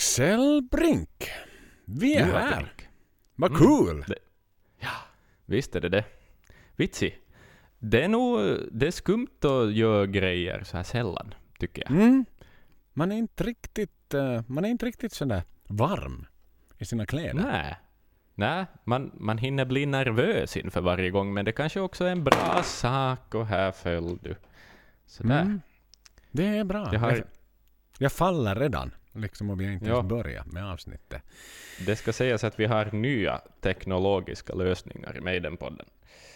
Axel Brink. Vi är Du, här. Vad Mm. cool! Det- Ja, visst är det det. Vitsi. Det är nog det är skumt att göra grejer så här sällan, tycker jag. Mm. Man är inte riktigt, eh, man är inte riktigt sådär varm i sina kläder. Nej. Nej, man, man hinner bli nervös inför varje gång, men det kanske också är en bra sak och här föll du. Sådär. Mm. Det är bra. Jag har- jag faller redan. Liksom och vi har inte Ja. ens börjat med avsnittet. Det ska sägas att vi har nya teknologiska lösningar i Maiden-podden.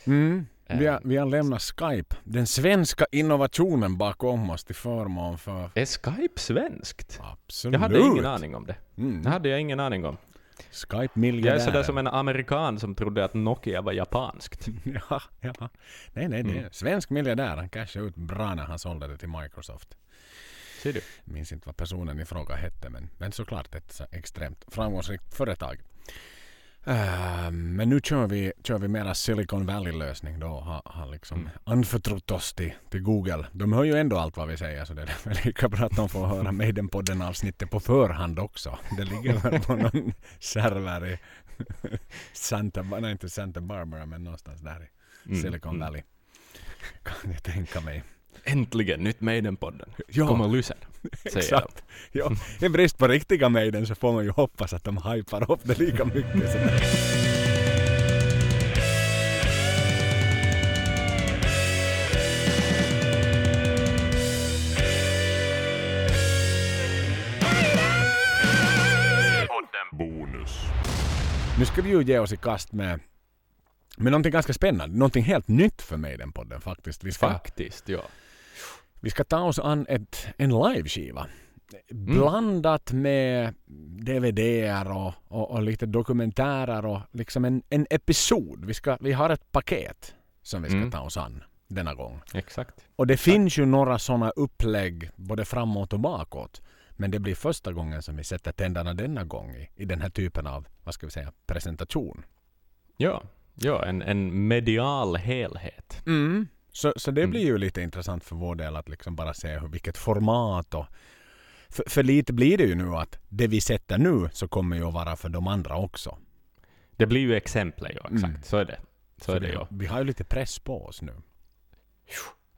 Mm. Vi, har, Eh. vi har lämnat Skype, den svenska innovationen bakom oss till förmån för... Är Skype svenskt? Absolut. Jag hade ingen aning om det. Mm. Det hade jag ingen aning om. Skype Jag är sådär som en amerikan som trodde att Nokia var japanskt. Ja, ja. Nej, nej, är Mm. svensk miljardär. Han cashade ut bra när han sålde det till Microsoft. Ser du? Jag minns inte vad personen i fråga hette, men, men såklart ett så extremt framgångsrikt företag. Eh, men nu kör vi, kör vi mera Silicon Valley-lösning då. Har, har liksom Mm. anförtrott oss till, till Google. De hör ju ändå allt vad vi säger så det är väl lika bra att de får höra Maiden-podden avsnittet på förhand också. Det ligger väl på någon server i Santa, nej inte Santa Barbara men någonstans där i Mm, Silicon mm. Valley. Kan jag tänka mig. Äntligen, nytt Maiden-podden. Ja. Kom och lyssna, Exakt. Ja, I brist på riktiga Maiden så får man ju hoppas att de hypar upp det lika mycket. Så. Bonus. Nu ska vi ju ge oss i kast med, med någonting ganska spännande. Någonting helt nytt för Maiden-podden faktiskt. Vi ska, Faktiskt, ja. Vi ska ta oss an ett, en liveskiva. Blandat med DVDer och, och, och lite dokumentärer och liksom en, en episod. Vi, ska, vi har ett paket som vi ska Mm. ta oss an denna gång. Exakt. Och det finns ju några sådana upplägg både framåt och bakåt. Men det blir första gången som vi sätter tänderna denna gång i, i den här typen av, vad ska vi säga, presentation. Ja, ja en, en medial helhet. Mm. Så, så det Mm. blir ju lite intressant för vår del att liksom bara se hur, vilket format och för, för lite blir det ju nu att det vi sätter nu så kommer ju att vara för de andra också. Det blir ju exempel, ja. Exakt. Mm. Så är det. Så, är det, ja. Vi har ju lite press på oss nu.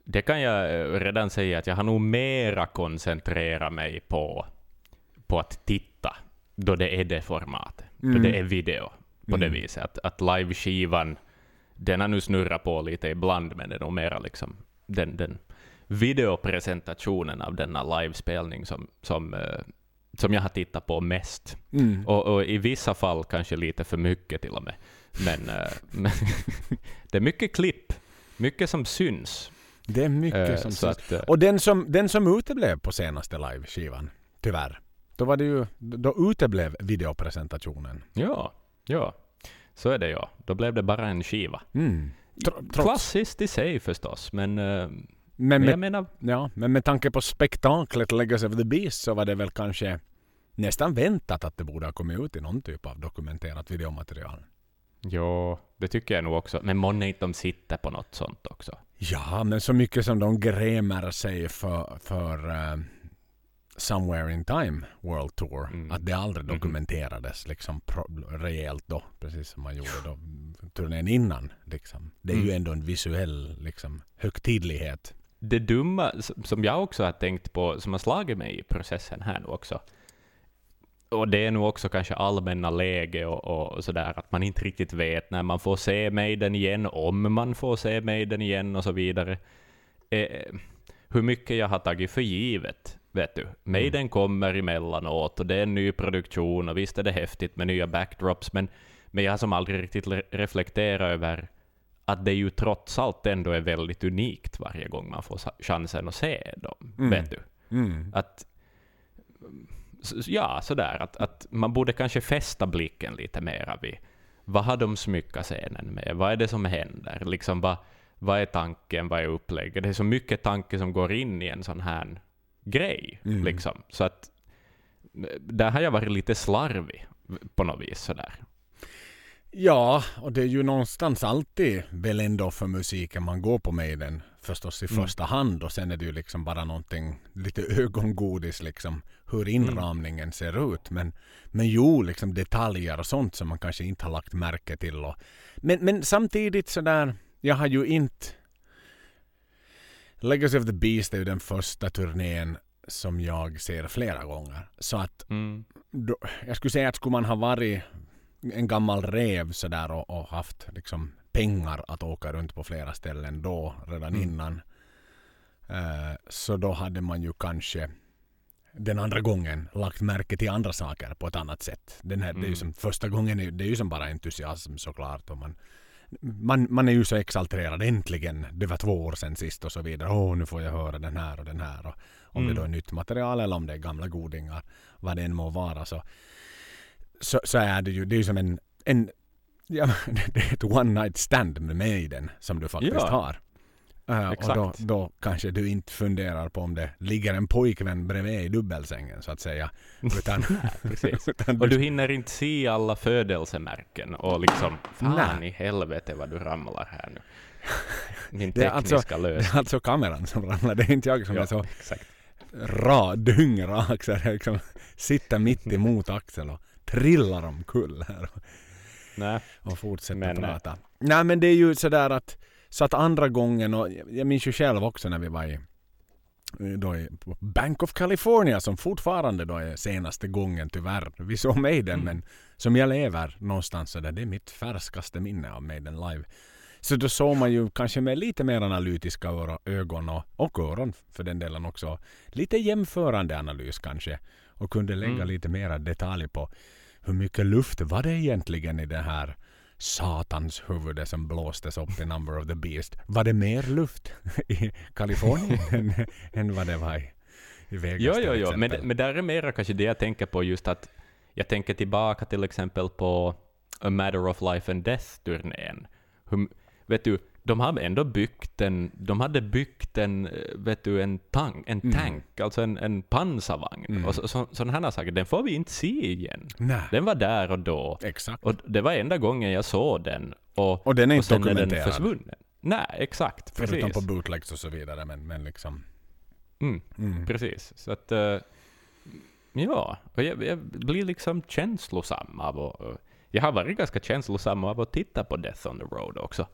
Det kan jag eh, redan säga att jag har nog mera koncentrerat mig på, på att titta då det är det formatet. Då Mm. det är video på det Mm. viset. Att, att live-skivan, den har nu snurrat på lite ibland, men det är nog mera liksom den, den videopresentationen av denna livespelning som, som, eh, som jag har tittat på mest. Mm. Och, och i vissa fall kanske lite för mycket till och med. Men, eh, men det är mycket klipp, mycket som syns. Det är mycket Eh, som syns. att, Och den som, den som uteblev på senaste live-skivan, tyvärr. Då var det ju, då uteblev videopresentationen. Ja, ja. Så är det ja. Då blev det bara en skiva. Mm. Trots, Klassiskt i sig förstås, men, eh, men, med, menar, ja, men med tanke på spektaklet Legacy of the Beast så var det väl kanske nästan väntat att det borde ha kommit ut i någon typ av dokumenterat videomaterial. ja, det tycker jag nog också. Men månne inte de sitter på något sånt också. Ja, men så mycket som de grämer sig för, för eh, Somewhere in Time World Tour. Mm. Att det aldrig Mhm. dokumenterades liksom rejält då. Precis som man gjorde då turnén innan. Liksom. Det är ju Mm. ändå en visuell liksom, högtidlighet. Det dumma som jag också har tänkt på, som har slagit mig i processen här nu också, och det är nog också kanske allmänna läge och, och sådär, att man inte riktigt vet när man får se Maiden igen, om man får se Maiden igen och så vidare. Eh, hur mycket jag har tagit för givet, vet du. Maiden kommer emellanåt och det är en ny produktion och visst är det häftigt med nya backdrops, men, men jag har som aldrig riktigt re- reflekterat över att det ju trots allt ändå är väldigt unikt varje gång man får chansen att se dem, Mm. vet du. Mm. Att, ja, sådär, att, att man borde kanske fästa blicken lite mera vid vad har de smyckat scenen med? Vad är det som händer? Liksom, vad, vad är tanken? Vad är upplägget? Det är så mycket tanke som går in i en sån här grej. Mm. Liksom. Så att där har jag varit lite slarvig på något vis. Sådär. Ja, och det är ju någonstans alltid väl ändå för musiken man går på Maiden förstås i Mm. första hand och sen är det ju liksom bara någonting lite ögongodis liksom hur inramningen ser ut. Men, men jo, liksom detaljer och sånt som man kanske inte har lagt märke till. Och, men, men samtidigt sådär, jag har ju inte Legacy of the Beast är ju den första turnén som jag ser flera gånger. Så att Mm. då, jag skulle säga att skulle man ha varit en gammal rev sådär och, och haft liksom pengar att åka runt på flera ställen då redan Mm. innan. Eh, så då hade man ju kanske den andra gången lagt märke till andra saker på ett annat sätt. Den här, det är ju Mm. som första gången, är- det är ju som bara entusiasm såklart. Och man, man, man är ju så exalterad. Äntligen! Det var två år sedan sist och så vidare. Åh, nu får jag höra den här och den här. Och om Mm. det då är nytt material eller om det är gamla godingar. Vad det än må vara så, så, så är det ju, det är ju som en, en ja, det är ett one night stand med Maiden som du faktiskt Ja. har. Eh, och Exakt. då, då kanske du inte funderar på om det ligger en pojkvän bredvid i dubbelsängen så att säga. Utan, Precis. utan Och du hinner inte se alla födelsemärken och liksom, fan i helvete vad du ramlar här nu. Min Det alltså- tekniska det lösning. är alltså kameran som ramlar. Det är inte jag som är så exakt. ra, dyngrak så jag liksom sitter mitt emot Axel och trillar omkull här. Nej. och fortsätta Men, eh, prata. Nej men det är ju sådär att så att andra gången och jag minns ju själv också när vi var i då i Bank of California som fortfarande då är senaste gången tyvärr. Vi såg Maiden Mm. men som jag lever någonstans så där, det är mitt färskaste minne av Maiden live. Så då såg man ju kanske med lite mer analytiska ögon och, och öron för den delen också. Lite jämförande analys kanske. Och kunde lägga Mm. lite mera detalj på hur mycket luft var det egentligen i det här satans huvud som blåstes upp i Number of the Beast. Var det mer luft i Kalifornien än, än vad det var i, i Vegas Jo, jo, jo, men, men där är mera kanske det jag tänker på just att jag tänker tillbaka till exempel på A Matter of Life and Death-turnén. Vet du, de hade ändå byggt en, de hade byggt en, eh, vet du, en, tank, en Mm. tank, alltså en, en pansarvagn. Mm. Och så, så, sådana här saker, den får vi inte se igen. Nej, Den var där och då. exakt. Och det var enda gången jag såg den. Och, Och den är och inte sen är den dokumenterad. försvunnen. Nej, exakt. Förutom Precis. på bootlegs och så vidare. Men, men liksom... Mm. Mm. Precis. Så att, eh, ja, och jag, jag blir liksom känslosam av att, jag har varit ganska känslosam av att titta på Death on the Road också.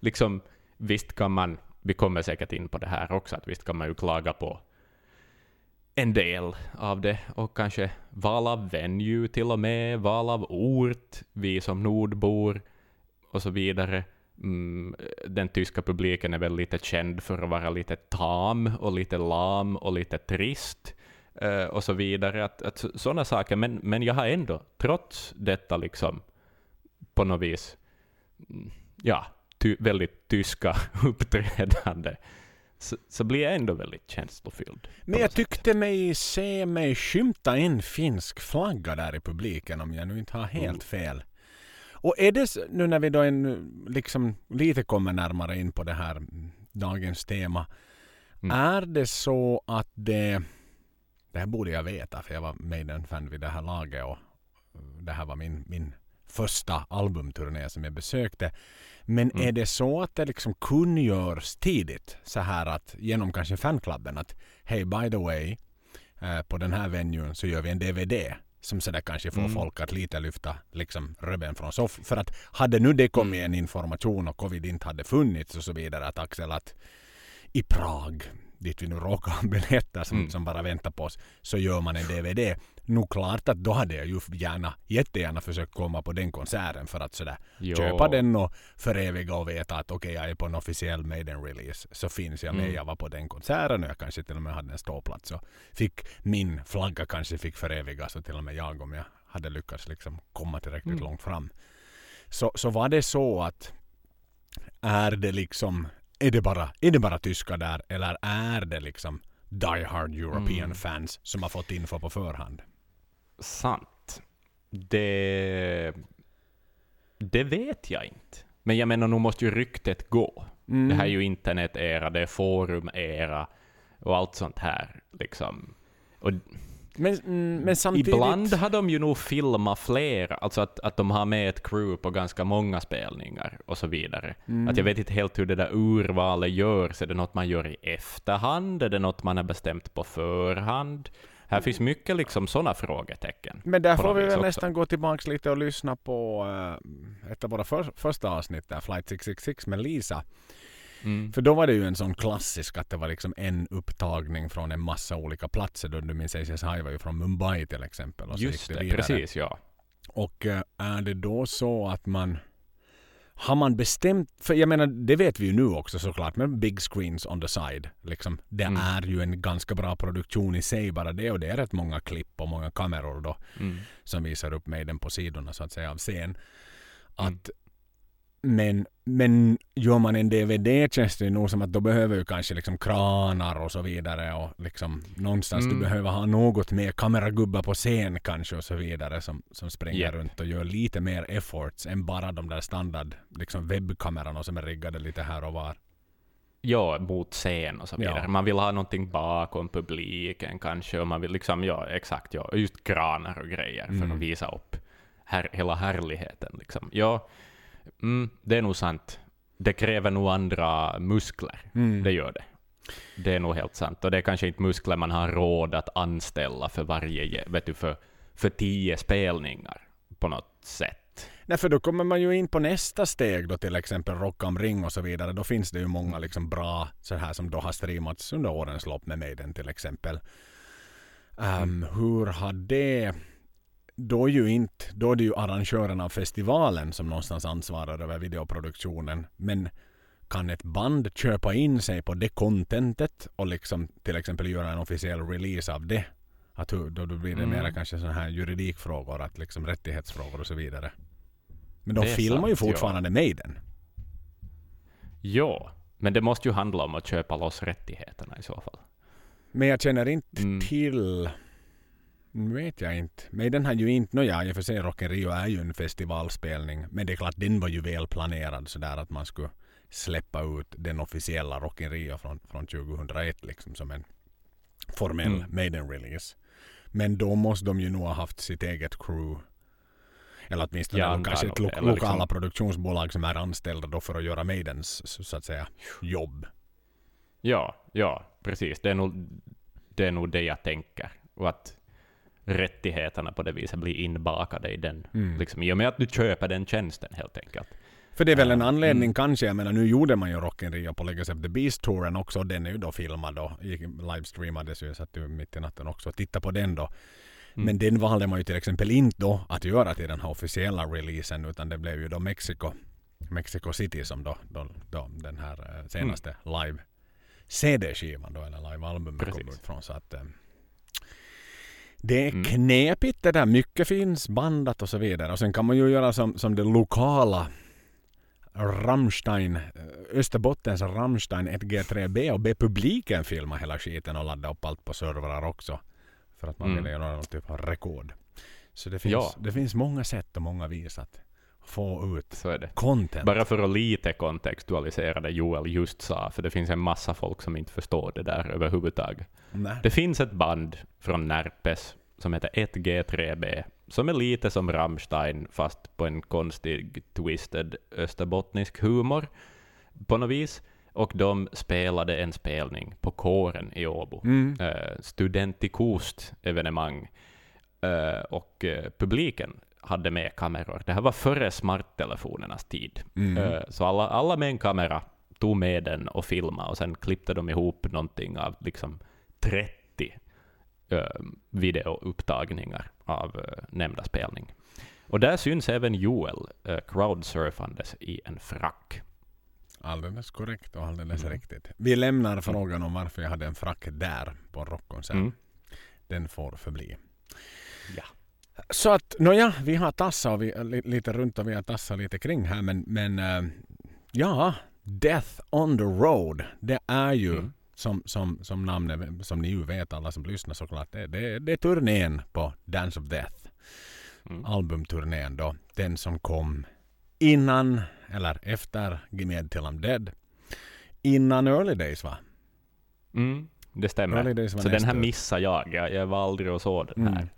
Liksom, visst kan man, vi kommer säkert in på det här också, att visst kan man ju klaga på en del av det och kanske val av venue till och med, val av ort, vi som nordbor och så vidare. Mm, den tyska publiken är väl lite känd för att vara lite tam och lite lam och lite trist eh, och så vidare. Att, att sådana saker. Men, men jag har ändå, trots detta liksom, på något vis, mm, ja, ty, väldigt tyska uppträdande, så, så blir jag ändå väldigt känslofylld. Men jag tyckte mig se mig skymta en finsk flagga där i publiken om jag nu inte har helt Mm. fel. Och är det nu när vi då en, liksom lite kommer närmare in på det här dagens tema. Mm. Är det så att det... Det här borde jag veta för jag var Maiden-fan vid det här laget och det här var min, min första albumturné som jag besökte. Men Mm. är det så att det liksom kungörs tidigt så här att genom kanske fanklubben att hej by the way eh, på den här venuen så gör vi en DVD som sådär kanske får Mm. folk att lite lyfta liksom röven från soffan. För att hade nu det kommit en information och covid inte hade funnits och så vidare att Axel att i Prag dit vi nu råkar ha biljetter som, Mm. som bara väntar på oss så gör man en DVD. Nog klart att då hade jag ju gärna, jättegärna försökt komma på den konserten för att sådär Jo. köpa den och föreviga och veta att okej jag är på en officiell Maiden-release så finns jag med. Mm. Jag var på den konserten och jag kanske till och med hade en ståplats. Och fick min flagga kanske fick förevigas och till och med jag om jag hade lyckats liksom komma tillräckligt Mm. långt fram. Så, så var det så att är det liksom är det bara, är det bara tyskar där eller är det liksom Die Hard European Mm. fans som har fått info på förhand? Sant. Det... Det vet jag inte. Men jag menar, nu måste ju ryktet gå. Mm. Det här är ju internet-era, det är forum-era och allt sånt här. Liksom. Och Men, mm, men samtidigt... Ibland har de ju nog filmat flera, alltså att, att de har med ett crew på ganska många spelningar och så vidare. Mm. Att jag vet inte helt hur det där urvalet görs. Är det något man gör i efterhand? Är det något man har bestämt på förhand? Här finns mycket liksom sådana frågetecken. Men där får vi väl också. nästan gå tillbaka lite och lyssna på uh, ett av våra för, första avsnitt där, Flight 666 med Lisa. Mm. För då var det ju en sån klassisk att det var liksom en upptagning från en massa olika platser. Då du minns SSI var ju från Mumbai till exempel. Och Just det, vidare. precis ja. Och eh, är det då så att man har man bestämt, för jag menar det vet vi ju nu också såklart med big screens on the side. Liksom, det Mm. är ju en ganska bra produktion i sig bara det och det är rätt många klipp och många kameror då Mm. som visar upp Maiden på sidorna så att säga av scen. Att, Mm. Men, men gör man en DVD känns det nog som att då behöver ju kanske liksom kranar och så vidare och liksom någonstans Mm. du behöver ha något mer kameragubbar på scen kanske och så vidare som, som springer Japp. runt och gör lite mer efforts än bara de där standard liksom webbkamerorna som är riggade lite här och var. Ja, mot scen och så Ja. vidare. Man vill ha någonting bakom publiken kanske, och man vill liksom, ja exakt, ja, just kranar och grejer för Mm. att visa upp här, hela härligheten liksom. Ja, mm, det är nog sant. Det kräver nog andra muskler, Mm. det gör det. Det är nog helt sant. Och det är kanske inte muskler man har råd att anställa för varje, vet du, för, för tio spelningar på något sätt. Nej, för då kommer man ju in på nästa steg då till exempel Rock am Ring och så vidare. Då finns det ju många liksom bra så här som då har streamats under årens lopp med Maiden till exempel. Um, hur har det... Då är, ju inte, då är det ju arrangören av festivalen som någonstans ansvarar över videoproduktionen. Men kan ett band köpa in sig på det contentet och liksom till exempel göra en officiell release av det? Att hur, då, blir det Mm. mera kanske sådana här juridikfrågor, att liksom rättighetsfrågor och så vidare. Men de filmar ju sant, ja. fortfarande Maiden. Ja, men det måste ju handla om att köpa loss rättigheterna i så fall. Men jag känner inte Mm. till... Nu vet jag inte. Maiden har ju inte... Nåja, i och för sig Rock in Rio är ju en festivalspelning. Men det är klart, den var ju väl planerad sådär att man skulle släppa ut den officiella Rock in Rio från, från 2001 liksom som en formell Mm. Maiden-release. Men då måste de ju nog ha haft sitt eget crew. Eller åtminstone antar kanske ett lo- lokala liksom- produktionsbolag som är anställda då för att göra Maidens så så att säga jobb. Ja, ja, precis. Det är nog det, är nog det jag tänker. Och att rättigheterna på det viset blir inbakade i den. Mm. Liksom, I och med att du köper den tjänsten helt enkelt. För det är väl en Ja, anledning mm. kanske. Jag menar nu gjorde man ju Rock in Rio på Legacy of the Beast-touren också. Den är ju då filmad och livestreamades ju. Jag satt ju mitt i natten också och tittade på den då. Mm. Men den valde man ju till exempel inte då att göra till den här officiella releasen. Utan det blev ju då Mexico, Mexico City som då, då, då den här eh, senaste live CD-skivan då, eller live-albumet kom ut från. Så att, eh, det är Mm. knepigt det där. Mycket finns bandat och så vidare. Och sen kan man ju göra som, som det lokala Rammstein, Österbottens Rammstein 1G3B och be publiken filma hela skiten och ladda upp allt på servrar också. För att man Mm. vill göra någon typ av rekord. Så det finns, Ja. det finns många sätt och många vis att få ut Så är det. content. Bara för att lite kontextualisera det Joel just sa, för det finns en massa folk som inte förstår det där överhuvudtaget. Nej. Det finns ett band från Närpes som heter 1G3B, som är lite som Rammstein, fast på en konstig, twisted österbottnisk humor på något vis. Och de spelade en spelning på kåren i Åbo. Mm. Eh, Studentikost evenemang. Eh, och eh, publiken hade med kameror. Det här var före smarttelefonernas tid. Mm. Eh, Så alla, alla med en kamera tog med den och filmade och sen klippte de ihop någonting av liksom 30 eh, videoupptagningar av eh, nämnda spelning. Och där syns även Joel eh, crowdsurfandes i en frack. Alldeles korrekt och alldeles Mm. riktigt. Vi lämnar frågan om varför jag hade en frack där på en rockkonsert. Mm. Den får förbli. Ja. Så att, nåja, vi har tassat och vi, li, lite runt och vi har tassat lite kring här men, men eh, ja, Death on the Road. Det är ju Mm. som, som, som namnet, som ni ju vet alla som lyssnar såklart, det, det, det är turnén på Dance of Death. Mm. Albumturnén då. Den som kom innan eller efter Gimme Till I'm Dead. Innan Early Days va? Mm. Det stämmer. Så den här ut. missade jag. jag. Jag var aldrig och såg den här Mm.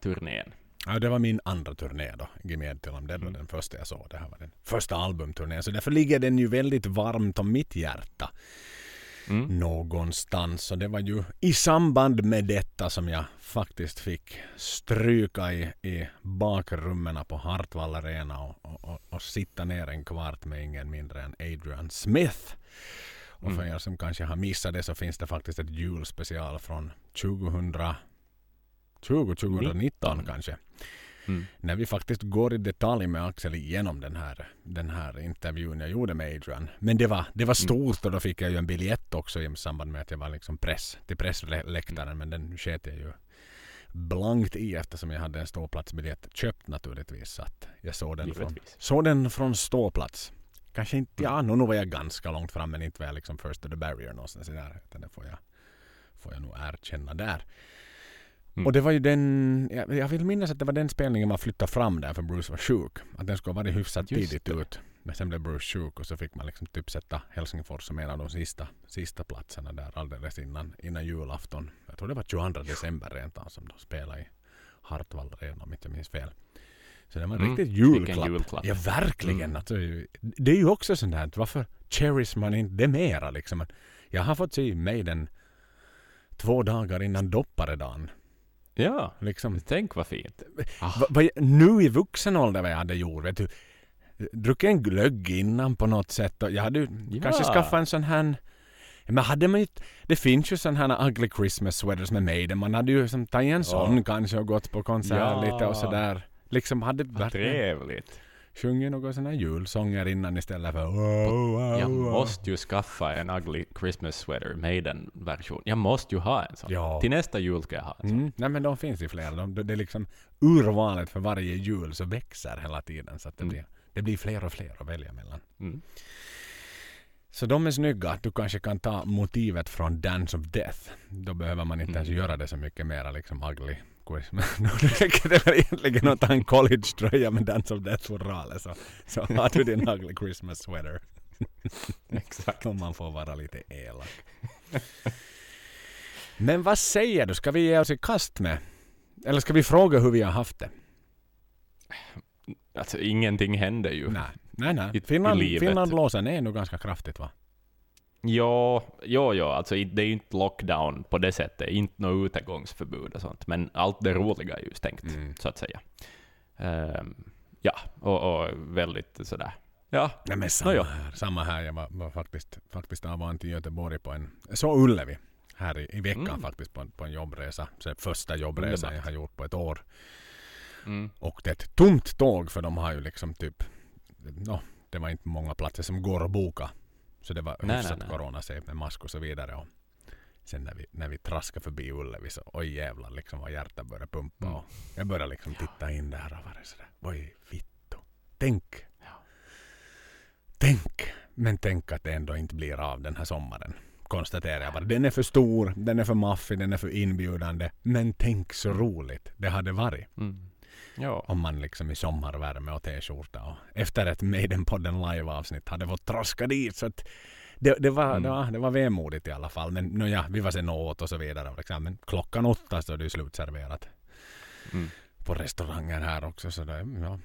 turnén. Ja, det var min andra turné då, Gemed till dem. Det var Mm. den första jag såg. Det här var den första albumturnén. Så därför ligger den ju väldigt varmt om mitt hjärta Mm. någonstans. Och det var ju i samband med detta som jag faktiskt fick stryka i, i bakrummen på Hartwall Arena och, och, och, och sitta ner en kvart med ingen mindre än Adrian Smith. Och för Mm. er som kanske har missat det så finns det faktiskt ett julspecial från 2020, 2019 19. kanske. Mm. När vi faktiskt går i detalj med Axel igenom den här, den här intervjun jag gjorde med Adrian. Men det var, det var stort och då fick jag ju en biljett också i samband med att jag var liksom press, till pressläktaren. Men den sket jag ju blankt i eftersom jag hade en ståplatsbiljett köpt naturligtvis. Så att jag såg den, från, såg den från ståplats. Kanske inte, ja nu var jag ganska långt fram men inte var jag liksom first to the barrier någonstans där. Utan det får jag, får jag nog erkänna där. Mm. Och det var ju den, jag, jag vill minnas att det var den spelningen man flyttade fram där för Bruce var sjuk. Att den skulle ha varit hyfsat Just tidigt det. ut. Men sen blev Bruce sjuk och så fick man liksom typ sätta Helsingfors som en av de sista, sista platserna där alldeles innan, innan julafton. Jag tror det var 22 december rent av som de spelade i Hartwall redan om inte jag minns fel. Så det var en Mm, riktigt julklapp. julklapp. Ja verkligen. Mm. Alltså, det är ju också sånt här, varför cherish man inte det mera liksom? Jag har fått se Maiden två dagar innan dopparedagen. Ja, Liksom, tänk vad fint. Ah, Va, va, nu i vuxen ålder vad jag hade gjort. Vet du, druckit en glögg innan på något sätt. Och jag hade Ja. kanske skaffat en sån här... Men hade man ju, det finns ju sån här ugly Christmas sweaters med Maiden. Man hade ju som tagit en sån kanske och gått på konsert Ja. lite och sådär. Liksom hade vad trevligt. Sjungit några här julsånger innan istället för Jag måste ju skaffa en ugly Christmas sweater, Maiden-version. Jag måste ju ha en sån. Ja. Till nästa jul ska jag ha en sån. Mm. Nej men de finns ju flera. De, det är liksom urvalet för varje jul så växer hela tiden. Så att det, Mm. blir, det blir fler och fler att välja mellan. Mm. Så de är snygga. Du kanske kan ta motivet från Dance of Death. Då behöver man inte ens Mm. göra det så mycket mera liksom ugly. Christmas. Då räcker det väl egentligen att ta en college-tröja med Dance of Death-fodralet så, så har du din ugly Christmas sweater. Exakt. Om man får vara lite elak. Men vad säger du? Ska vi ge oss i kast med? Eller ska vi fråga hur vi har haft det? Alltså ingenting händer ju. Nej, nej. nej. I- Finland, i. Finland låser ner nu ganska kraftigt va? Ja, ja, ja, alltså i- det är ju inte lockdown på det sättet, inte något utegångsförbud och sånt, men allt det roliga är ju stängt, Mm. så att säga. Ehm, ja, och, och väldigt sådär. Ja, Nej men samma Nåja. här. Samma här. Jag var, var faktiskt, faktiskt av och an till Göteborg på en... Så Ullevi. Här i, i veckan Mm. faktiskt på en, på en jobbresa. Så första jobbresan jag har gjort på ett år. mm, Och det är ett tomt tåg för de har ju liksom typ... No, det var inte många platser som går att boka. Så det var Nej, hyfsat nej, nej. coronasafe med mask och så vidare. Och sen när vi, när vi traskade förbi Ullevi så oj jävlar liksom vad hjärtat började pumpa. Mm. Och jag började liksom titta in där och var sådär. Oj vittu. Tänk. Ja. Tänk. Men tänk att det ändå inte blir av den här sommaren. Konstaterar jag bara. Den är för stor, den är för maffig, den är för inbjudande. Men tänk så roligt det hade varit. mm. Ja, Om man liksom i sommarvärme och t-skjorta och efter ett Maiden-podden live-avsnitt hade fått traska dit. Så att det, det, var, Mm. det, var, det var vemodigt i alla fall. Men no, ja, vi var sen åt och så vidare. Liksom. Men klockan åtta så är det ju slutserverat mm. på restauranger här också. Så det, ja,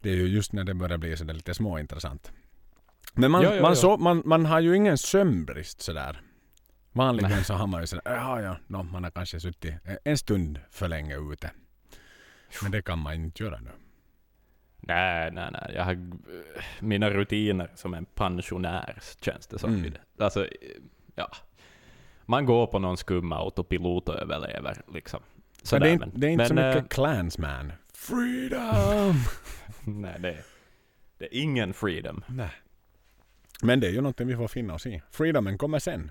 det är ju just när det börjar bli så det är lite småintressant. Men man, Ja, ja, man, ja. Så, man, man har ju ingen sömnbrist sådär. Vanligen så har man ju sådär, ja ja, no, man har kanske suttit en stund för länge ute. Men det kan man inte göra nu. Nej, nej, nej. Jag har eh, mina rutiner som en pensionär, känns det som. Mm. Alltså, eh, ja. Man går på någon skum autopilot och överlever, liksom. Så Sådär, det, är, inte- men- det är inte så men, mycket eh, clansman. Freedom! Nej, det, det är ingen freedom. Nej. Men det är ju någonting vi får finna oss i. Freedomen kommer sen.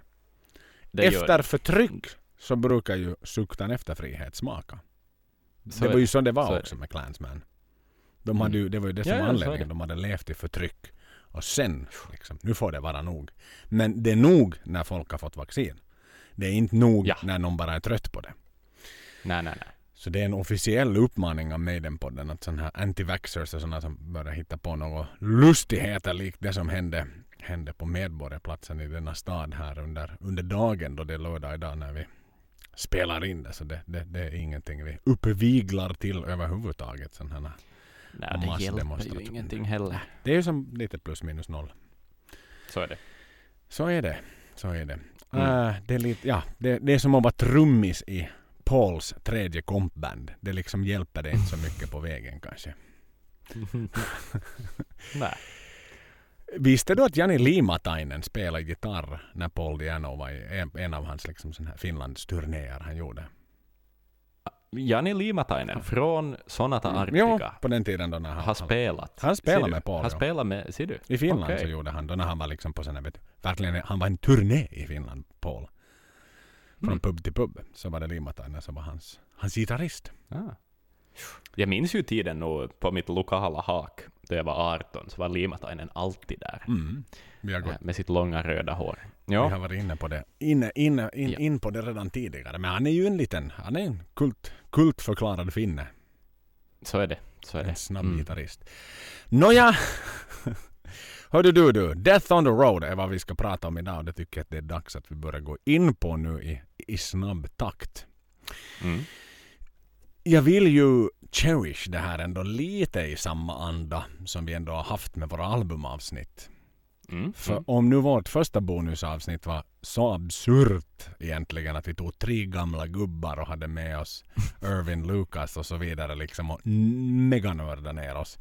Det efter förtryck så brukar ju suktan efter frihet smaka. Så det var ju så det Så var det. också med clansman. De hade ju, det var ju det som Ja, var så anledningen. De hade levt i förtryck. Och sen, liksom, nu får det vara nog. Men det är nog när folk har fått vaccin. Det är inte nog Ja. när någon bara är trött på det. Nej, nej, nej. Så det är en officiell uppmaning av Maiden-podden att sådana här anti-vaxxers och sådana som börjar hitta på några lustigheter likt det som hände, hände på Medborgarplatsen i denna stad här under, under dagen då det är lördag idag när vi spelar in det. Så det, det, det är ingenting vi uppviglar till överhuvudtaget. Sån här Nej, det hjälper ju ingenting heller. Det är ju som lite plus minus noll. Så är det. Så är det. Så är det. Mm. Äh, det, är lite, ja, det, det är som att vara trummis i Pauls tredje kompband. Det liksom hjälper det inte så mycket på vägen kanske. Nej. Visste du att Jani Limatainen spelade gitarr när Paul Diano var en, en av hans liksom sån här Finlands turnéer han gjorde? Jani Limatainen från Sonata Arctica Jo, på den tiden då när han, har spelat. han spelade med Paul, Han ja. spelat med, ser du? I Finland Okej. så gjorde han då när han var liksom på sån här, vet verkligen, han var en turné i Finland, Paul. Från Mm. pub till pub så var det Limatainen som var hans, hans gitarrist. Ah. Jag minns ju tiden nu på mitt lokala hak, då jag var 18, så var Limatainen alltid där. Mm. Vi har gått eh, Med sitt långa röda hår. Vi Ja, har varit inne på det. Inne, inne, in, Ja. in på det redan tidigare. Men han är ju en liten, han är en kult, kultförklarad finne. så är det. Så är det. En snabb Mm. gitarrist. Nåja. Hördu du du, Death on the Road är vad vi ska prata om idag. Och det tycker jag att det är dags att vi börjar gå in på nu i, i snabb takt. Mm. Jag vill ju cherish det här ändå lite i samma anda som vi ändå har haft med våra albumavsnitt. Mm. För Mm. om nu vårt första bonusavsnitt var så absurt egentligen att vi tog tre gamla gubbar och hade med oss Irvin Lucas och så vidare liksom och meganörda ner oss.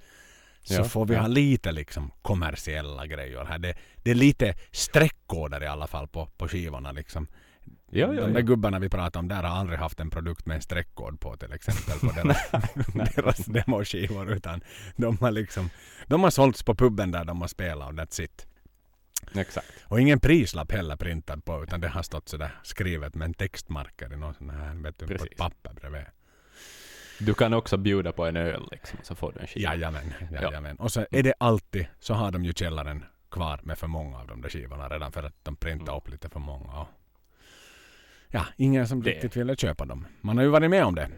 Så Ja, får vi ja. ha lite liksom kommersiella grejer här. Det, det är lite streckkoder i alla fall på, på skivorna liksom. Ja, ja, De där ja. gubbarna vi pratar om där har aldrig haft en produkt med en streckkod på till exempel på deras, deras demoskivor utan de har liksom de har sålts på puben där de har spelat och that's it. Exakt. Och ingen prislapp heller printad på utan det har stått sådär skrivet med en textmarker i någon sån här, vet du, på ett papper bredvid. Du kan också bjuda på en öl liksom, så får du en skiva. Jajamän, jajamän. Och så är det alltid, så har de ju källaren kvar med för många av de där skivorna redan för att de printar Mm. upp lite för många. Ja, ingen som Det- riktigt ville köpa dem. Man har ju varit med om det.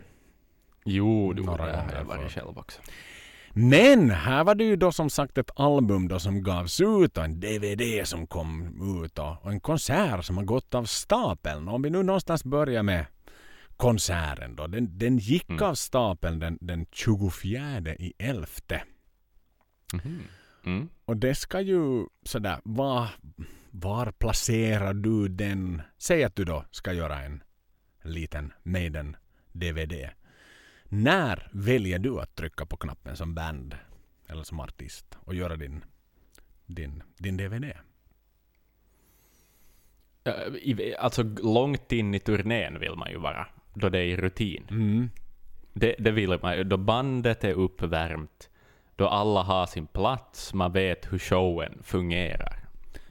Jo, du, Några det har gånger jag varit själv också. Men här var det ju då som sagt ett album då som gavs ut och en DVD som kom ut och, och en konsert som har gått av stapeln. Om vi nu någonstans börjar med konserten då. Den, den gick Mm. av stapeln den, den 24 i 11. Mhm. Mm. Och det ska ju sådär, var, var placerar du den? Säg att du då ska göra en liten Maiden-DVD. När väljer du att trycka på knappen som band eller som artist och göra din, din, din DVD? Alltså långt in i turnén vill man ju vara, då det är i rutin. Mm. Det, det vill man ju, då bandet är uppvärmt, då alla har sin plats, man vet hur showen fungerar.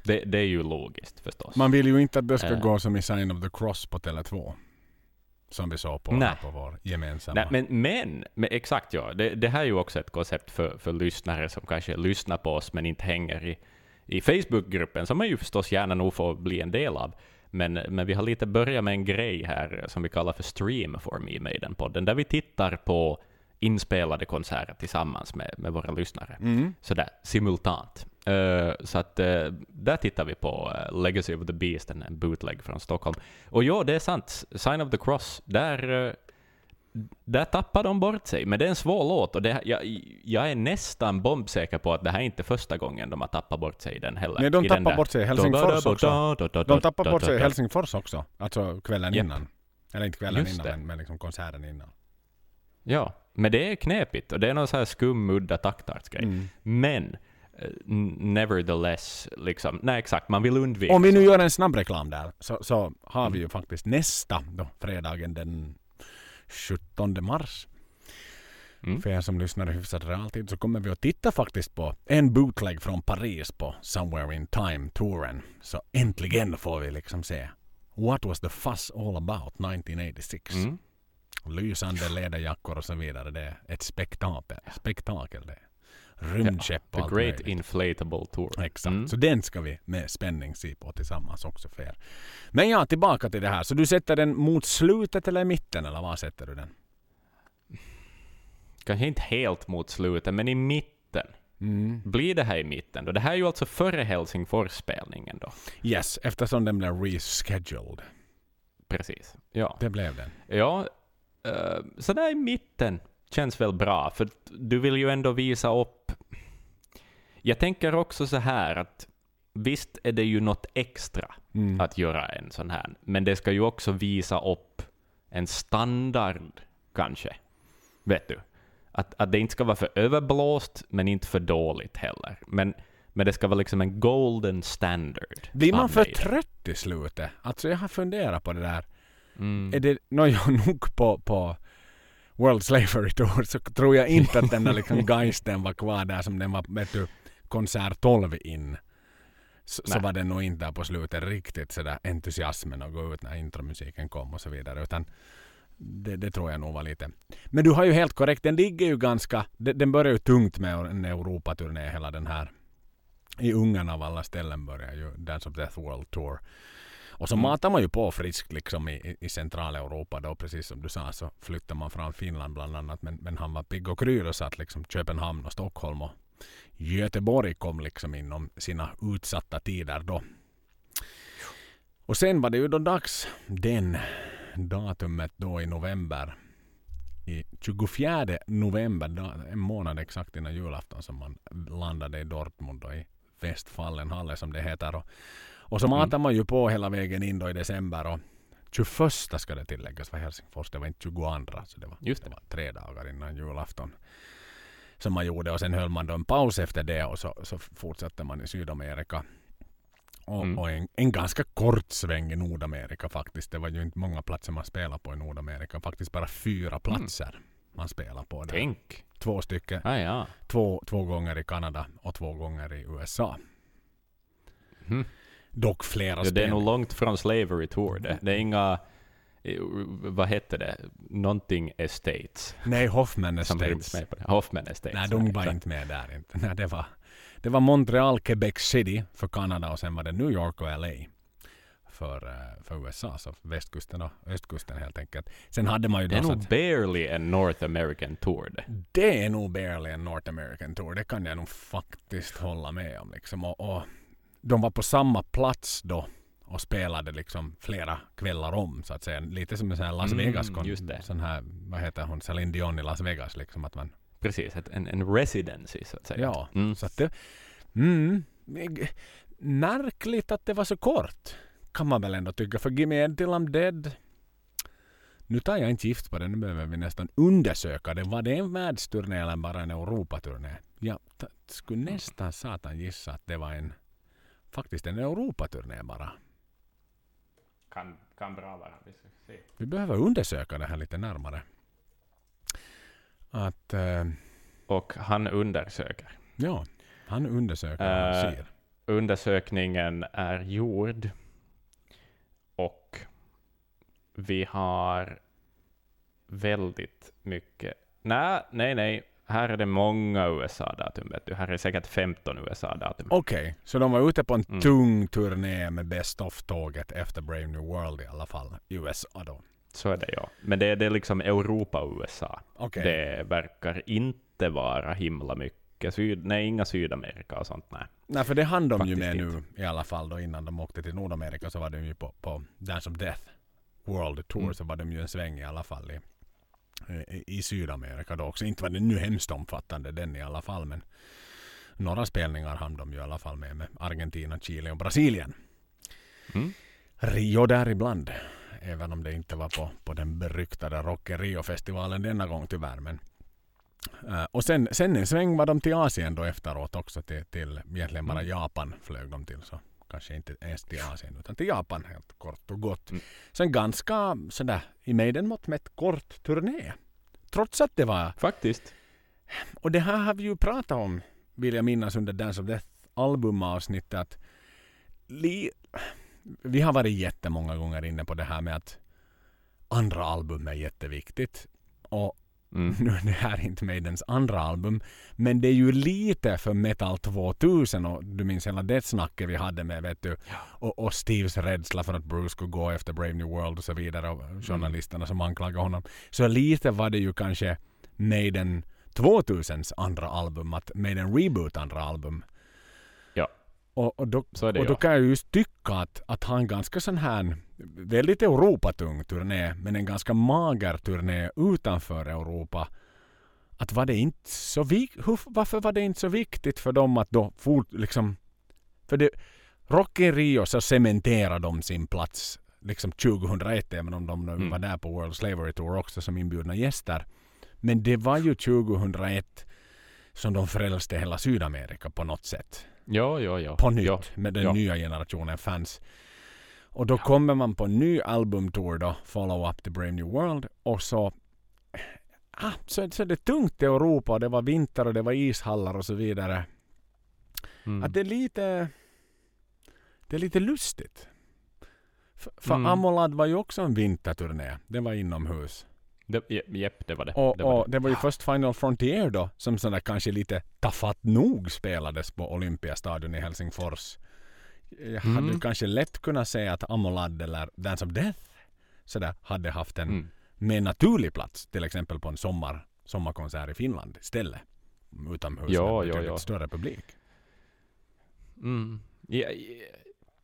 Det, det är ju logiskt förstås. Man vill ju inte att det ska Eh. gå som i Sign of the Cross på Tele2. Som vi såg på, Nej. på vår gemensamma. Nej, men, men, men exakt ja, det, det här är ju också ett koncept för, för lyssnare som kanske lyssnar på oss men inte hänger i, i Facebookgruppen, som man ju förstås gärna nog får bli en del av. Men, men vi har lite börjat med en grej här som vi kallar för Stream for me med den podden, där vi tittar på inspelade konserter tillsammans med, med våra lyssnare. Mm. Sådär simultant. Eh, så att eh, där tittar vi på eh, Legacy of the Beast, en bootleg från Stockholm. Och ja, det är sant. Sign of the Cross, där, där tappar de bort sig. Men det är en svår låt och det, jag, jag är nästan bombsäker på att det här är inte första gången de har tappat bort sig i den heller. Nej, de tappar bort sig i Helsingfors också. De tappade bort sig i Helsingfors också. Alltså kvällen Japp. innan. Eller inte kvällen Just innan, det. men, liksom konserten innan. Ja, men det är knepigt och det är någon så här skum, udda taktartsgrej. Mm. Men nevertheless, liksom, nej exakt, man vill undvika Om vi nu gör en snabb reklam där så, så har vi ju faktiskt nästa då, fredagen den 17 mars. Mm. För er som lyssnar i hyfsad realtid så kommer vi att titta faktiskt på en bootleg från Paris på Somewhere in Time-touren. Så äntligen får vi liksom se What was the fuss all about 1986? Mm. Lysande läderjackor och så vidare. Det är ett spektakel. Spektakel det. Rymdskepp och The Great möjligt. Inflatable Tour. Exakt. Mm. Så den ska vi med spänning se på tillsammans också för er. Men ja, tillbaka till det här. Så du sätter den mot slutet eller i mitten eller var sätter du den? Kanske inte helt mot slutet, men i mitten. Mm. Blir det här i mitten då? Det här är ju alltså före Helsingfors-spelningen då. Yes, eftersom den blev rescheduled. Precis. Ja. Det blev den. Ja, uh, så där i mitten känns väl bra, för du vill ju ändå visa upp... Jag tänker också så här att visst är det ju något extra Mm. att göra en sån här, men det ska ju också visa upp en standard, kanske. Vet du? Att, att det inte ska vara för överblåst, men inte för dåligt heller. Men, men det ska vara liksom en golden standard. Blir man för trött i slutet? Alltså jag har funderat på det där. Mm. Är det, no, jag nog på, på World Slavery Tour så tror jag inte att den där liksom geisten var kvar där som den var, vet du, konsert 12 in. Så, så var den nog inte på slutet riktigt sådär entusiasmen att gå ut när intromusiken kom och så vidare. Utan det, det tror jag nog var lite. Men du har ju helt korrekt, den ligger ju ganska, den, den börjar ju tungt med en Europaturné hela den här. I Ungern av alla ställen börjar ju Dance of Death World Tour. Och så Mm. matar man ju på friskt liksom i, i- centraleuropa då precis som du sa så flyttar man från Finland bland annat men, men han var pigg och kry och så att liksom Köpenhamn och Stockholm och Göteborg kom liksom inom sina utsatta tider då. Och sen var det ju då dags den datumet då i november i 24 november, en månad exakt innan julafton som man landade i Dortmund då i Westfallenhalle som det heter. Och, och så Mm. matar man ju på hela vägen in då i december och 21 ska det tilläggas för Helsingfors. Det var inte 22 så det var, Just det det. var tre dagar innan julafton. Som man gjorde och sen höll man då en paus efter det och så, så fortsatte man i Sydamerika. Och, Mm. och en, en ganska kort sväng i Nordamerika faktiskt. Det var ju inte många platser man spelade på i Nordamerika. Faktiskt bara fyra platser man spelade på. Där. Tänk! Två stycken. Ah, ja. Två, två gånger i Kanada och två gånger i USA. Mm. Dock flera Ja, det är spel. nog långt från Slavery Tour det. Det är inga, vad heter det, någonting Estates Nej, Hoffman Estates. med på det. Hoffman Estates. Nej, de var exakt. inte med där. Inte. Nej, det, var, det var Montreal, Quebec City för Kanada och sen var det New York och LA för, eh, för USA. Så västkusten och östkusten helt enkelt. Sen hade man ju Det är nog barely en North American Tour det. det är nog barely en North American Tour. Det kan jag nog faktiskt hålla med om. Liksom. Och, och de var på samma plats då och spelade liksom flera kvällar om så att säga. Lite som en sån här Las Mm, Vegas. kon- just det. Sån här, vad heter hon, Celine Dion i Las Vegas. Liksom att man Precis, ett, en, en residency så att säga. Ja, Mm. så att det... Mm, märkligt att det var så kort. Kan man väl ändå tycka. För Gimme Ed Till I'm Dead. Nu tar jag inte gift på det. Nu behöver vi nästan undersöka det. Var det en världsturné eller bara en Europaturné? Jag skulle nästan satan gissa att det var en faktiskt en Europaturné bara. Kan, kan bra vara. Vi ska se. Vi behöver undersöka det här lite närmare. Att, eh, Och han undersöker. ja, han undersöker Eh, ser. Undersökningen är gjord och vi har väldigt mycket... Nej, nej, nej. Här är det många USA-datum, vet du. Här är säkert 15 USA-datum. Okej, så de var ute på en Mm. tung turné med Best of-tåget efter Brave New World i alla fall. i USA då. Så är det ja. Men det, det är liksom Europa och USA. Okej. Det verkar inte vara himla mycket. Syd, nej, inga Sydamerika och sånt. Nej. Nej, för det hann de ju Faktiskt med nu i alla fall då innan de åkte till Nordamerika så var de ju på, på Dance of Death World Tour Mm. så var de ju en sväng i alla fall i, i, Sydamerika då också. Inte var det nu hemskt omfattande den i alla fall men några spelningar hann de ju i alla fall med med Argentina, Chile och Brasilien. Mm. Rio där ibland. Även om det inte var på, på den beryktade Rock Rio-festivalen denna gång tyvärr. Men, Eh, och sen, sen en sväng var de till Asien då efteråt också. Till, till egentligen bara Mm. Japan flög de till. Så kanske inte ens till Asien utan till Japan helt kort och gott. Mm. Så en ganska sådär i Maiden mått mätt kort turné. Trots att det var Faktiskt. och det här har vi ju pratat om, vill jag minnas, under Dance of Death albumavsnittet. Att li... Vi har varit jättemånga gånger inne på det här med att andra album är jätteviktigt. Och Mm. nu är det här inte Maidens andra album. Men det är ju lite för Metal 2000 och du minns hela det snacket vi hade med vet du. Och, och Steves rädsla för att Bruce skulle gå efter Brave New World och så vidare och journalisterna som anklagar honom. Så lite var det ju kanske Maiden 2000s andra album, att Maiden Reboot andra album. Och, och, då, och då ja. kan jag just tycka att, att han ganska sån här väldigt Europatung turné, men en ganska mager turné utanför Europa. Att var det inte så vik- hur, varför var det inte så viktigt för dem att då fort, liksom, för det, Rock in Rio så cementerade de sin plats liksom 2001, även om de Mm. var där på World Slavery Tour också som inbjudna gäster. Men det var ju 2001 som de frälste hela Sydamerika på något sätt Jo, jo, jo. på nytt Jo. med den ja. nya generationen fans. Och då kommer man på en ny albumtour då, Follow Up The Brave New World och så ah, så, så är det tungt i Europa och det var vinter och det var ishallar och så vidare. Mm. Att det är lite det är lite lustigt. F- för Mm. Amolad var ju också en vinterturné. Den var inomhus. Det, je- jepp, det var det. Och det, det, var och det var ju först Final Frontier då som sådär kanske lite tafatt nog spelades på Olympiastadion i Helsingfors. Jag hade Mm. ju kanske lätt kunnat säga att Amolad eller Dance of Death sådär hade haft en Mm. mer naturlig plats. Till exempel på en sommar, sommarkonsert i Finland istället. Utomhus Ja, med ja, betydligt ja. större publik. Mm. Jag,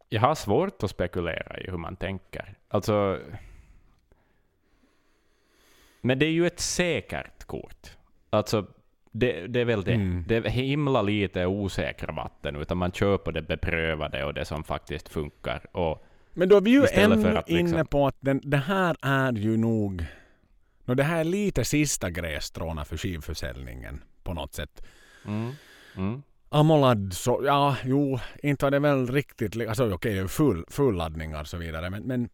jag har svårt att spekulera i hur man tänker. Alltså... Men det är ju ett säkert kort. Alltså, det, det är väl det. Mm. Det är himla lite osäkra vatten, utan man på det beprövade och det som faktiskt funkar. Och, Men då är vi ju ännu att liksom- inne på att den, det här är ju nog... No, det här är lite sista grässtråna för skivförsäljningen på något sätt. mm, mm, Amolad så, ja, jo, inte var det väl riktigt, alltså okej, ju full, fulladdningar och så vidare, men, men,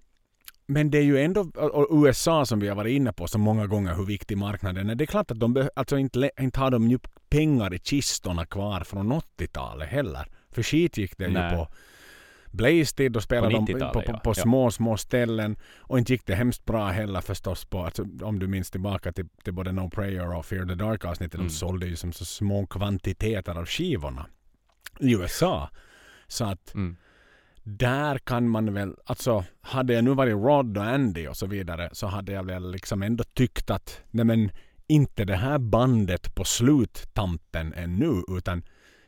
men det är ju ändå, och och USA som vi har varit inne på så många gånger hur viktig marknaden är. Det är klart att de alltså inte, inte har de ju pengar i kistorna kvar från 80-talet heller. För skit gick det Nej. ju på Blaze-tid, då spelade de på, 90-talet, på, på, på Ja. små, små ställen. Och inte gick det hemskt bra heller förstås på, alltså, om du minns tillbaka till, till både No Prayer och Fear the Dark avsnittet. Mm. De sålde ju som så små kvantiteter av skivorna i USA. Så att mm. Där kan man väl, alltså hade jag nu varit Rod och Andy och så vidare så hade jag väl liksom ändå tyckt att nej men inte det här bandet på sluttampen ännu utan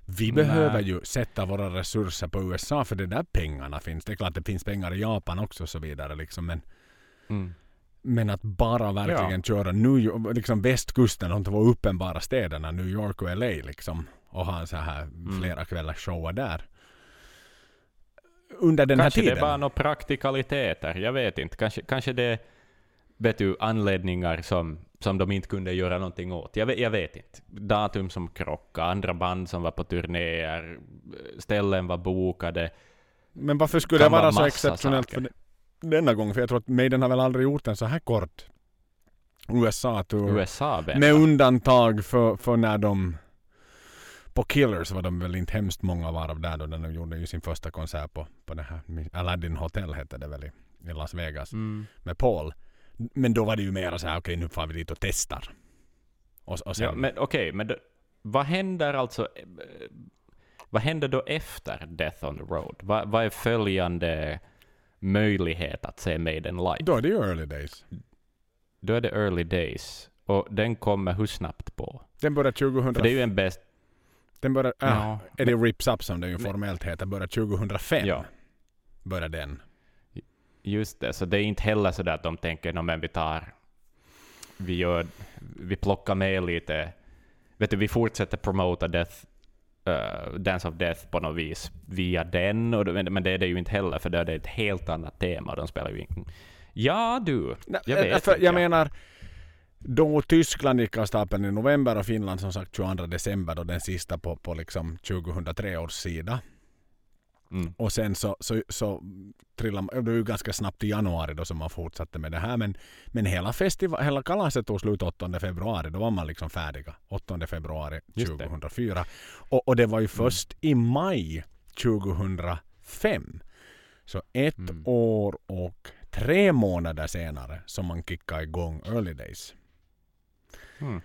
vi Nej. behöver ju sätta våra resurser på USA för det är där pengarna finns. Det är klart det finns pengar i Japan också och så vidare liksom men, Mm. men att bara verkligen köra New York, liksom västkusten, de två uppenbara städerna New York och LA liksom och ha så här Mm. flera kvällars shower där. Under den Kanske här tiden. det är bara några praktikaliteter, jag vet inte. Kanske, kanske det är vet du, anledningar som, som de inte kunde göra någonting åt. Jag vet, jag vet inte. Datum som krockade, andra band som var på turnéer, ställen var bokade. Men varför skulle det vara så exceptionellt för saker. denna gång? För jag tror att Maiden har väl aldrig gjort en så här kort USA-tur. USA. Med undantag för, för när de på Killers var de väl inte hemskt många varav där då de gjorde ju sin första konsert på, på det här Aladdin Hotel hette det väl i, i Las Vegas Mm. med Paul. Men då var det ju mer så här okej nu får vi dit och testar. Och, och sen, Ja, men okej, men då, vad händer alltså... eh, Vad händer då efter Death on the Road? Vad, vad är följande möjlighet att se Maiden live? då är det ju early days. Då är det early days. Och den kommer hur snabbt på? Den börjar 2000. För det är ju en bäst... Den börjar, äh, Ja, är det Rips Up som den ju formellt heter, börjar 2005. Ja. Börjar den. Just det, så det är inte heller så där att de tänker no, men vi tar... Vi, gör, vi plockar med lite... Vet du, vi fortsätter promota Death, eh, Dance of Death på något vis via den, och, men det är det ju inte heller, för det är ett helt annat tema, de spelar ju in... Ja du, jag vet för inte, jag ja. menar, då Tyskland gick av stapeln i november och Finland som sagt 22 december då den sista på, på liksom 2003 års sida. Mm. Och sen så, så, så trillade man, det var ju ganska snabbt i januari då som man fortsatte med det här men, men hela, festival, hela kalaset tog slut 8 februari, då var man liksom färdiga. 8 februari Just det. 2004. Och, och det var ju först i maj 2005. Så ett Mm. år och tre månader senare som man kickade igång Early Days. Mm.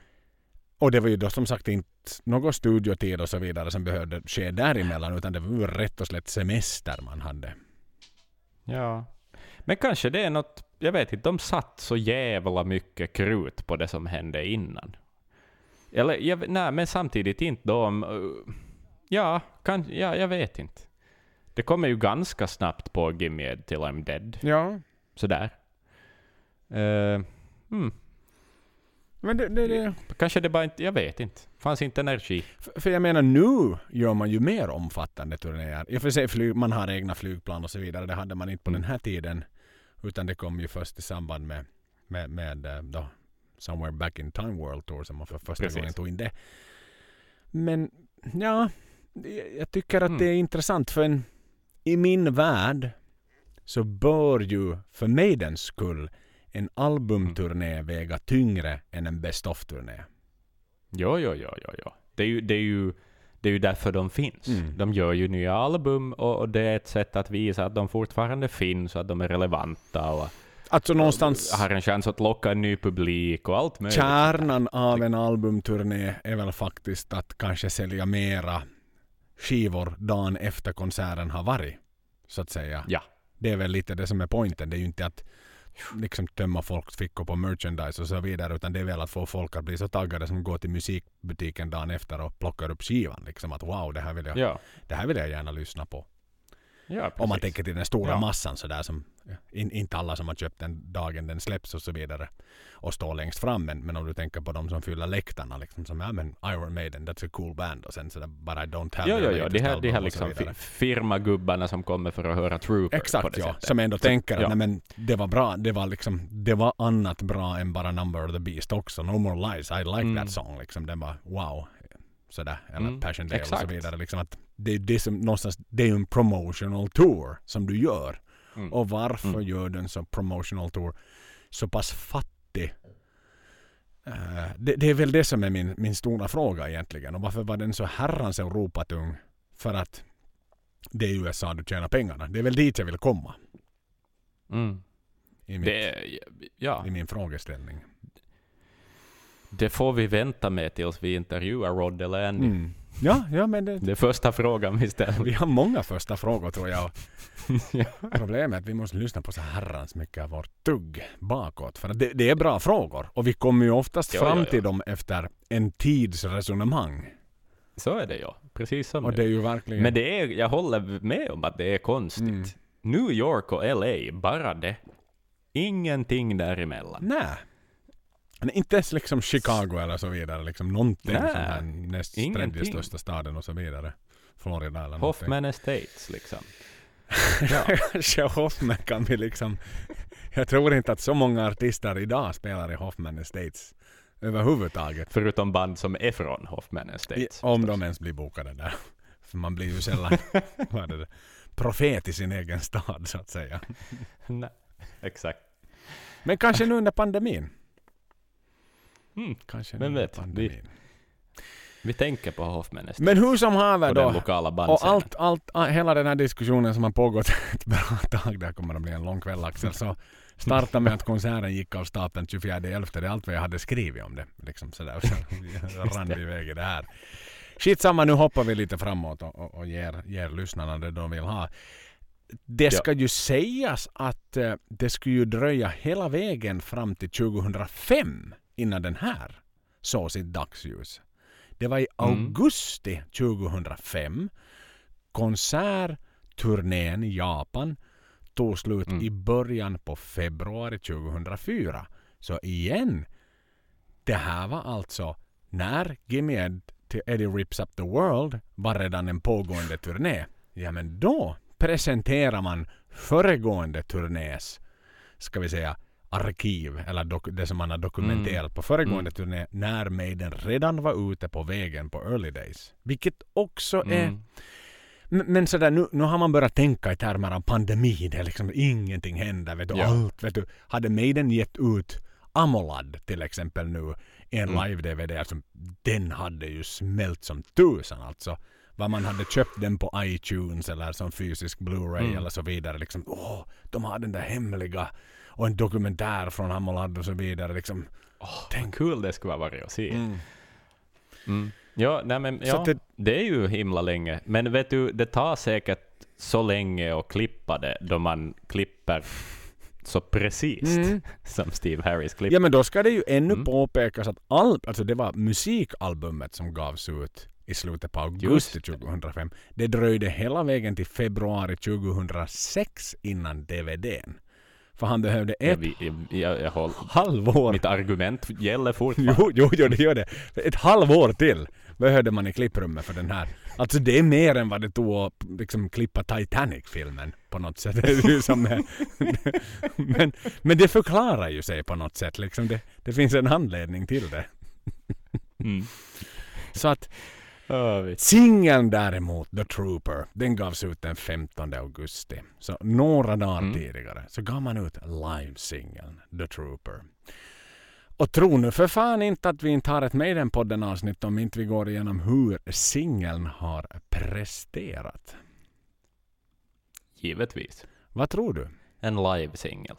Och det var ju då som sagt inte någon studiotid och så vidare som behövde ske däremellan utan det var ju rätt och slätt semester man hade. Ja. Men kanske det är något, jag vet inte, de satt så jävla mycket krut på det som hände innan. Eller, jag, nej, men samtidigt inte om... eh, ja, kan, ja, jag vet inte. Det kommer ju ganska snabbt på Gimme till I'm Dead. Ja. Sådär. Uh, mm. Men det, det, det, Kanske det bara inte... Jag vet inte. Fanns inte energi. för, för jag menar nu gör man ju mer omfattande turnéer. I och för sig flyg, man har egna flygplan och så vidare. Det hade man inte på Mm. den här tiden. Utan det kom ju först i samband med, med, med eh, då, Somewhere Back in Time World Tour som man för första Precis. gången tog in det. Men ja, jag tycker att Mm. det är intressant för en, i min värld så bör ju för Maidens skull en albumturné väga tyngre än en best of-turné. Jo, jo, jo, jo, jo. Det är ju, det är ju, det är ju därför de finns. Mm. De gör ju nya album och, och det är ett sätt att visa att de fortfarande finns och att de är relevanta och Alltså någonstans har en chans att locka en ny publik och allt möjligt. kärnan av en albumturné är väl faktiskt att kanske sälja mera skivor dagen efter konserten har varit. Så att säga. Ja. Det är väl lite det som är poängen. Det är ju inte att liksom tömma folks fickor på merchandise och så vidare utan det är väl att få folk att bli så taggade som går till musikbutiken dagen efter och plockar upp skivan. Liksom att wow, det här vill jag, Ja, det här vill jag gärna lyssna på. ja Om man tänker till den stora Ja. massan sådär som in, inte alla som har köpt den dagen den släpps och så vidare och står längst fram men, men om du tänker på de som fyller läktarna liksom som ja men Iron Maiden that's a cool band och sen sådär but I don't have Jo, jo, jo. De här, de album här så liksom firmagubbarna som kommer för att höra Trooper Exakt det ja, sättet. som ändå tänker att ja. nej, men det var bra, det var liksom det var annat bra än bara Number of the Beast också. No More Lies, I like Mm. that song liksom. Den var wow. Sådär, eller Mm, Passion Dale och så vidare. Liksom att det är det som någonstans, det är ju en promotional tour som du gör. Mm. Och varför Mm. gör du en så promotional tour så pass fattig? Eh, det, det är väl det som är min, min stora fråga egentligen. Och varför var den så herrans Europatung? För att det är USA du tjänar pengarna. Det är väl dit jag vill komma Mm. i, mitt, Det, ja, i min frågeställning. Det får vi vänta med tills vi intervjuar Rod eller Andy. Mm. Ja, ja, men det, Det är första frågan vi ställer. vi har många första frågor tror jag. ja. Problemet är att vi måste lyssna på så herrans mycket av vårt tugg bakåt. För det, det är bra frågor och vi kommer ju oftast Ja, fram ja, till dem efter en tids resonemang. Så är det ja. Precis som Och det. det är ju verkligen... Men det är, jag håller med om att det är konstigt. Mm. New York och LA, bara det. Ingenting däremellan. Nej. Men inte ens liksom Chicago eller så vidare. Liksom någonting Nej, som är näst tredje största staden och så vidare. Florida eller någonting. Hoffman Estates liksom. Kanske Hoffman kan vi liksom... Jag tror inte att så många artister idag spelar i Hoffman Estates överhuvudtaget. Förutom band som är från Hoffman Estates. om förstås. de ens blir bokade där. För man blir ju sällan vad är det, profet i sin egen stad så att säga. Nej, exakt. Men kanske nu under pandemin. Mm. Kanske nu vet? pandemin. Vi tänker på Hoffman Estates. Men hur som haver då. Och allt, allt, all- hela den här diskussionen som har pågått ett bra tag, det här kommer att bli en lång kväll Axel, så startade med att konserten gick av stapeln 24.11. Det är allt vad jag hade skrivit om det. Liksom sådär. Så rann vi iväg i det här. Skitsamma, nu hoppar vi lite framåt och, och, och ger, ger lyssnarna det de vill ha. Det ska ju sägas att eh, det skulle ju dröja hela vägen fram till 2005 innan den här såg sitt dagsljus. Det var i Mm. augusti 2005. Konsertturnén i Japan tog slut Mm. i början på februari 2004. Så igen, det här var alltså när Gimme Ed till Eddie Rips Up the World var redan en pågående turné. Ja men då presenterar man föregående turnés, ska vi säga, arkiv eller dok- det som man har dokumenterat på föregående turné när Maiden redan var ute på vägen på Early Days. Vilket också är Mm. men, men sådär, nu, nu har man börjat tänka i termer av pandemi. Det är liksom ingenting händer. Vet du, Ja. allt, vet du. Hade Maiden gett ut Amolad till exempel nu en Mm. live-DVD. Alltså, den hade ju smält som tusan alltså. Vad man hade köpt den på iTunes eller som fysisk Blu-ray Mm. eller så vidare. Liksom, åh, de har den där hemliga och en dokumentär från Amolad och så vidare. Liksom. Åh, Tänk kul det skulle ha varit att se. Mm. Mm. Ja, nej men, ja det... det- är ju himla länge. Men vet du, det tar säkert så länge att klippa det då man klipper så precis Mm. som Steve Harris klipp. Ja men då ska det ju ännu Mm. påpekas att all, alltså det var musikalbumet som gavs ut i slutet på augusti Just det. 2005. Det dröjde hela vägen till februari 2006 innan DVDn. För han behövde Jag, ett jag, jag, jag håller, halvår. mitt argument gäller fortfarande. Jo, jo, jo, det gör det. Ett halvår till behövde man i klipprummet för den här. Alltså det är mer än vad det tog att liksom klippa Titanic-filmen på något sätt. Men, men det förklarar ju sig på något sätt. Liksom det, det finns en anledning till det. Mm. Så att Singeln däremot, The Trooper, den gavs ut den 15 augusti. Så några dagar Mm. tidigare så gav man ut live-singeln The Trooper. Och tro nu för fan inte att vi inte har ett Maiden-podden avsnitt om inte vi går igenom hur singeln har presterat. Givetvis. Vad tror du? En live-singel.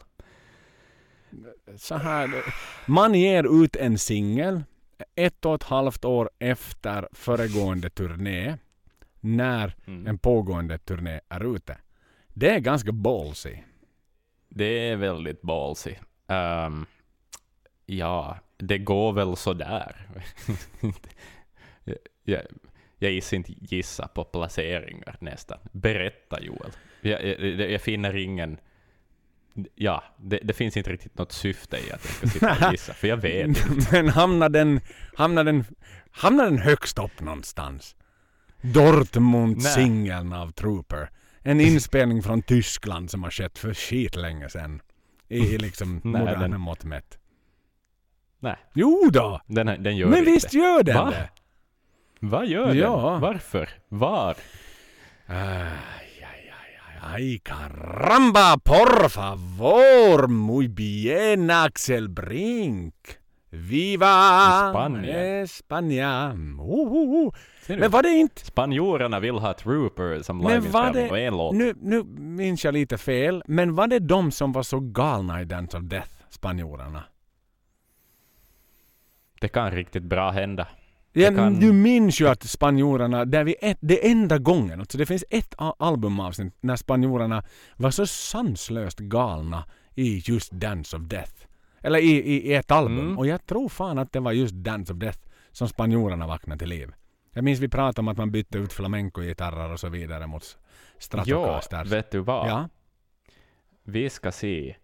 Så här, man ger ut en singel ett och ett halvt år efter föregående turné när Mm. en pågående turné är ute. Det är ganska ballsy. Det är väldigt ballsy. Ehm, ja, det går väl sådär. jag, jag gissar inte gissa på placeringar nästan. Berätta Joel. Jag, jag, jag finner ingen... Ja, det, det finns inte riktigt något syfte i att jag ska sitta och gissa, för jag vet inte. Men hamnar den, hamnar den, hamnar den högst upp någonstans? Dortmund-singeln av Trooper. En inspelning från Tyskland som har skett för skit länge sedan. I, i liksom Nej, moderna den- mått mätt. Nej, Jo då! den, den gör Men inte. visst gör den Va? det! Vad gör Ja. den? Varför? Var? Ay, ay, caramba, por favor, muy bien, Axel Brink. Viva Spanien. España. Uh, uh, uh. Ser du? Men var det inte... Spanjorerna vill ha Trooper som liveinspelning och det... en låt. Nu, nu minns jag lite fel, men var det de som var så galna i Dance of Death, spanjorerna? Det kan riktigt bra hända. Ja, kan- Du minns ju att spanjorerna, där vi ett, det enda gången, alltså det finns ett albumavsnitt när spanjorerna var så sanslöst galna i just Dance of Death. Eller i, i, i ett album. Mm. Och jag tror fan att det var just Dance of Death som spanjorerna vaknade till liv. Jag minns vi pratade om att man bytte ut flamenco-gitarrer och så vidare mot Ja, Stratocasters. vet du vad? Ja. Vi ska se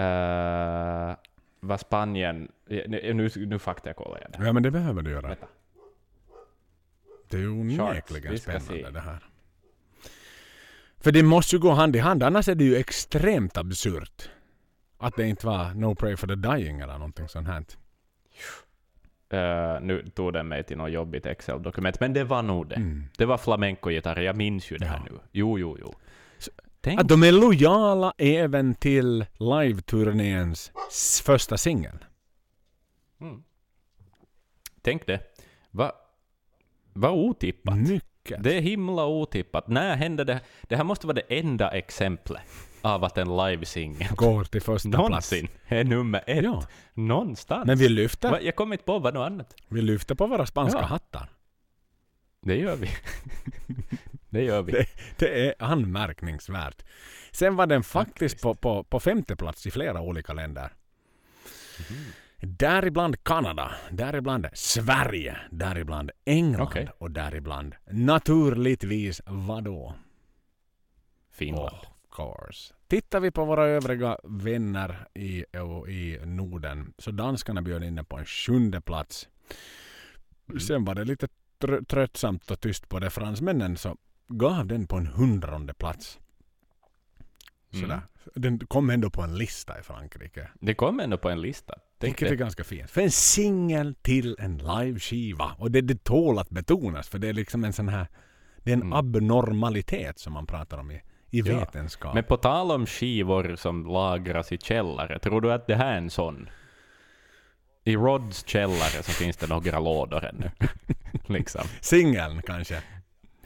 uh, vad Spanien... Nu, nu, nu faktakollar jag det. ja, men det behöver du göra. Vänta. Det är onekligen spännande det här. För det måste ju gå hand i hand, annars är det ju extremt absurt. Att det inte var No Pray for the Dying eller någonting sånt här. Eh, nu tog den mig till något jobbigt Excel-dokument, men det var nog det. Mm. Det var flamenco-gitarr, jag minns ju det här Ja. nu. Jo, jo, jo. Så- Tänk, Att de är lojala även till live-turnéns första singel. mm. Tänk det. Vad va otippat. Mycket. Det är himla otippat. När hände det? Det här måste vara det enda exemplet av att en livesingel Går till första plats. någonsin är nummer ett. Ja. Någonstans. Men vi lyfter? Jag kommer inte på vad något annat. vi lyfter på våra spanska Ja. hattar. Det gör vi. det gör vi. Det- Det är anmärkningsvärt. Sen var den faktiskt Faktiskt. på, på, på femte plats i flera olika länder. Däribland Kanada, däribland Sverige, däribland England Okej. och däribland naturligtvis vadå? Finland. Of course. Tittar vi på våra övriga vänner i, i Norden så danskarna bjöd in på en sjunde plats. Mm. Sen var det lite tr- tröttsamt och tyst på det. Fransmännen så gav den på en hundrade plats. Mm. Sådär. Den kom ändå på en lista i Frankrike. Det kom ändå på en lista. Vilket är ganska fint. För en singel till en liveskiva. Och det, det tål att betonas för det är liksom en sån här... Det är en Mm. abnormalitet som man pratar om i, i Ja. vetenskap. Men på tal om skivor som lagras i källare, tror du att det här är en sån? I Rods källare så finns det några lådor ännu. liksom. Singeln kanske.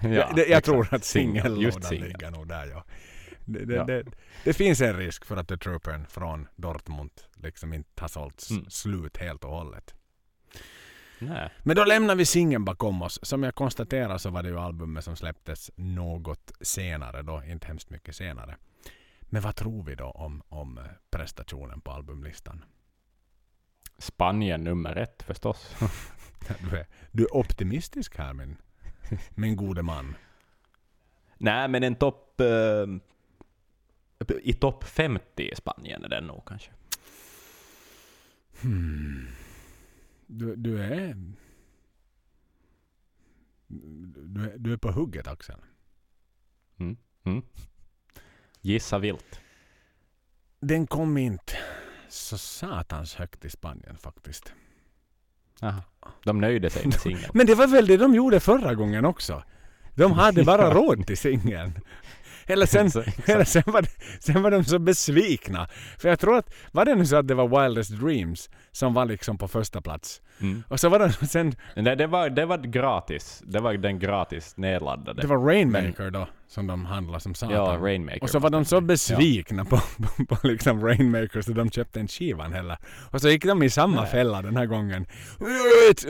Ja, jag jag tror att singellådan singel. ligger nog där ja. Det, det, Ja. Det, det finns en risk för att The Troopern från Dortmund liksom inte har sålts Mm. slut helt och hållet. Nej. Men då lämnar vi singeln bakom oss. Som jag konstaterar så var det ju albumet som släpptes något senare då, inte hemskt mycket senare. Men vad tror vi då om, om eh, prestationen på albumlistan? Spanien nummer ett förstås. Du är, du är optimistisk här min, min gode man. Nej, men en topp... eh, I topp 50 i Spanien är den nog kanske. Hmm. Du, du är... Du är, du är på hugget Axel. Mm. Mm. Gissa vilt. Den kom inte så satans högt i Spanien faktiskt. Aha. De nöjde sig med singeln. Men det var väl det de gjorde förra gången också. De hade bara råd till singeln. Eller sen, eller sen, var, sen var de så besvikna. För jag tror att, var det nu så att det var Wildest Dreams som var liksom på första plats? Mm. Och så var det sen, Nej, det var, det var gratis. Det var den gratis nedladdade. det var Rainmaker då, som de handlade som satan. ja, Rainmaker. Och så var de så besvikna på, på, på liksom Rainmaker så de köpte en skivan heller. Och så gick de i samma Nej. fälla den här gången.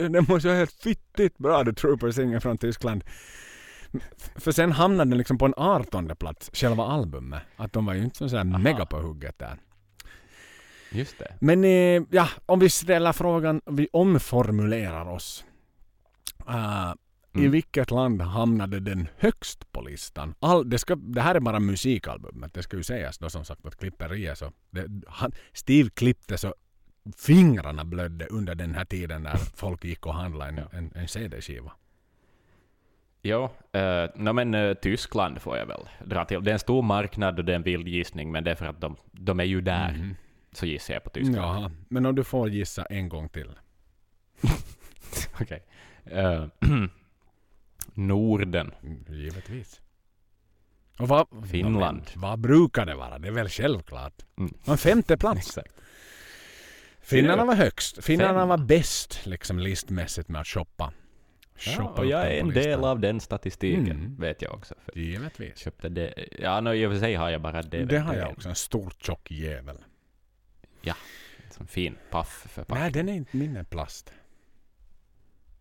Det måste vara helt fittigt bra The Trooper singer från Tyskland. För sen hamnade den liksom på en 18 plats, själva albumet. Att de var ju inte så Aha. mega på hugget där. Just det. Men eh, ja, om vi ställer frågan, vi omformulerar oss. Uh, I Mm. vilket land hamnade den högst på listan? All, det, ska, det här är bara musikalbumet, det ska ju sägas då som sagt att klipperiet så... Det, han, Steve klippte så fingrarna blödde under den här tiden när folk gick och handlade en, en, en CD-skiva. Ja, uh, no, men eh, Tyskland får jag väl dra till. Det är en stor marknad och det är en vild gissning, men det är för att de, de är ju där. Mhm. Så gissar jag på Tyskland. Jaha, men om du får gissa en gång till. Okej. Eh, Norden. Mm, Givetvis. Och vad, Finland. Vad, vad brukar det vara? Det är väl självklart. Mm. En femte plats. Exakt. Finnarna var högst. Finnarna Fem. var bäst liksom listmässigt med att shoppa. Ja, och jag är en del av den statistiken, Mm. vet jag också. För Givetvis. köpte det. Ja, no, i och för sig har jag bara det. Det har jag också. En stor tjock jävel. Som fin paff för paff. Nej, den är inte min plast.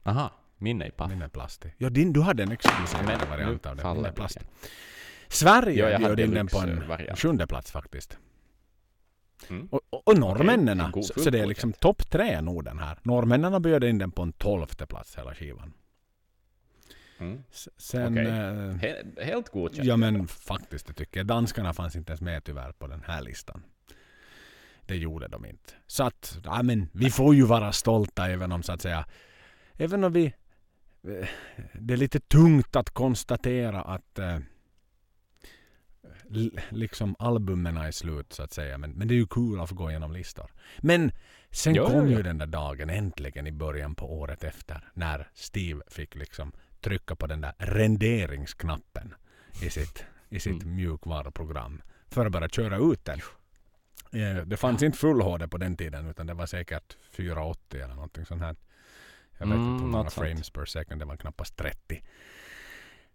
Aha, min är paff. Min är plast. Ja, din, du hade en exklusiv variant av den. Min är plast. Sverige Ja, bjöd in den på en deluxe-variant. sjunde plats faktiskt. Mm. Och, och, och norrmännen. en god så, så det är liksom topp tre Norden här. Norrmännen bjöd in den på en tolfte plats hela skivan. Mm. Sen... Okej. eh, He- helt godkänt. Ja men faktiskt det tycker jag. Danskarna fanns inte ens med tyvärr på den här listan. Det gjorde de inte. Så att, ja men vi får ju vara stolta även om så att säga, även om vi, eh, det är lite tungt att konstatera att eh, liksom albumen är slut så att säga. Men, men det är ju kul att få gå igenom listor. Men sen Ja, ja, kom ja. ju den där dagen äntligen i början på året efter när Steve fick liksom trycka på den där renderingsknappen i sitt, i sitt Mm. mjukvaruprogram för att bara köra ut den. Eh, Det fanns inte full HD på den tiden utan det var säkert 480 eller någonting sånt här. Jag vet Mm, inte hur många något sånt. frames per second, det var knappast 30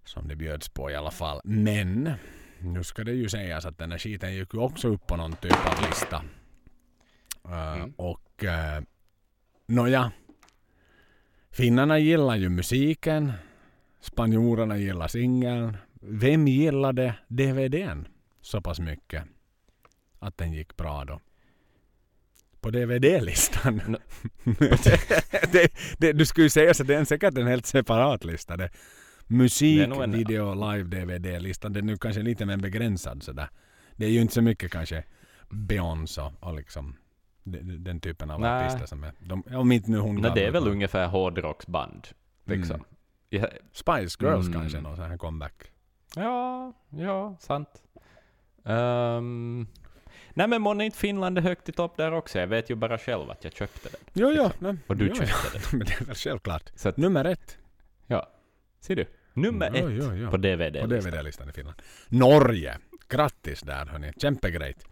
som det bjöds på i alla fall. Men nu ska det ju sägas att den här skiten gick ju också upp på någon typ av lista. Eh, Mm. Och uh, nåja, finnarna gillar ju musiken. Spanjorerna gillar singeln. Vem gillade DVDn så pass mycket att den gick bra då? På DVD-listan. Nå- det, det, du skulle ju säga så det är säkert en helt separat lista. Det. Musik, Det en- video, live, DVD-listan. Den är nu kanske lite mer begränsad sådär. Det är ju inte så mycket kanske Beyoncé och liksom den, den typen av artister som är... De, om inte nu hon Nej, det är väl ungefär hårdrocksband. Liksom. Mm. Ja, Spice Girls Mm. kanske, någon sån här comeback. ja, ja, sant. Um, nej men månne inte Finland är högt i topp där också? Jag vet ju bara själv att jag köpte den. Jo. Liksom. nej, Och du jo, köpte ja. den. Men det är väl självklart. Så att, Nummer ett. ja. Ser du? Nummer Jo, ett jo, jo. på DVD. På DVD-listan i Finland. Norge. Grattis där hörni. Kämpegrejt.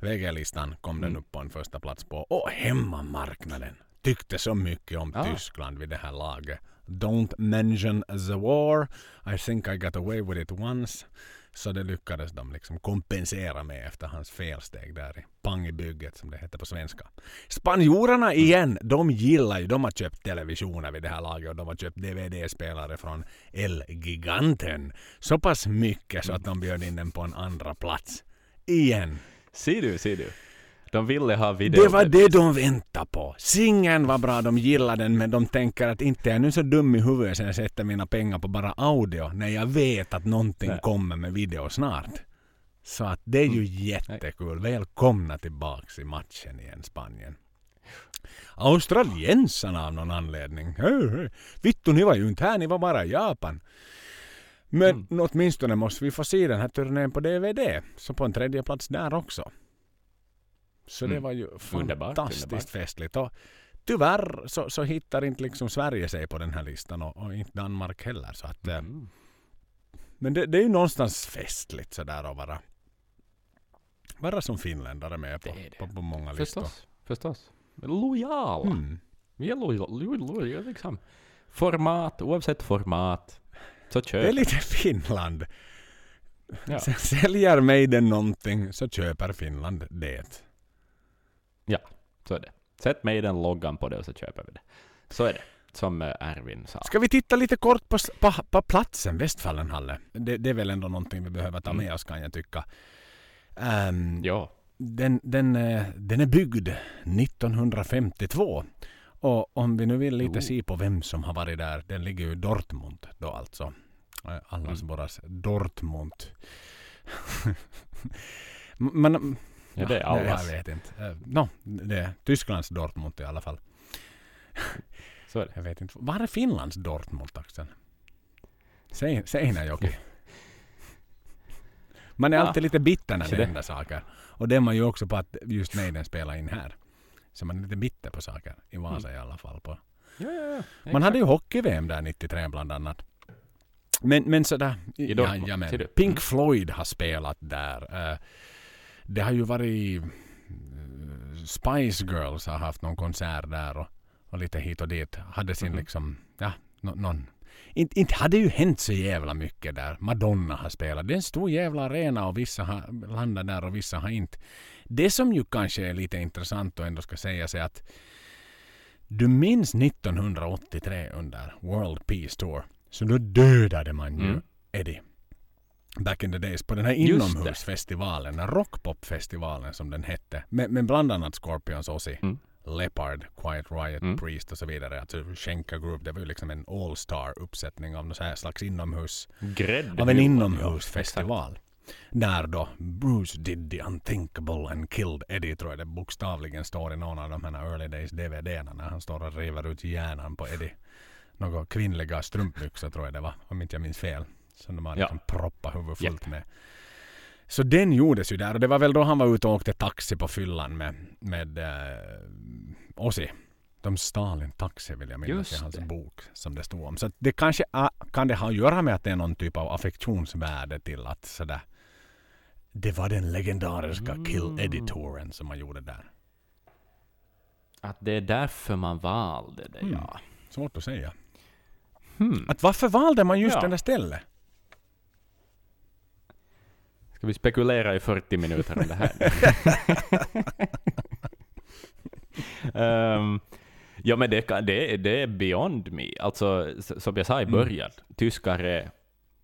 VG-listan kom den Mm. upp på en första plats på. Och hemmamarknaden. Tyckte så mycket om Ah. Tyskland vid det här laget. Don't mention the war. I think I got away with it once. Så det lyckades de liksom kompensera med efter hans felsteg där i pang i bygget som det heter på svenska. Spanjorerna igen, de gillar ju, de har köpt televisioner vid det här laget och de har köpt DVD-spelare från El Giganten. Så pass mycket så att de bjöd in den på en andra plats. Igen. Ser du, ser du. De ville ha video. Det var det de väntade på. Singeln var bra, de gillade den, men de tänker att inte är jag nu så dum i huvudet sen jag sätter mina pengar på bara audio, när jag vet att någonting Nej. kommer med video snart. Så att det är ju Mm. jättekul. Välkomna tillbaks i matchen igen, Spanien. Australiensarna av någon anledning. Vittu, ni var ju inte här, ni var bara i Japan. Men Mm. åtminstone måste vi få se den här turnén på DVD. Så på en tredje plats där också. Så det Mm. var ju fantastiskt underbart. festligt. Och tyvärr så, så hittar inte liksom Sverige sig på den här listan och, och inte Danmark heller. Så att, eh, Mm. Men det, det är ju någonstans festligt sådär att vara, vara som finländare med på, Det det. på, på många listor. Förstås, förstås. Men Lojala. Mm. Vi är lojala, lo, lo, liksom. Format, oavsett format. Så köp. Det är lite Finland. Ja. Säljer Maiden någonting så köper Finland det. Så är det. Sätt mig den loggan på det och så köper vi det. Så är det. Som eh, Ervin sa. Ska vi titta lite kort på, på, på platsen Westfallenhalle? Det, det är väl ändå någonting vi behöver ta Mm. med oss kan jag tycka. Ehm, Ja. den, den, eh, den är byggd 1952. Och om vi nu vill lite Oh. se på vem som har varit där. Den ligger ju i Dortmund då alltså. Eh, Allas Mm. våras Dortmund. Men, Ja, det är nej, allas. Jag vet inte. Eh, Nå, det är Tysklands Dortmund i alla fall. Så är det. Jag vet inte. Var är Finlands Dortmund Axel? Se- Seinäjoki. Man är Ja, alltid lite bitter när det det- händer saker. Och det är man ju också på att just Maiden spelar in här. Så man är lite bitter på saker. I Vasa i alla fall. På. Ja, ja, ja. Man hade ju hockey-VM där 93 bland annat. Men, men sådär. I Dortmund, du? Pink Mm. Floyd har spelat där. Eh, Det har ju varit... eh, Spice Girls har haft någon konsert där och, och lite hit och dit. Hade sin Mhm. liksom... Ja, nå- någon... Inte, inte hade ju hänt så jävla mycket där. Madonna har spelat. Det är en stor jävla arena och vissa har landat där och vissa har inte. Det som ju kanske är lite intressant och ändå ska sägas är att du minns 1983 under World Peace Tour. Så då dödade man ju Mm. Eddie. Back in the days på den här inomhusfestivalen, den rockpopfestivalen som den hette. Med, med bland annat Scorpions, Ozzy, Mm. Leopard, Quiet Riot, Mm. Priest och så vidare. Alltså Schenker Group, det var ju liksom en all-star uppsättning av någon här slags inomhus Grädde. av en Ja, inomhusfestival. Där då Bruce did the unthinkable and killed Eddie tror jag det bokstavligen står i någon av de här early days DVDerna när han står och river ut hjärnan på Eddie. Några kvinnliga strumpbyxor tror jag det var, om inte jag minns fel. Som de har Ja. liksom proppat huvudet fullt med. Så den gjordes ju där och det var väl då han var ute och åkte taxi på fyllan med, med äh, Ozzy. De stal en taxi vill jag minnas i hans bok som det stod om. Så det kanske kan det ha att göra med att det är någon typ av affektionsvärde till att sådär det var den legendariska Mm. Eddie-touren som man gjorde där. Att det är därför man valde det, Mm. ja. Svårt att säga. Hmm. Att varför valde man just Ja. det där stället? Ska vi spekulera i 40 minuter om det här? Ehm, ja, men det, kan, det, det är beyond me. Alltså, som jag sa i Mm. början, tyskar är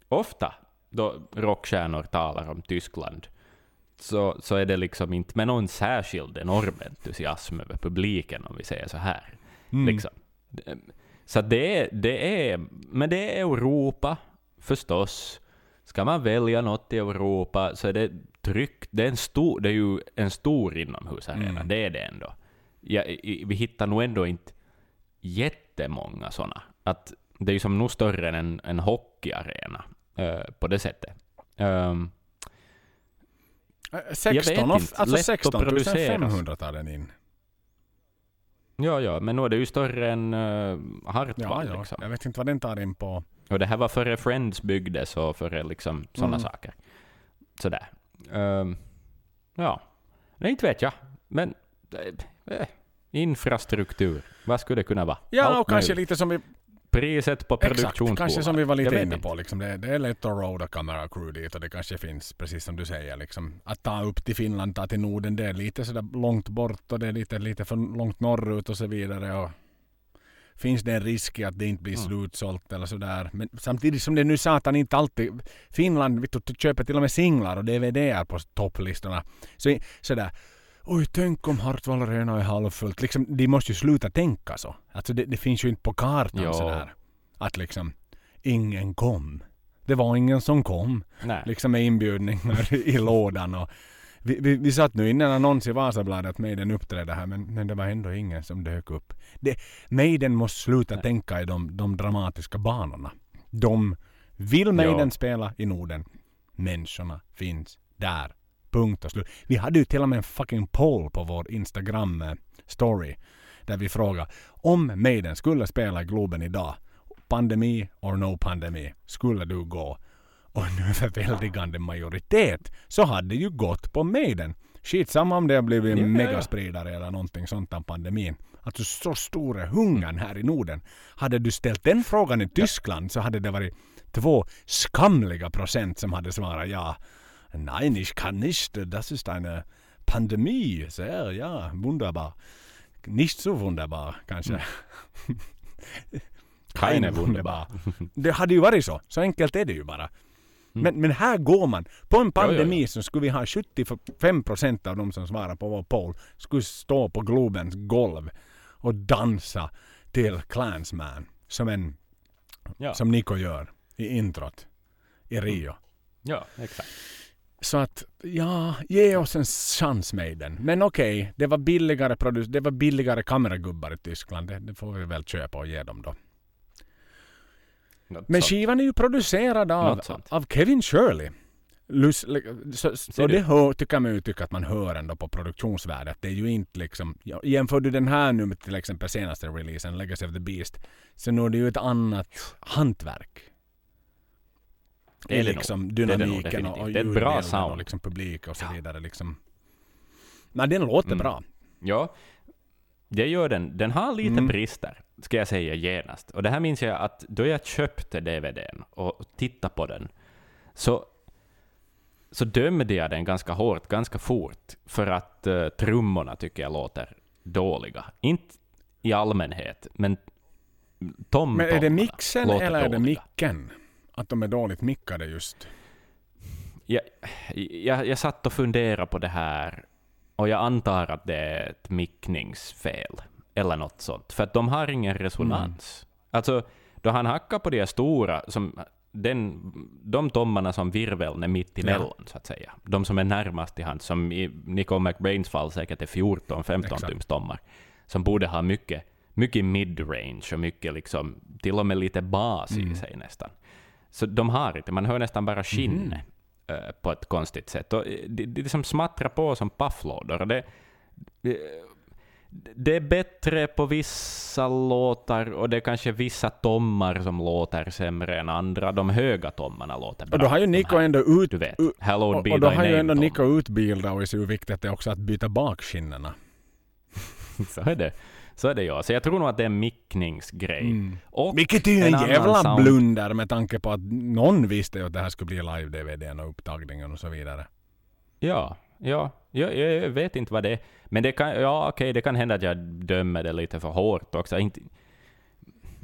ofta, då rockstjärnor talar om Tyskland, så, så är det liksom inte med någon särskild enorm entusiasm över publiken, om vi säger så här. Mm. Liksom. Det- Så det det är, men det är Europa, förstås. Ska man välja något i Europa så är det tryggt. Det är, en stor, det är ju en stor inomhusarena, Mm. det är det ändå. Ja, i, vi hittar nog ändå inte jättemånga sådana. Att det är ju som nog större än en, en hockeyarena eh, på det sättet. Ehm, Äh, vet 16, och- inte. alltså Lätt att 16 producera. 500 tar den in. ja, ja, men nu är det ju större än uh, Ja, Hartwall. ja. liksom. Jag vet inte vad den tar in på. Och det här var före Friends byggdes och före liksom sådana Mm. saker. Sådär. Um, ja, nej inte vet jag. Men eh, eh, infrastruktur, vad skulle det kunna vara? Ja, Allt och kanske lite som vi... Priset på produktionsbolag. kanske som vi var lite inne på. Liksom det, det är lätt att roada kamera crew dit och det kanske finns, precis som du säger, liksom, att ta upp till Finland, ta till Norden, det är lite sådär långt bort och det är lite, lite för långt norrut och så vidare. Och finns det en risk att det inte blir Mm. slutsålt eller sådär. Men samtidigt som det nu satan inte alltid... Finland vet du, köper till och med singlar och DVDer på topplistorna. Så sådär... Oj, tänk om Hartwall Arena är halvfullt. Liksom, de måste ju sluta tänka så. Alltså det, det finns ju inte på kartan Jo. sådär. Att liksom, ingen kom. Det var ingen som kom. Nej. Liksom med inbjudningar i lådan och vi, vi, vi satt nu inne en annons i Vasabladet att Maiden uppträdde här men, men det var ändå ingen som dök upp. Det, Maiden måste sluta Nej. tänka i de, de dramatiska banorna. De vill Maiden Ja. spela i Norden. Människorna finns där. Punkt och slut. Vi hade ju till och med en fucking poll på vår Instagram eh, där vi frågade om Maiden skulle spela i Globen idag. Pandemi or no pandemi. Skulle du gå? Och en överväldigande majoritet så hade ju gått på Maiden. Skitsamma om det har blivit en Ja, ja, ja. megaspridare eller någonting sånt av pandemin. Alltså så stor är hungern här i Norden. Hade du ställt den frågan i Tyskland så hade det varit två skamliga procent som hade svarat ja. Nein, ich kann nicht. Das ist eine Pandemie. Sehr, ja, wunderbar. Nicht so wunderbar kanske. Keine wunderbar. Det hade ju varit så. Så enkelt är det ju bara. Men, men här går man. På en Ja, ja, ja. pandemi så skulle vi ha 75 procent av de som svarar på vår poll skulle stå på Globens golv och dansa till Clansman. Som, en, som Nico gör i introt i Rio. ja, exakt. Så att, ja, ge oss en chans med den. Men okej, det var billigare produ- det var billigare kameragubbar i Tyskland. Det, det får vi väl köpa och ge dem då. Något Men sånt. skivan är ju producerad av, Något sånt. av Kevin Shirley. Lus, så, så det hör, tycker man ju tycker att man hör ändå på produktionsvärdet. Det är ju inte liksom... Jämför du den här nu med till exempel senaste releasen, Legacy of the Beast, så nu är det ju ett annat hantverk. Det är det liksom nog. Det är det nog dynamiken och, och Det är ett bra sound. och liksom publik och så vidare. Liksom. Men den låter Mm. bra. Ja, det gör den. Den har lite Mm. brister, ska jag säga genast. Och det här minns jag att då jag köpte DVDn och tittade på den, så, så dömde jag den ganska hårt, ganska fort, för att uh, trummorna tycker jag låter dåliga. Inte i allmänhet, men tom Men är det mixen eller är det dåliga. micken? Att de är dåligt mickade just. jag, jag, jag satt och funderade på det här och jag antar att det är ett mickningsfel eller något sånt. För att de har ingen resonans. Alltså, då han hackar på de här stora, som den, de tommarna som virveln är mitt emellan, så att säga. De som är närmast i hand, som i Nico McBrains fall säkert är 14-15 Exakt. tums tommar, som borde ha mycket, mycket mid-range och mycket liksom, till och med lite bas Mm. i sig nästan. Så de har inte, man hör nästan bara skinnet Mhm. Eh, på ett konstigt sätt. Och eh, det, det liksom smattrar på som pafflådor. Det, det, det är bättre på vissa låtar och det är kanske vissa tommar som låter sämre än andra. De höga tommarna låter bra. Och då har ju De Nico ändå ut... Du vet, Hallowed och, och då har ju ändå. Nico utbildat är ju viktigt det också att byta bakskinnena. Så är det. Så är det ja. Så jag tror nog att det är en mickningsgrej. Mm. Och Vilket är ju en, annan jävla sound- blunder med tanke på att någon visste ju att det här skulle bli live-DVDn och upptagningen och så vidare. Ja, ja. Jag, jag, jag vet inte vad det är. Men det kan, ja, okej, det kan hända att jag dömer det lite för hårt också. Inte,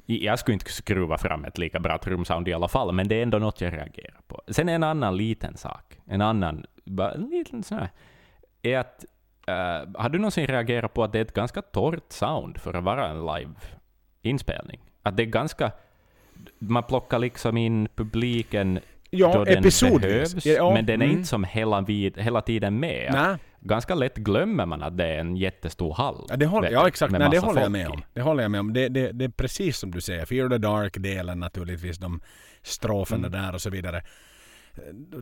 jag skulle inte skruva fram ett lika bra trumsound i alla fall, men det är ändå något jag reagerar på. Sen en annan liten sak, en annan, bara en liten sån här, är att uh, har du någonsin reagerat på att det är ett ganska torrt sound för att vara en live-inspelning? Att det är ganska, man plockar liksom in publiken då Ja, den episodvis. behövs, Ja, men den är mm. inte som hela, vid, hela tiden med. Nej, Ganska lätt glömmer man att det är en jättestor hall. ja, det håller, ja exakt. Nej, det håller jag med om. Det håller jag med om. Det, det, det är precis som du säger. Fear the Dark-delen naturligtvis, de stroferna Mm. där och så vidare.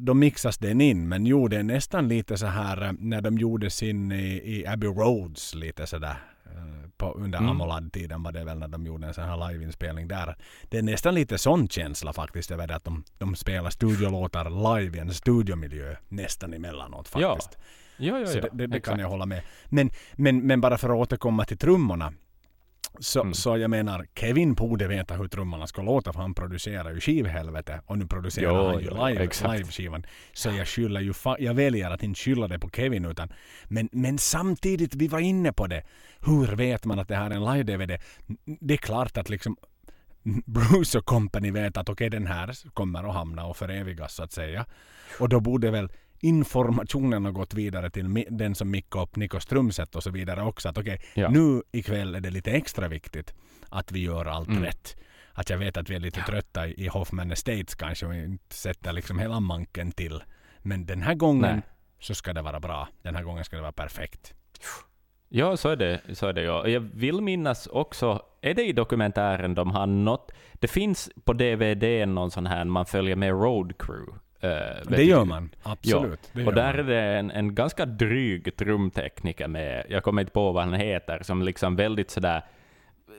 Då mixas den in, men jo, det är nästan lite så här eh, när de gjorde sin i, i Abbey Roads lite sådär. eh, På, under Mm. Amolad-tiden var det väl när de gjorde en sån här liveinspelning där. Det är nästan lite sån känsla faktiskt över det att de, de spelar studiolåtar live i en studiomiljö nästan emellanåt Ja, faktiskt. Ja, ja, Så ja. det, det, det kan jag hålla med. Men, men, men bara för att återkomma till trummorna. Så, Mm. så jag menar, Kevin borde veta hur trummorna ska låta för han producerar ju skivhelvete och nu producerar Jo, han ju jo, live, live-skivan. Så jag skyller ju, jag väljer att inte skylla det på Kevin utan men, men samtidigt, vi var inne på det. Hur vet man att det här är en live-DVD? Det är klart att liksom Bruce och company vet att okej den här kommer att hamna och förevigas så att säga. Och då borde väl informationen ha gått vidare till den som mickade upp Nikos trumset och så vidare också. Att okej, Ja. nu ikväll är det lite extra viktigt att vi gör allt Mm. rätt. Att jag vet att vi är lite trötta i i Hoffman Estates kanske och inte sätter liksom hela manken till. Men den här gången Nej. så ska det vara bra. Den här gången ska det vara perfekt. Ja, så är det. Så är det ja. Jag vill minnas också, är det i dokumentären de har något, det finns på DVD någon sån här, man följer med Road Crew. Eh, Det gör man. Absolut. Det Och där är det en, en ganska dryg trumtekniker med, jag kommer inte på vad han heter, som liksom väldigt sådär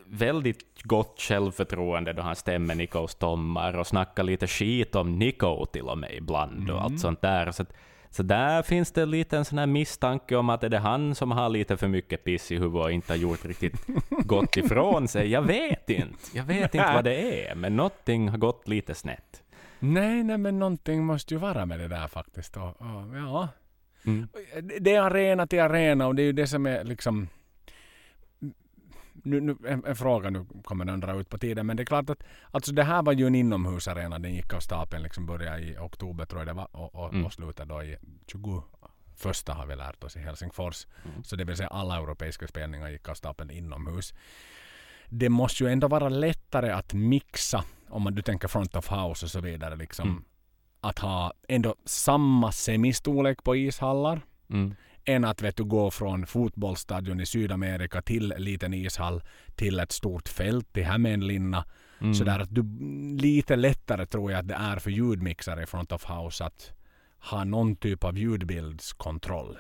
väldigt gott självförtroende då han stämmer Nikos tommar och snackar lite skit om Nico till och med ibland och Mm. allt sånt där. Så, att, så där finns det lite en sån här misstanke om att är det han som har lite för mycket piss i huvudet och inte har gjort riktigt gott ifrån sig. Jag vet inte. Jag vet inte vad det är, men någonting har gått lite snett. Nej, nej, men någonting måste ju vara med det där faktiskt. Och, och, ja. Mm. Det är arena till arena och det är ju det som är liksom... Nu, nu, en, en fråga, nu kommer den dra ut på tiden, men det är klart att alltså det här var ju en inomhusarena. Den gick av stapeln, liksom började i oktober tror jag det var och, och, Mm. och slutade då i 21 första har vi lärt oss i Helsingfors. Mm. Så det vill säga alla europeiska spelningar gick av stapeln inomhus. Det måste ju ändå vara lättare att mixa, om man du tänker front of house och så vidare, liksom, Mm. att ha ändå samma semistorlek på ishallar Mm. än att vet du, gå från fotbollsstadion i Sydamerika till en liten ishall till ett stort fält i Hämeenlinna. Mm. Sådär att du, lite lättare tror jag att det är för ljudmixare i front of house att ha någon typ av ljudbildskontroll.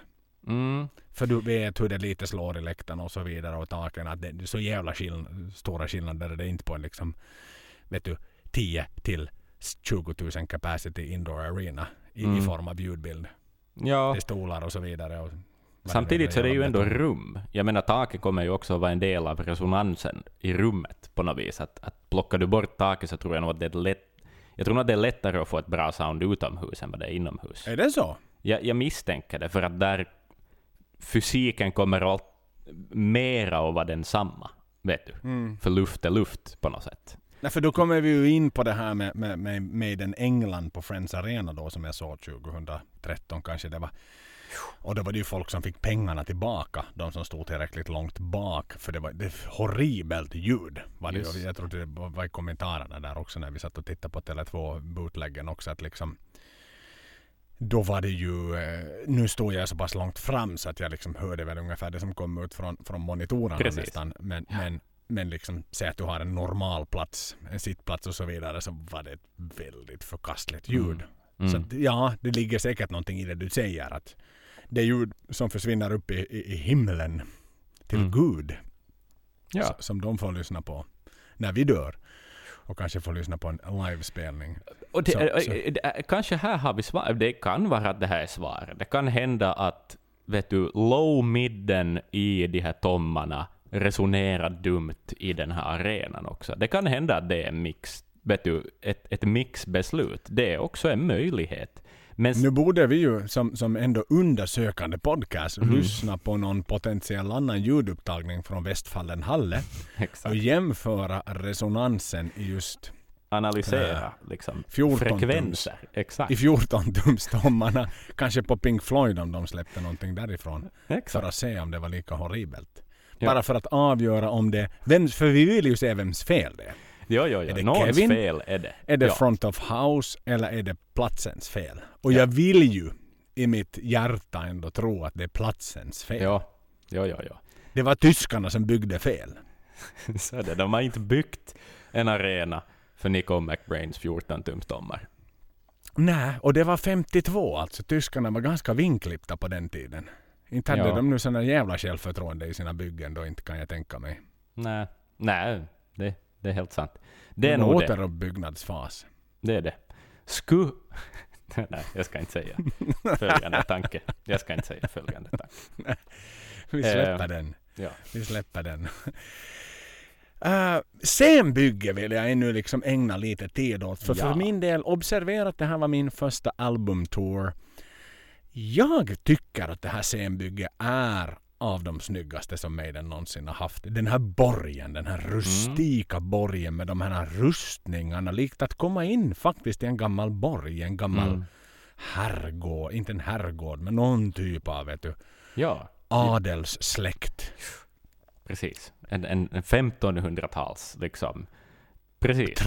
Mm. För du vet hur det lite slår i läktarna och så vidare och taken. Att det är så jävla skill- stora skillnader är det inte på en liksom, vet du, 10 till 20 000 capacity indoor arena i, i Mm. form av ljudbild. Ja. Det är stolar och så vidare. Och Samtidigt så är det ju ändå rum. Jag menar, taket kommer ju också vara en del av resonansen i rummet på något vis. Att, att plockar du bort taket så tror jag nog att det är lätt jag tror att det är lättare att få ett bra sound utomhus än vad det är inomhus. Är det så? Jag, jag misstänker det, för att där fysiken kommer att mera att vara densamma. Vet du? Mm. För luft är luft på något sätt. Nej, för då kommer vi ju in på det här med, med, med Maiden England på Friends Arena då som jag såg 2013 kanske det var. Och då var det ju folk som fick pengarna tillbaka. De som stod tillräckligt långt bak. För det var det är horribelt ljud. Var det, jag tror det var i kommentarerna där också när vi satt och tittade på Tele2 bootleggen också. Att liksom, då var det ju, eh, nu stod jag så pass långt fram så att jag liksom hörde väl ungefär det som kom ut från, från monitorerna Precis. nästan. Men, men, men liksom säg att du har en normal plats, en sittplats och så vidare så var det ett väldigt förkastligt ljud. Mm. Så att, ja, det ligger säkert någonting i det du säger att det ljud som försvinner upp i, i, i himlen till Mm. Gud Ja. som de får lyssna på när vi dör och kanske får lyssna på en livespelning. Och det, Så- så- det, kanske här har vi svar. Det kan vara att det här är svaret. Det kan hända att vet du, low-midden i de här tommarna resonerar dumt i den här arenan också. Det kan hända att det är mix, vet du, ett, ett mixbeslut. Det är också en möjlighet. Men Nu borde vi ju som, som ändå undersökande podcast Mm. lyssna på någon potentiell annan ljudupptagning från Westfallen Halle och jämföra resonansen i just analysera liksom, 14 tums. frekvenser. Exakt. i 14 tumstommarna. Kanske på Pink Floyd om de släppte någonting därifrån. För exakt. att se om det var lika horribelt. Ja. Bara för att avgöra om det... Vem, för vi vill ju se vems fel det är. Jo, jo, Är jo. det Någons Kevin? fel är det. Är det ja. front of house eller är det platsens fel? Och Ja. jag vill ju i mitt hjärta ändå tro att det är platsens fel. Ja, jo, jo, jo. Det var tyskarna som byggde fel. Så är det. De har inte byggt en arena för Nico McBrains 14-tumstommar. Nej, och det var 52 alltså. Tyskarna var ganska vinklippta på den tiden. Inte hade Ja. de nu sådana jävla självförtroende i sina byggen då, inte kan jag tänka mig. Nej, nej det, det är helt sant. Det är En nog återuppbyggnadsfas. Det är det. Sku... nej, jag ska inte säga följande tanke. Jag ska inte säga följande tanke. Vi släpper den. Ja. Vi släpper den. Uh, scenbygge vill jag ännu liksom ägna lite tid åt. För Ja. för min del, observera att det här var min första albumtour. Jag tycker att det här scenbygget är av de snyggaste som Maiden någonsin har haft. Den här borgen, den här rustika borgen med de här rustningarna. Likt att komma in faktiskt i en gammal borg, en gammal Mm. herrgård. Inte en herrgård, men någon typ av vet du, Ja, adelssläkt. precis. En, en, en 1500-tals liksom. Precis.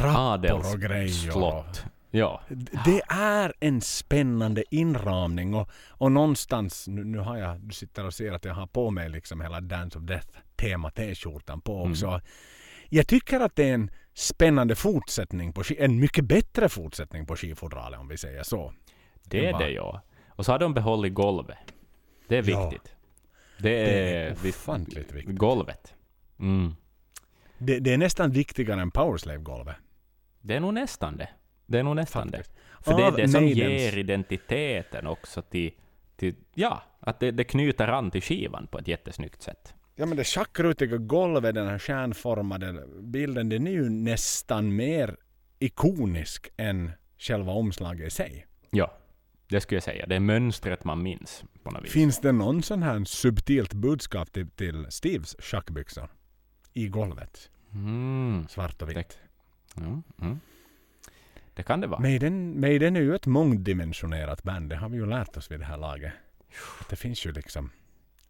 Grejer. Slott. Ja. Det är en spännande inramning och, och någonstans, nu, nu har jag, du sitter och ser att jag har på mig liksom hela Dance of Death tema t-skjortan på Mm. också. Jag tycker att det är en spännande fortsättning på en mycket bättre fortsättning på skifodralet om vi säger så. Det är det ja. Och så har de behållit golvet. Det är Ja. viktigt. Det Det är, är vi- ofantligt viktigt. Golvet. Mm. Det, det är nästan viktigare än Powerslave-golvet. Det är nog nästan det. Det är nog nästan Faktiskt. det. För det är Av det som Maidens- ger identiteten också till, till ja, att det, det knyter an till skivan på ett jättesnyggt sätt. Ja men det schackrutiga golvet, den här stjärnformade bilden, den är ju nästan mer ikonisk än själva omslaget i sig. Ja, det skulle jag säga. Det är mönstret man minns på något vis. Finns det någon sån här subtilt budskap till, till Steves schackbyxor? I golvet. Mm. Svart och vitt. Mm. Mm. Det kan det vara. Maiden, Maiden är ju ett mångdimensionerat band. Det har vi ju lärt oss vid det här laget. Att det finns ju liksom...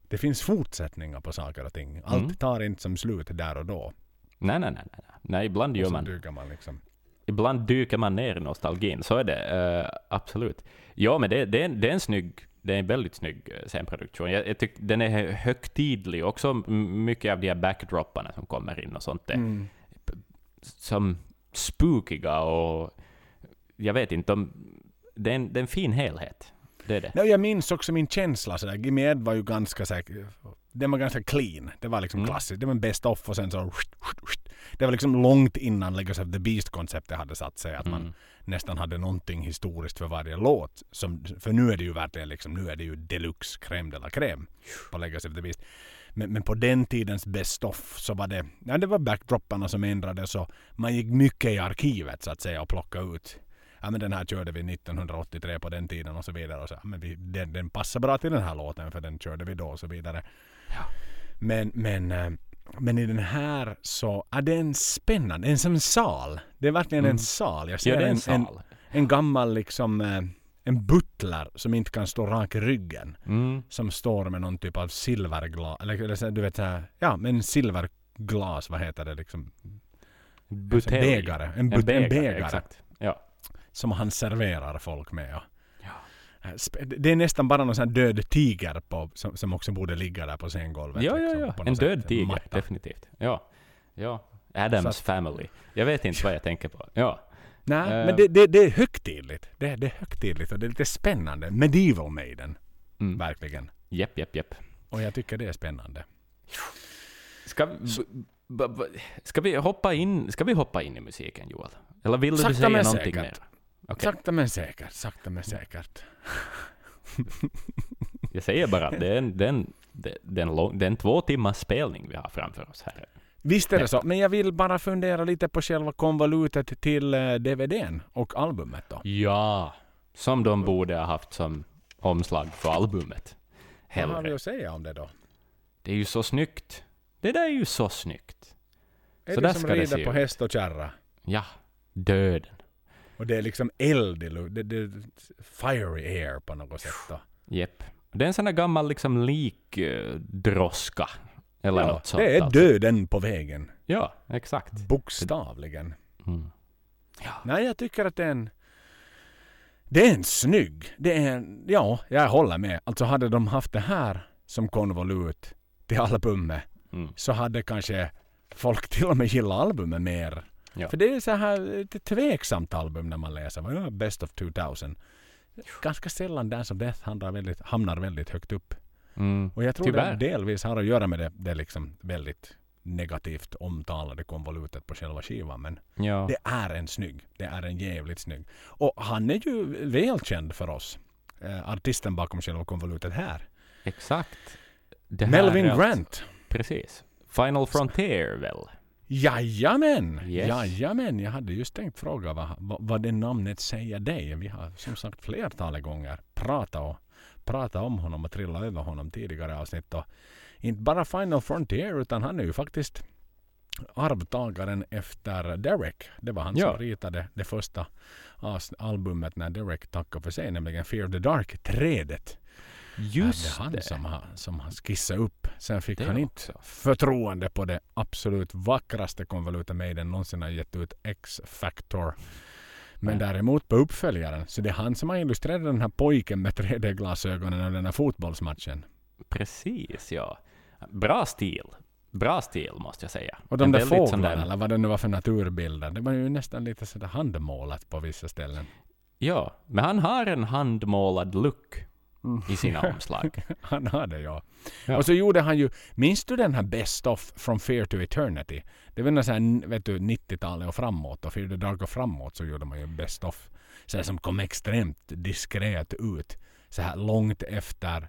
Det finns fortsättningar på saker och ting. Allt Mm. tar inte som slut där och då. Nej, nej, nej. nej. nej ibland gör man dyker man liksom... ibland dyker man ner i nostalgin. Så är det eh, absolut. Ja, men det, det, är, en- det är en snygg, det är en väldigt snygg eh, scenproduktion. Jag, jag tycker den är hö- högtidlig också. Mycket av de här backdropparna som kommer in och sånt är Mm. som spookiga och jag vet inte om... Det är en, det är en fin helhet. Det är det. Nej, jag minns också min känsla sådär. Gimme Ed var ju ganska säker. Den var ganska clean. Det var liksom Mm. klassiskt. Det var en best of och sen så... Det var liksom långt innan Legacy of the Beast-konceptet hade satt sig. Att man Mm. nästan hade någonting historiskt för varje låt. Som, för nu är det ju verkligen liksom, nu är det ju deluxe crème de la crème på Legacy of the Beast. Men, men på den tidens best of så var det, ja, det var backdropparna som ändrades och man gick mycket i arkivet så att säga och plockade ut. Ja men den här körde vi 1983 på den tiden och så vidare. Och så, ja, men vi, den, den passar bra till den här låten för den körde vi då och så vidare. Men, men, eh, men i den här så är det en spännande, en som sal. Det är verkligen Mm. en sal. Jag ser Ja, en en, en, sal. en gammal liksom eh, en butler som inte kan stå rak i ryggen. Mm. Som står med någon typ av silverglas. Eller, du vet så här, ja men en silverglas, vad heter det liksom? Butelj. Bägare. En, En but, bägare, en bägare. exakt. Ja. Som han serverar folk med. Ja. Ja. Eh, Det är nästan bara någon sån död tiger på, som, som också borde ligga där på scengolvet. Ja, ja, liksom, ja. på En död tiger, Matta. definitivt. Ja. ja. Adams att- family. Jag vet inte vad jag tänker på. Ja. Nej, Eh. men det, det, det är högtidligt. Det, det är högtidligt och det är lite spännande. Medieval Maiden, Mm. verkligen. Jepp, jepp, jepp. Och jag tycker det är spännande. Ska ska vi hoppa in, ska vi hoppa in i musiken, Joel? Eller vill du Sakta säga men någonting säkert. mer? Okej. Sakta men säkert, sakta men säkert. Jag säger bara att det är en, det är en, det det är en, lång, det är en två timmars spelning vi har framför oss här. Visst är det så, men jag vill bara fundera lite på själva konvolutet till eh, DVDn och albumet då. Ja. Som de borde ha haft som omslag för albumet. Vad har vi Hellre. att säga om det då? Det är ju så snyggt. Det där är ju så snyggt. Är Så det där som ska det rider se på ut. häst och kärra? Ja. Döden. Och det är liksom eld i det, det, Fiery air på något sätt då. Jepp. Det är en sån där gammal liksom likdroska. Eller Ja, något sånt. det är alltså. döden på vägen. Ja, exakt. Bokstavligen. Mm. Ja. Nej, jag tycker att det är en... Det är en snygg. Det är en... Ja, jag håller med. Alltså hade de haft det här som konvolut till albumet Mm. så hade kanske folk till och med gillat albumet mer. Ja. För det är så här lite tveksamt album när man läser. Best of 2000? Ganska sällan Dance of Death hamnar väldigt, hamnar väldigt högt upp. Mm. Och jag tror Tyvärr. det delvis har att göra med det, det liksom väldigt negativt omtalade konvolutet på själva skivan. Men Ja. det är en snygg. Det är en jävligt snygg. Och han är ju välkänd för oss. Eh, artisten bakom själva konvolutet här. Exakt. Melvin Grant. Precis. Final Frontier väl? Jajamän! Yes. Jajamän! Jag hade just tänkt fråga vad, vad, vad det namnet säger dig. Vi har som sagt flertalet gånger pratat, och, pratat om honom och trillat över honom tidigare avsnitt. Och inte bara Final Frontier utan han är ju faktiskt arvtagaren efter Derek. Det var han Ja. som ritade det första albumet när Derek tackade för sig, nämligen Fear the Dark-trädet. Just det är han det. Som, har, som har skissat upp. Sen fick Det han inte också. förtroende på det absolut vackraste konvolutet Maiden någonsin har gett ut, X-Factor. Men Nej. däremot på uppföljaren, så det är han som har illustrerat den här pojken med 3D-glasögonen och den här fotbollsmatchen. Precis, ja. Bra stil. Bra stil måste jag säga. Och de En där fåglarna, eller vad det nu var för naturbilder, det var ju nästan lite sådär handmålat på vissa ställen. Ja, men han har en handmålad look Mm. i sina omslag. Han hade ja. Ja. Och så gjorde han ju, minns du den här Best of From Fear to Eternity? Det var här, vet du, 90-talet och framåt och Fear the Dark och framåt så gjorde man ju Best of. Så här som kom extremt diskret ut. Så här långt efter,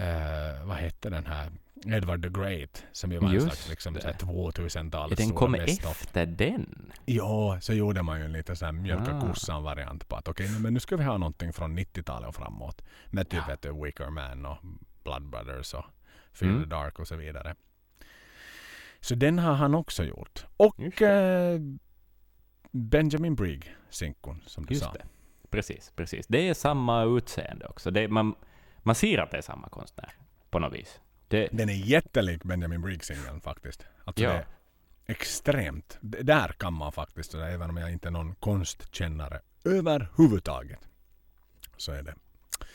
eh, vad hette den här, Edward the Great. Som ju var en Just slags liksom, det. så här 2000-talets Den kom efter den. Ja, så gjorde man ju en liten sån här mjölka Ah. kossan-variant på att okej, nej, men nu ska vi ha någonting från 90-talet och framåt. Med typ Ja. du, Wicker Man och Blood Brothers och Fear Mm. the Dark och så vidare. Så den har han också gjort. Och eh, Benjamin Brigg, sinkon, som du Just sa. det. Precis, precis. Det är samma utseende också. Det, man, man ser att det är samma konstnär på något vis. Det, Den är jättelik Benjamin Brigg-singeln faktiskt. Alltså Ja. det är extremt. Det där kan man faktiskt, även om jag inte är någon konstkännare överhuvudtaget. Så är det.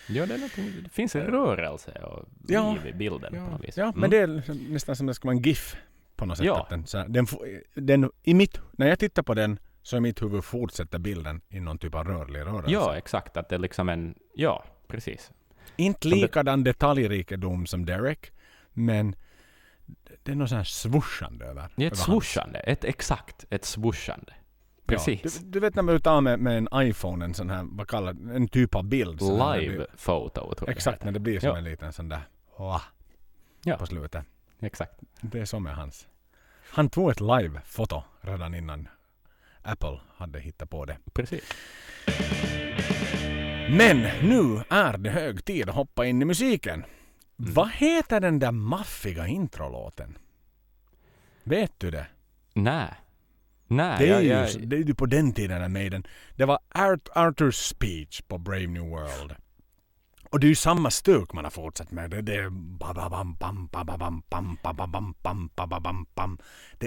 ja, det, är någonting, det finns en rörelse och Ja. liv i bilden på Ja, något vis. ja Mm. men det är liksom nästan som det ska vara en GIF på något sätt. Ja. Den, här, den, den, i mitt, när jag tittar på den så i mitt huvud fortsätter bilden i någon typ av rörlig rörelse. Ja, exakt. Att det är liksom en... Ja, precis. Inte likadan detaljrikedom som Derek, men det är något sånt här swooshande över. Det är ett swooshande. Ett exakt ett swooshande. Precis. Ja, du, du vet när man tar med, med en iPhone, en sån här, vad kallar en typ av bild. så här, det Live blir- photo, tror jag Exakt, det när det blir som Ja. en liten sån där Wah, Ja. på slutet. Exakt. Det är så med hans. Han tog ett live-foto redan innan Apple hade hittat på det. Precis. Men nu är det hög tid att hoppa in i musiken. Vad heter den där maffiga introlåten? Vet du det? Nej. Nej, Det är, jag, ju, jag, det är ju på den tiden när Maiden. Det var Art, Arthurs speech på Brave New World. Och det är ju samma stuk man har fortsatt med. Det, det är.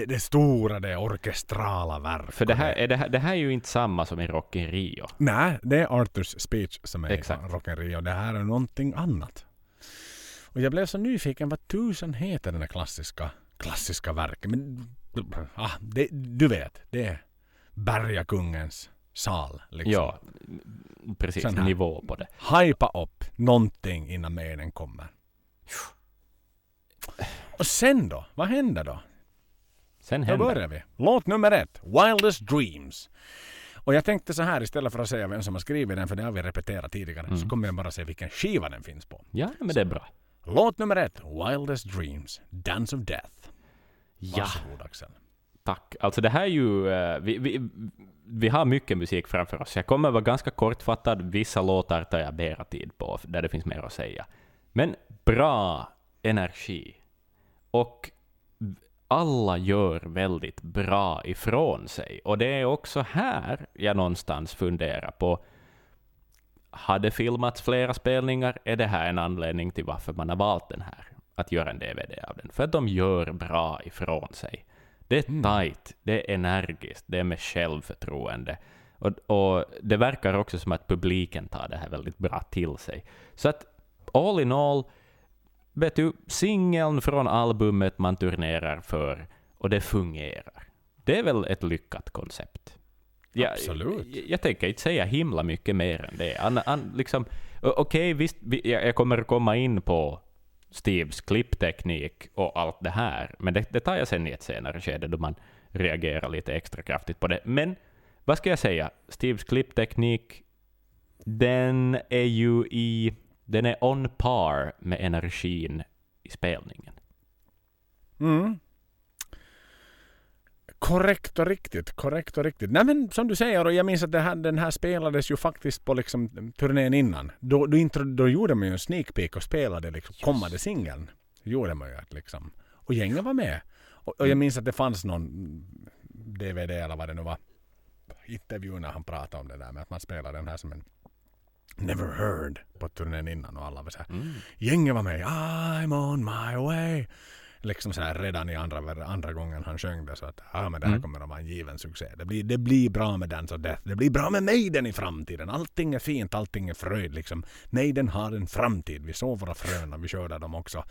Det, stora, det orkestrala verk. För det här, är det, här, det här är ju inte samma som i Rock in Rio. Nej, det är Arthurs speech som är Exakt. Rock Rio. Det här är någonting annat. Och jag blev så nyfiken, vad tusen heter den här klassiska, klassiska verket? Men, ah, det, du vet, det är Bergakungens sal. Liksom. Ja, precis. Sån här. Nivå på det. Hypa upp någonting innan medien kommer. Och sen då? Vad händer då? Sen Då händer börjar vi. Låt nummer ett. Wildest Dreams. Och jag tänkte så här istället för att säga vem som har skrivit den, för det har vi repeterat tidigare, Mm. så kommer jag bara säga vilken skiva den finns på. Ja, men det är bra. Låt nummer ett. Wildest Dreams. Dance of Death. Ja, Varsågod Axel tack. Alltså det här är ju... Eh, vi, vi, vi har mycket musik framför oss. Jag kommer vara ganska kortfattad. Vissa låtar tar jag mera tid på, där det finns mer att säga. Men bra energi. Och alla gör väldigt bra ifrån sig. Och det är också här jag någonstans funderar på har det filmats flera spelningar? Är det här en anledning till varför man har valt den här? Att göra en DVD av den? För att de gör bra ifrån sig. Det är Mm. tight, det är energiskt, det är med självförtroende. Och, och det verkar också som att publiken tar det här väldigt bra till sig. Så att all in all, vet du, singeln från albumet man turnerar för, och det fungerar. Det är väl ett lyckat koncept? Jag, Absolut. Jag, jag tänker inte säga himla mycket mer än det. An, an, liksom, Okej, visst, vi, jag, jag kommer komma in på Steves klippteknik och allt det här, men det, det tar jag sen i ett senare skede då man reagerar lite extra kraftigt på det. Men vad ska jag säga? Steves klippteknik, den är ju i... Den är on par med energin i spelningen. Mm. Korrekt och riktigt, korrekt och riktigt. Nej men som du säger, och jag minns att det här, den här spelades ju faktiskt på liksom turnén innan. Då, då, intro, då gjorde man ju en sneak peek och spelade liksom kommande singeln. gjorde man ju att liksom. Och gänget var med. Och, och jag minns att det fanns någon DVD eller vad det nu var. Intervju när han pratade om det där med att man spelade den här som en Never heard på turnén innan och alla var såhär. Mm. Gänget var med. I'm on my way. Liksom så här redan i andra, andra gången han sjöng det så att ja men det här Mm. kommer att vara en given succé. Det blir, det blir bra med Dance of Death. Det blir bra med Maiden i framtiden. Allting är fint, allting är fröjd liksom. Maiden har en framtid. Vi såg våra frön och vi skördade dem också.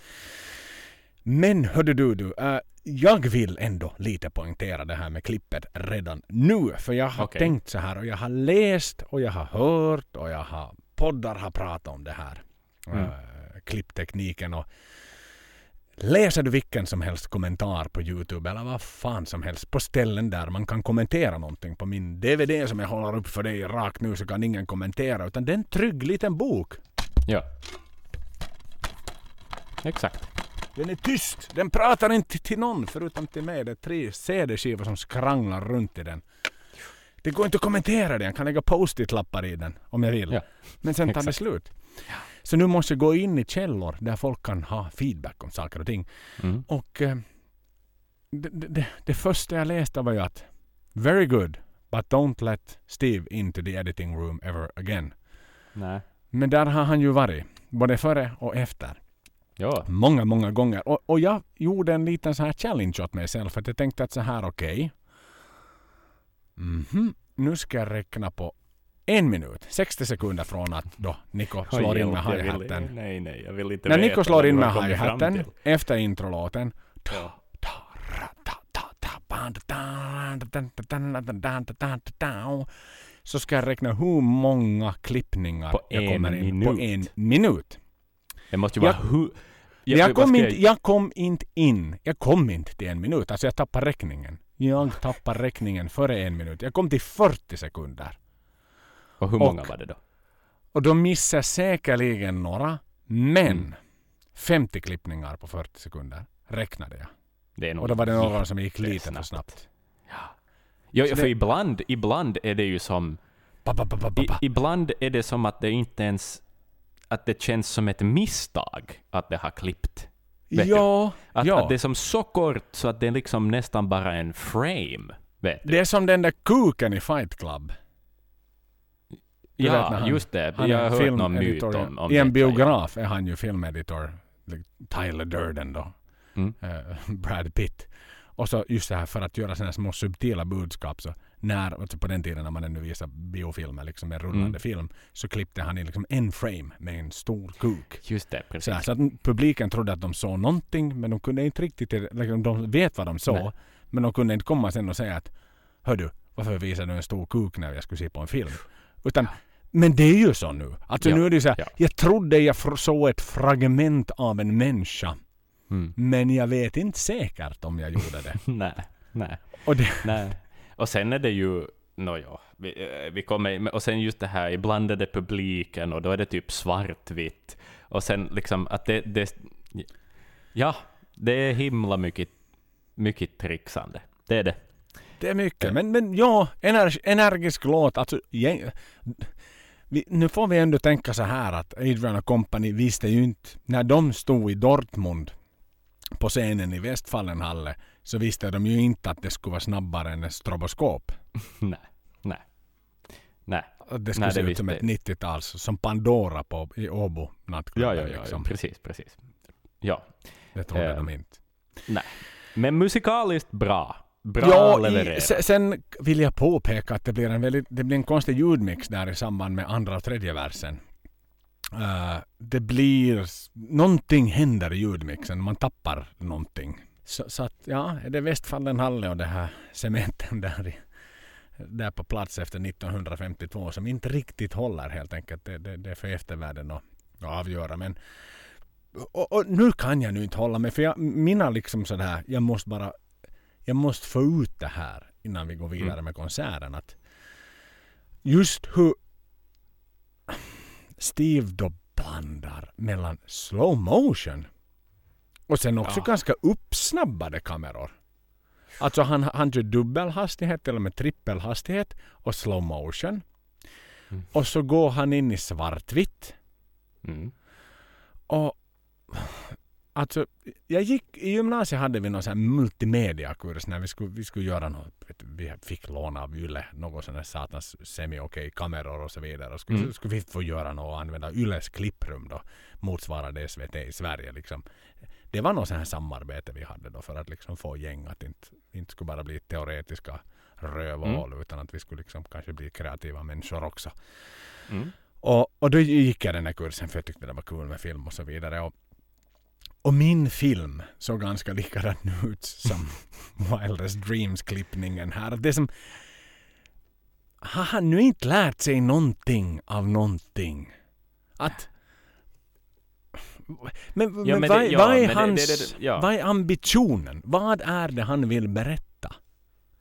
Men hörde du, du äh, jag vill ändå lite poängtera det här med klippet redan nu. För jag har Okej. tänkt så här och jag har läst och jag har hört och jag har poddar har pratat om det här. Mm. Äh, klipptekniken och Läser du vilken som helst kommentar på Youtube eller vad fan som helst på ställen där man kan kommentera någonting. På min DVD som jag håller upp för dig rakt nu så kan ingen kommentera utan det är en trygg liten bok. Ja. Exakt. Den är tyst. Den pratar inte till någon förutom till mig. Det är tre CD-skivor som skranglar runt i den. Det går inte att kommentera den. Jag kan lägga post-it-lappar i den om jag vill. Ja. Men sen tar det Exakt. slut. Så nu måste jag gå in i källor där folk kan ha feedback om saker och ting. Mm. Och eh, det, det, det, första jag läste var ju att Very good, but don't let Steve into the editing room ever again. Nej. Men där har han ju varit. Både före och efter. Ja. Många, många gånger. Och, och jag gjorde en liten så här challenge åt mig själv. För att jag tänkte att så här okej. Mhm. Nu ska jag räkna på en minut. 60 sekunder från att då Niko slår Oj, in med hi-hatten. Nej, nej, jag vill inte När Niko slår in med hi-hatten efter introlåten. Ja. Så ska jag räkna hur många klippningar På jag kommer in på en minut. Det måste ju vara Jag- hu... Jag, kom inte, jag kom inte in. Jag kom inte till en minut. Alltså jag tappade räkningen. Jag tappade räkningen före en minut. Jag kom till 40 sekunder. Och hur och- många var det då? Och då missade jag säkerligen några. Men Mm. 50 klippningar på 40 sekunder räknade jag. Det är nog Och då var det några jätte- som gick lite för snabbt. snabbt. Ja, Så för det- ibland, ibland är det ju som... Ba, ba, ba, I, ibland är det som att det inte ens... Att det känns som ett misstag att det har klippt. Ja, Att, ja. att det är som så kort så att det är liksom nästan bara en frame. Det är som den där kuken i Fight Club. Du ja, han- just det. Han Jag har hört någon myt om, om I en ja. biograf är han ju filmeditor. Tyler Durden då. Mm. eh, Brad Pitt. Och så just det här för att göra sådana små subtila budskap. Så när, alltså på den tiden när man ännu visar biofilmer, liksom en rullande Mm. film, så klippte han in liksom en frame med en stor kuk. Just det, Så, precis. här, så att publiken trodde att de såg någonting, men de kunde inte riktigt, liksom, de vet vad de såg, Nej. men de kunde inte komma sen och säga att Hör du, varför visar du en stor kuk när jag skulle se på en film? Utan, men det är ju så nu. Alltså Ja, nu är det så här, ja. jag trodde jag såg ett fragment av en människa, Mm. men jag vet inte säkert om jag gjorde det. Nej, nej. Och det, Nej. Och sen är det ju, nåja, vi, eh, vi kommer, och sen just det här, ibland är det publiken och då är det typ svartvitt. Och sen liksom att det, det ja, det är himla mycket, mycket trixande. Det är det. det är mycket. Men, men ja, ener, energisk låt. Alltså, vi, nu får vi ändå tänka så här att Adrian Company visste ju inte, när de stod i Dortmund på scenen i Westfallenhalle, så visste de ju inte att det skulle vara snabbare än ett stroboskop. Nej, nej, nej. Det skulle Nej, se det ut som ett 90-tals, som Pandora på, i Åbo nattklubb. Ja, ja, ja, liksom. precis, precis. Ja, Det trodde Eh, de inte. nej. Men musikaliskt bra. Bra Ja, i, levererat. se- sen vill jag påpeka att det blir en, väldigt, det blir en konstig ljudmix där i samband med andra och tredje versen. Eh, det blir... Någonting händer i ljudmixen. Man tappar någonting. Så, så att, ja, är det Westfallenhalle och det här cementen där, i, där på plats efter 1952 som inte riktigt håller helt enkelt. Det, det, det är för eftervärlden att, att avgöra. Men, och, och nu kan jag nu inte hålla mig för jag, mina liksom sådär, jag måste bara jag måste få ut det här innan vi går vidare Mm. med konserten. Att just hur Steve då blandar mellan slow motion och sen också Ja. ganska uppsnabbade kameror. Alltså han, han kör dubbelhastighet eller med trippelhastighet och slow motion. Mm. Och så går han in i svartvitt. Mm. Och alltså, jag gick, i gymnasiet hade vi någon sån här multimediakurs när vi skulle, vi skulle göra något. Vi fick låna av Yle någon sån här satans semi-okej kameror och så vidare. Och skulle, Mm. skulle vi få göra något och använda Yles klipprum då. Motsvarande SVT i Sverige liksom. Det var något sån här samarbete vi hade då för att liksom få gäng att inte, inte skulle bara bli teoretiska rövhål utan att vi skulle liksom kanske bli kreativa människor också. Mm. Och, och då gick jag den här kursen för jag tyckte det var kul med film och så vidare. Och, och min film såg ganska likadan ut som Wildest Dreams-klippningen här. Det som... Har han nu inte lärt sig någonting av någonting? Att... Men, Ja, men, vad, det- ja, vad, är men hans, det- det- ja. vad är ambitionen? Vad är det han vill berätta?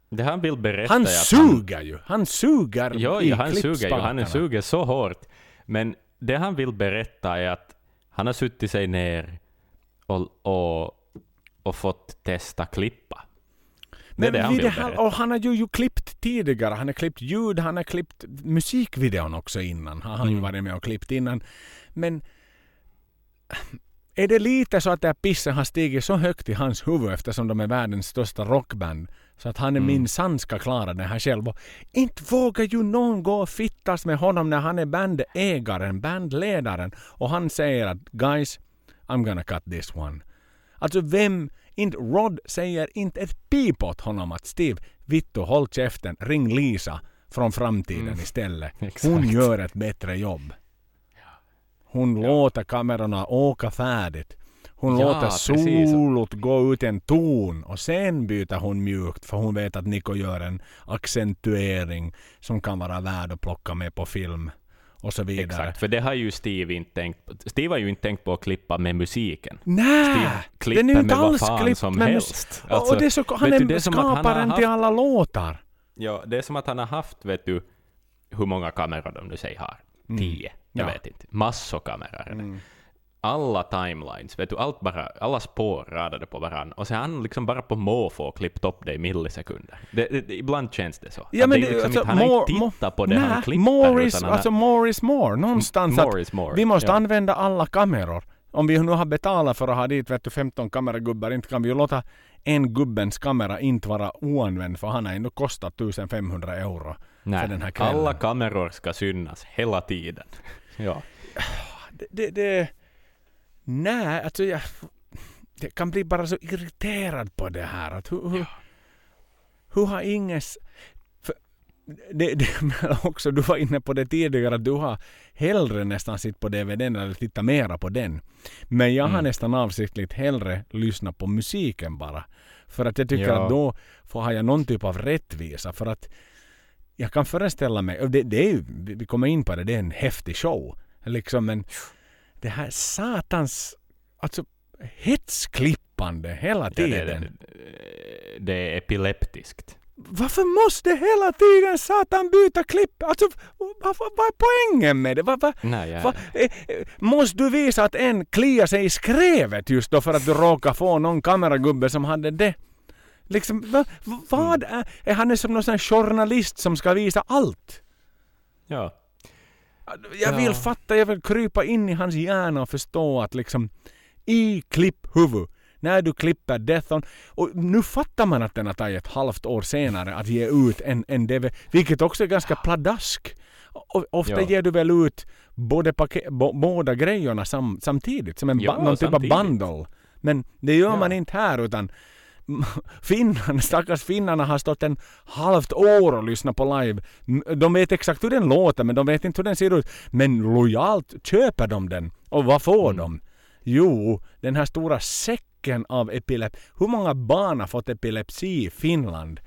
Det han vill berätta Han suger ju! Han suger Ja, i ja han suger ju. Han suger så hårt. Men det han vill berätta är att han har suttit sig ner och, och, och fått testa klippa. Det är det han det här, och han har ju, ju klippt tidigare. Han har klippt ljud, han har klippt musikvideon också innan. Har han ju Mm. varit med och klippt innan. Men är det lite så att det här pissen har stigit så högt i hans huvud eftersom de är världens största rockband så att han är Mm. minsann ska klara det här själv. Och inte vågar ju någon gå och fittas med honom när han är bandägaren, bandledaren och han säger att guys, I'm gonna cut this one. Alltså vem, inte Rod säger inte ett pip åt honom att Steve, vittu håll käften, ring Lisa från framtiden Mm. istället. Hon gör ett bättre jobb. Hon låter kamerorna åka färdigt. Hon Ja, låter precis. solot gå ut en ton och sen byter hon mjukt för hon vet att Nico gör en accentuering som kan vara värd att plocka med på film och så vidare. Exakt, för det har ju Steve inte tänkt på. Steve har ju inte tänkt på att klippa med musiken. Nej! Den är ju inte alls klippt som med mus- helst. och Alltså, det är så, han är du, skaparen till alla låtar. Ja, det är som att han har haft, vet du, hur många kameror de nu säger har. Tio? Jag Ja. vet inte. Massor kameror. Alla timelines, vet du, allt bara, alla spår radade på varann. Och sen han liksom bara på måfå klippt upp det i millisekunder. Det, det, ibland känns det så. Ja, Att men det liksom alltså, inte, han har inte tittat på det han Nej, klipper. more is, utan han alltså more is more. Någonstans att more is more. vi måste ja. använda alla kameror. Om vi nu har betalat för att ha dit vet du, 15 kameragubbar, inte kan vi ju låta en gubbens kamera inte vara oanvänd för han har ändå kostat 1500 euro Nej, för den här kvällen. alla kameror ska synas hela tiden. ja. Det, det, nej, alltså jag, jag kan bli bara så irriterad på det här. Att hur, hur, hur har inges... För det, det, också, du var inne på det tidigare att du har hellre nästan sitt på DVDn eller tittat mera på den. Men jag har Mm. nästan avsiktligt hellre lyssnat på musiken bara. För att jag tycker Ja. att då får har jag någon typ av rättvisa. För att jag kan föreställa mig, det, det är ju, vi vi kommer in på det, det är en häftig show. Liksom men det här satans, alltså hetsklippande hela tiden. det, det, det är epileptiskt. Varför måste hela tiden satan byta klipp? Alltså vad, vad, vad är poängen med det? Vad, vad, Nej, vad, eh, eh, måste du visa att en kliar sig i skrevet just då för att du råkar få någon kameragubbe som hade det? Liksom, va, va, vad Mm. är, är han är som någon sån journalist som ska visa allt? ja. Jag vill Ja. fatta, jag vill krypa in i hans hjärna och förstå att liksom i klipphuvud, när du klipper Death on, och nu fattar man att den har tagit ett halvt år senare att ge ut en, en DV, vilket också är ganska pladask. Och ofta Ja. ger du väl ut både bo, båda grejerna sam, samtidigt, som en Ja, någon typ av samtidigt. bundle. Men det gör Ja. man inte här utan Finnarna, stackars finnarna har stått en halvt år och lyssnat på live. De vet exakt hur den låter men de vet inte hur den ser ut. Men lojalt köper de den. Och vad får Mm. de? Jo, den här stora säcken av epilepsi. Hur många barn har fått epilepsi i Finland?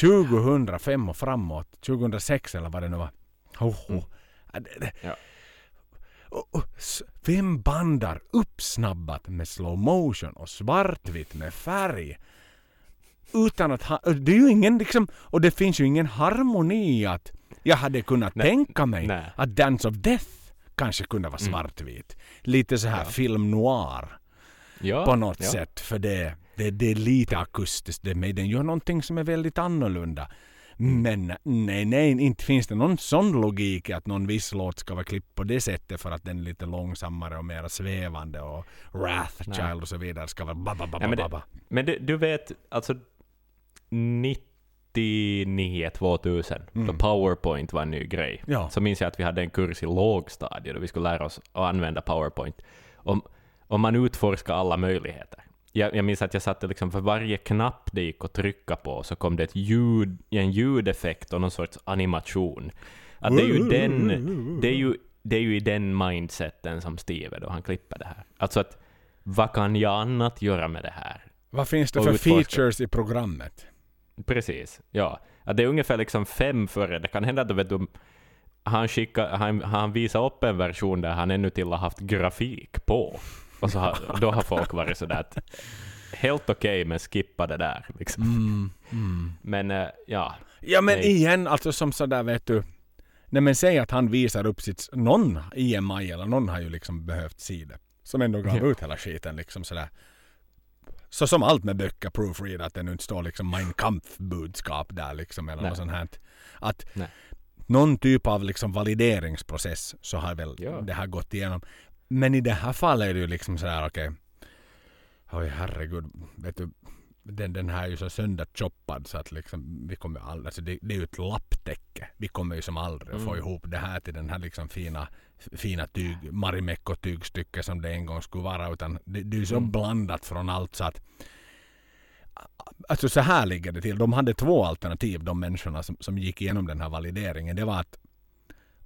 2005 och framåt. 2006 eller vad det nu var. Oh, oh. Mm. Ja. Och- och Vem bandar uppsnabbat med slow motion och svartvitt med färg? Utan att ha, det är ju ingen liksom, och det finns ju ingen harmoni att jag hade kunnat Nej, tänka mig nej. att Dance of Death kanske kunde vara Mm. svartvit. Lite så här Ja. film noir Ja, på något ja. sätt för det. Det, det är lite akustiskt. Det, men den gör någonting som är väldigt annorlunda. Men nej, nej, inte finns det någon sån logik att någon viss låt ska vara klippt på det sättet för att den är lite långsammare och mer svävande och Wrathchild Nej. och så vidare ska vara babba, babba, Ja, men det-. Men det, du vet, alltså 99 2000, då Powerpoint var en ny grej, Ja. så minns jag att vi hade en kurs i lågstadiet då vi skulle lära oss att använda Powerpoint. Om, om man utforskar alla möjligheter. Jag, jag minns att jag satte liksom för varje knapp det gick att trycka på så kom det ett ljud, en ljudeffekt och någon sorts animation. Att det är ju den, det är ju, det är ju i den mindseten som Steve då han klipper det här. Alltså att vad kan jag annat göra med det här? Vad finns det för features i programmet? Precis, ja. Att det är ungefär liksom fem före. Det kan hända att vet du, han, skickar, han, han visar upp en version där han ännu till har haft grafik på. Och så har, då har folk varit sådär att helt okej men skippa det där. Liksom. Mm, mm. Men eh, ja, Ja men Nej. igen, alltså som sådär vet du. Nej men säg att han visar upp sitt, någon EMI eller någon har ju liksom behövt se det. Som ändå gav Ja. ut hela skiten liksom sådär. Så som allt med böcker, proofread, att det nu inte står liksom Mein Kampf-budskap där liksom eller Nej. något sånt här. Att Nej. någon typ av liksom valideringsprocess så har väl Ja. det här gått igenom. Men i det här fallet är det ju liksom sådär okej. Oj herregud, vet du. Den, den här är ju så sönderchoppad så att liksom vi kommer aldrig, alltså det, det är ju ett lapptäcke. Vi kommer ju som aldrig att få Mm. ihop det här till den här liksom fina, fina tyg, Marimekko tygstycke som det en gång skulle vara utan det, det är ju så Mm. blandat från allt så att Alltså så här ligger det till. De hade två alternativ de människorna som, som gick igenom den här valideringen. Det var att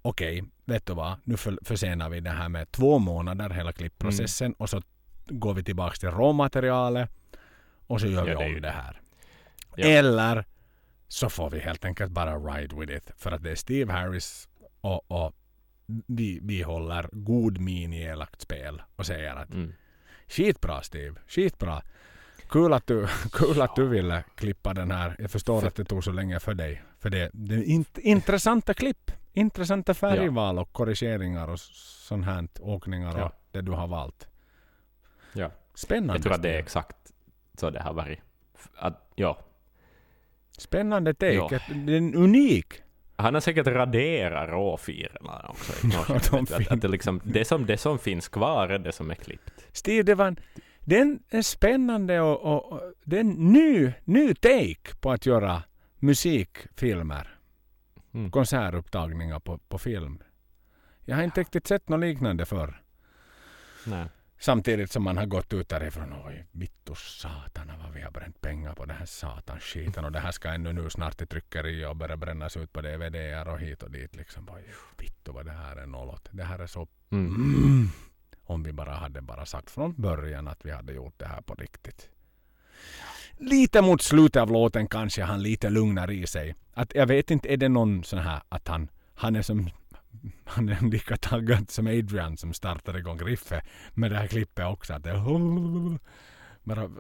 okej, vet du vad, nu för, försenar vi det här med två månader hela klippprocessen Mm. och så går vi tillbaks till råmaterialet och så gör Ja, vi det om ju- det här. Ja. Eller så får vi helt enkelt bara ride with it för att det är Steve Harris och, och vi, vi håller god min i elakt spel och säger att mm. Skitbra Steve, skitbra. Kul att, du, kul att du ville klippa den här. Jag förstår att det tog så länge för dig. För det, det är int, intressanta klipp. Intressanta färgval och korrigeringar och sånt här. Åkningar och Ja. det du har valt. ja. Spännande. Jag tror att det är exakt så det har varit. Att, ja. Spännande take. Ja. Ett- Det är en unik. Han har säkert raderat råfilerna också. de att, att det, liksom, det, som, det som finns kvar är det som är klippt. Steve, det var en, det är spännande och, och, och det är en ny, ny take på att göra musikfilmer. Mm. konsertupptagningar på, på film. Jag har inte riktigt sett något liknande förr. Nej. Samtidigt som man har gått ut därifrån. Oj, vittu satana vad vi har bränt pengar på den här satans skiten. Och det här ska ännu nu snart till tryckeri och börja brännas ut på DVD och hit och dit. Liksom. Oj, vittu vad det här är nollot. Det här är så... Mm. Mm. Om vi bara hade bara sagt från början att vi hade gjort det här på riktigt. Lite mot slutet av låten kanske han lite lugnar i sig. Att jag vet inte, är det någon sån här att han, han är som han är lika taggad som Adrian som startade igång riffet med det här klippet också. Att det bara,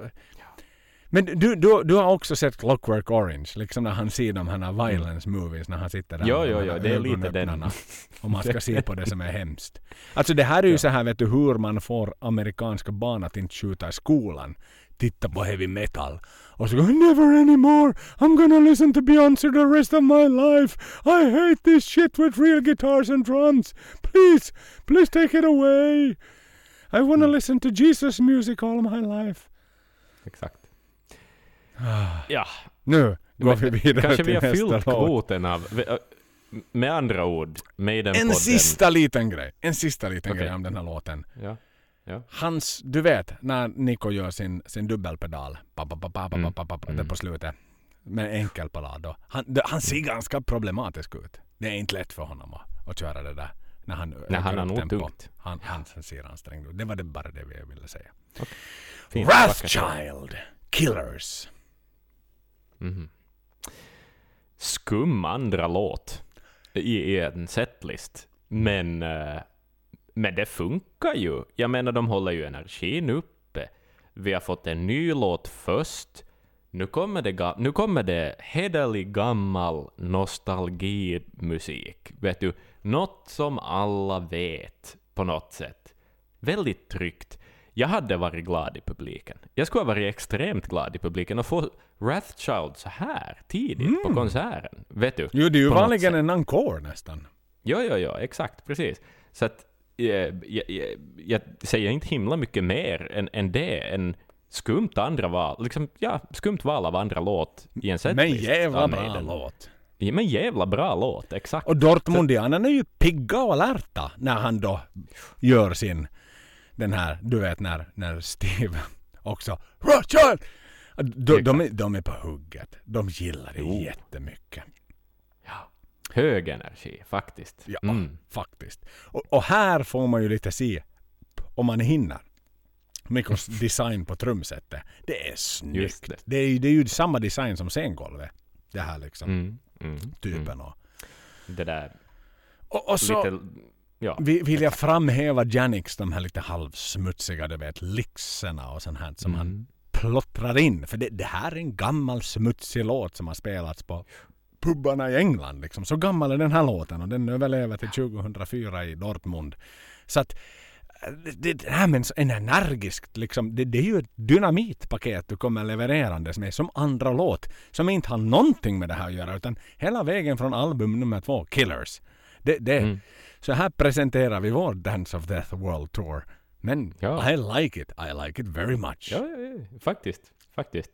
men du, du, du har också sett Clockwork Orange, liksom när han ser de här violence movies när han sitter där Jo, jo, jo, det är lite den. Och man ska se på det som är hemskt. Alltså det här är ju Ja. så här vet du hur man får amerikanska barn att inte skjuta i skolan. Titta på heavy metal. Och så går never anymore. I'm gonna listen to Beyoncé the rest of my life. I hate this shit with real guitars and drums. Please, please take it away. I wanna Mm. listen to Jesus music all my life. Exakt. Ja, Nu går vi vidare kanske till vi har fyllt låt. kvoten av... Med andra ord, Maiden-podden... En sista liten grej. En sista liten Okej. grej om den här låten. Ja. Ja. Hans, du vet när Nico gör sin, sin dubbelpedal. Pa, pa, pa, pa, pa, Mm. pa, pa, pa, Mm. det på slutet. Med enkel palad då. Han, det, han ser ganska problematisk ut. Det är inte lätt för honom att, att köra det där. När han ökar han har nog tungt. Han, han ser ansträngd ut. Det var det bara det vi ville säga. Vackert. Wrathchild Killers. Mhm. Skum andra låt i, en setlist. Men, eh, men det funkar ju. Jag menar, de håller ju energin uppe. Vi har fått en ny låt först. Nu kommer det, nu kommer det hederlig gammal nostalgimusik. Vet du, något som alla vet på något sätt. Väldigt tryggt. jag hade varit glad i publiken. Jag skulle ha varit extremt glad i publiken och få Wrathchild så här tidigt på konserten. Vet du? Jo, det är ju vanligen en encore nästan. Jo, jo, jo, exakt, precis. Så att jag, jag, jag säger inte himla mycket mer än, än det, än skumt andra val, liksom, ja, skumt val av andra låt i en setlist. Men jävla bra låt. Ja, men jävla bra låt, exakt. Och Dortmundianerna är ju pigga och alerta när han då gör sin, den här, du vet när, när Steve också Rothschild! De, de, är, de är på hugget. De gillar det Jo. jättemycket. Hög energi, faktiskt. Ja, Mm. faktiskt. Och, och här får man ju lite se, om man hinner, Mikos design på trumsetet. Det är snyggt. Det. det. är, det är ju samma design som scengolvet. Det här liksom, Mm. Mm. typen. Mm. Och, Det där, och, och så lite, ja. vi- vill jag framhäva Janix, de här lite halvsmutsiga, du vet, lixerna och sånt här som han Mm. plottrar in. För det, det här är en gammal smutsig låt som har spelats på pubbarna i England. Liksom. Så gammal är den här låten och den överlever till 2004 i Dortmund. Så att eh, det, det här med en, så- en energisk, liksom, det, det är ju ett dynamitpaket du kommer levererandes med som andra låt. Som inte har någonting med det här att göra utan hela vägen från album nummer två, Killers. Det, det, Mm. Så här presenterar vi vår Dance of Death World Tour. Men Ja. I like it. I like it very much. Ja, ja, ja, faktiskt. Faktiskt.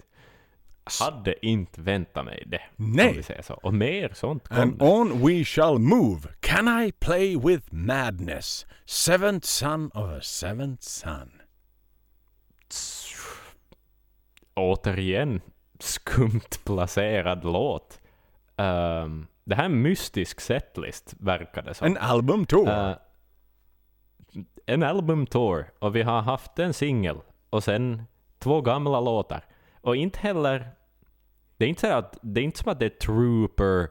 Hade inte väntat mig det. Nej. Så. Och mer sånt And kommer. on we shall move. Can I play with madness? Seventh son of a seventh son. Återigen, skumt placerad låt. Ehm, det här är en mystisk setlist, verkar det som. En album tour. Eh, en albumtour, och vi har haft en singel, och sen två gamla låtar. Och inte heller... Det är inte, så att, det är inte som att det är Trooper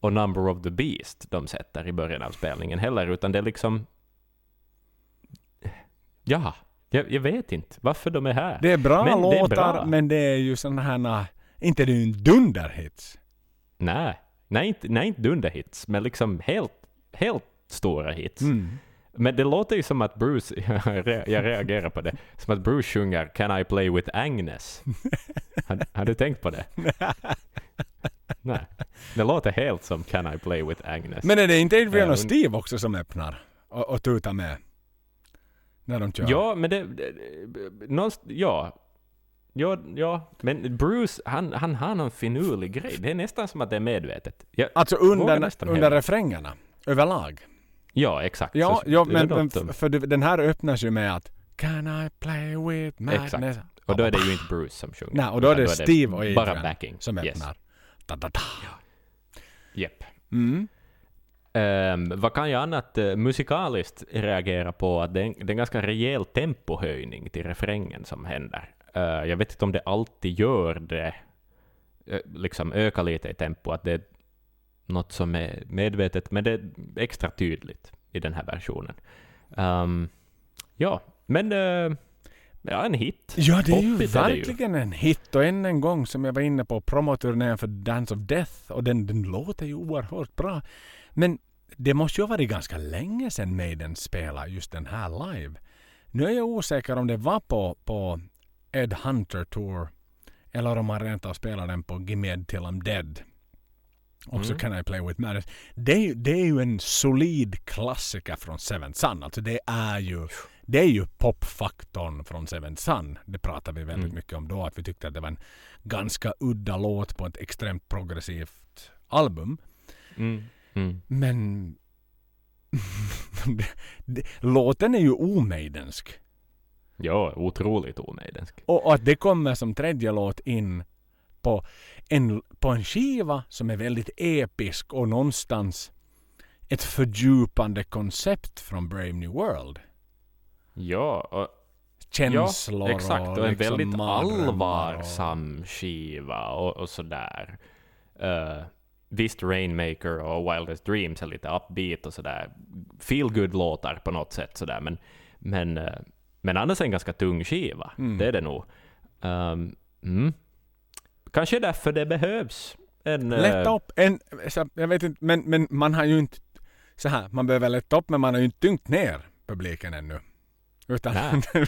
och Number of the Beast de sätter i början av spelningen heller, utan det är liksom... Ja, jag, jag vet inte varför de är här. det är bra men det är låtar bra. men det är ju sådana här... Inte det är ju en dunderhits. Nej, nej inte, nej, inte dunderhits, men liksom helt, helt stora hits. Mm. Men det låter ju som att Bruce, jag re- jag reagerar på det, som att Bruce sjunger Can I play with Agnes? Har, har du tänkt på det? Nej. Det låter helt som Can I play with Agnes. Men är det inte Adrian och Steve också som öppnar? Och, och tutar med? När de kör? ja, men det... det någonst- ja. Ja, ja, men Bruce, han, han har någon finurlig grej. Det är nästan som att det är medvetet. Ja, Alltså under, under refrängerna? Överlag? Ja exakt. Ja, ja men, men för den här öppnas ju med att Can I play with madness? Exakt. Och då är det ju inte Bruce som sjunger. Nej, och då är det Steve och Adrian Bara backing. som Yes. öppnar. Da, da, da. Japp. Mm. Ehm, vad kan jag annat uh, musikaliskt reagera på? Att det är, en, det är ganska rejäl tempohöjning till refrängen som händer. Eh, jag vet inte om det alltid gör det, eh, liksom ökar lite i tempo, att det något som är medvetet, men det är extra tydligt i den här versionen. Ehm, ja, men uh, ja, en hit. Ja, det är ju Poppigt är ju. verkligen en hit. Och än en gång som jag var inne på promoturnén för Dance of Death. Och den, den låter ju oerhört bra. Men det måste ju ha varit ganska länge sedan Maiden spelade just den här live. Nu är jag osäker om det var på, på Ed Hunter Tour. Eller om man rent av spelade den på Gimme Ed Till I'm Dead. Också Mm. Can I Play With Madness. Det det är ju en solid klassiker från Seven Sun. Alltså det är ju det är ju popfaktorn från Seven Sun. Det pratade vi väldigt Mm. mycket om då. Att vi tyckte att det var en ganska udda låt på ett extremt progressivt album. Mm. Mm. Men låten är ju omejdensk. Ja, otroligt omejdensk. Och, och att det kommer som tredje låt in på en, på en skiva som är väldigt episk och någonstans ett fördjupande koncept från Brave New World. Ja, och Känslor ja, exakt, och en liksom väldigt allvarsam skiva och, och sådär. Uh, visst, Rainmaker och Wildest Dreams är lite upbeat och sådär. Feel good låtar på något sätt sådär, men, men, eh, men annars en ganska tung skiva. Mm. Det är det nog. Um, mm. Kanske därför det behövs en... eh, Lätta upp en, jag vet inte, men, men man har ju inte så här, man behöver lätta upp men man har ju inte tyngt ner publiken ännu. Utan Nej.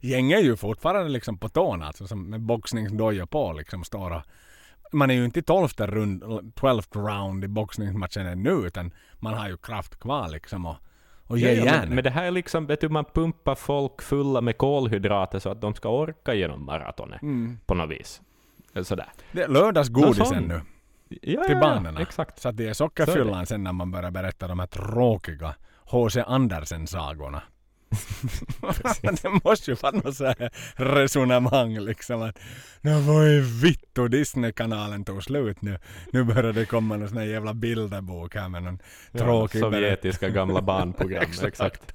gäng är ju fortfarande liksom på tårna, alltså som med boxningsdojor på liksom står och man är ju inte i tolfte rund, 12th round i boxningsmatchen ännu utan man har ju kraft kvar liksom och, och ge Ja, ja, järn. men, men det här är liksom, vet du, man pumpar folk fulla med kolhydrater så att de ska orka genom maratonet Mm. på något vis. Sådär. Det är Nå, lördagsgodisen sån. nu Ja, till ja, barnen. Exakt. Så att det är sockerfyllan sen när man börjar berätta de här tråkiga H.C. Andersen-sagorna. det måste ju vara något så här resonemang liksom att Nå vad är vittu Disney-kanalen tog slut nu. Nu börjar det komma någon sån här jävla bilderbok här med någon tråkig ja, Sovjetiska gamla barnprogram. Exakt. exakt.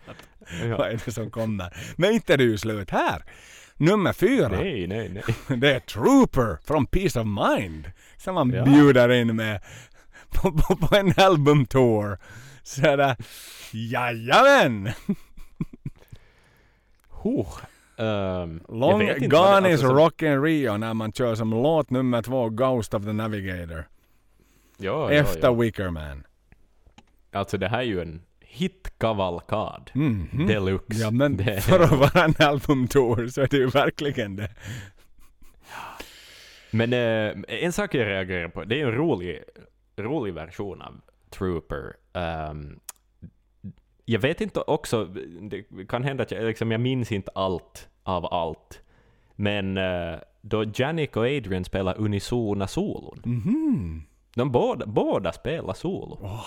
Vad Ja. är det som kommer? Men inte är det ju slut här. Nummer fyra. Nej, nej, nej. Det är Trooper från Peace of Mind. Som man Ja. bjuder in med på, på, på en albumtour. Sådär, jajamän! Huh. Um, Long Gone is alltså, Rockin' Rio när man kör som låt nummer två Ghost of the Navigator. Ja, ja, efter ja. Wicker Man. Alltså det här är ju en hitkavalkad. Mhm. Deluxe. Ja men Det- för att vara en albumtour så är det ju verkligen det. Men eh, en sak jag reagerar på, det är en rolig, rolig version av Trooper. Ehm, jag vet inte också, det kan hända att jag, liksom, jag minns inte allt av allt. Men eh, då Janik och Adrian spelar unisona solon. Mhm. De båda, båda spelar solo. Wow.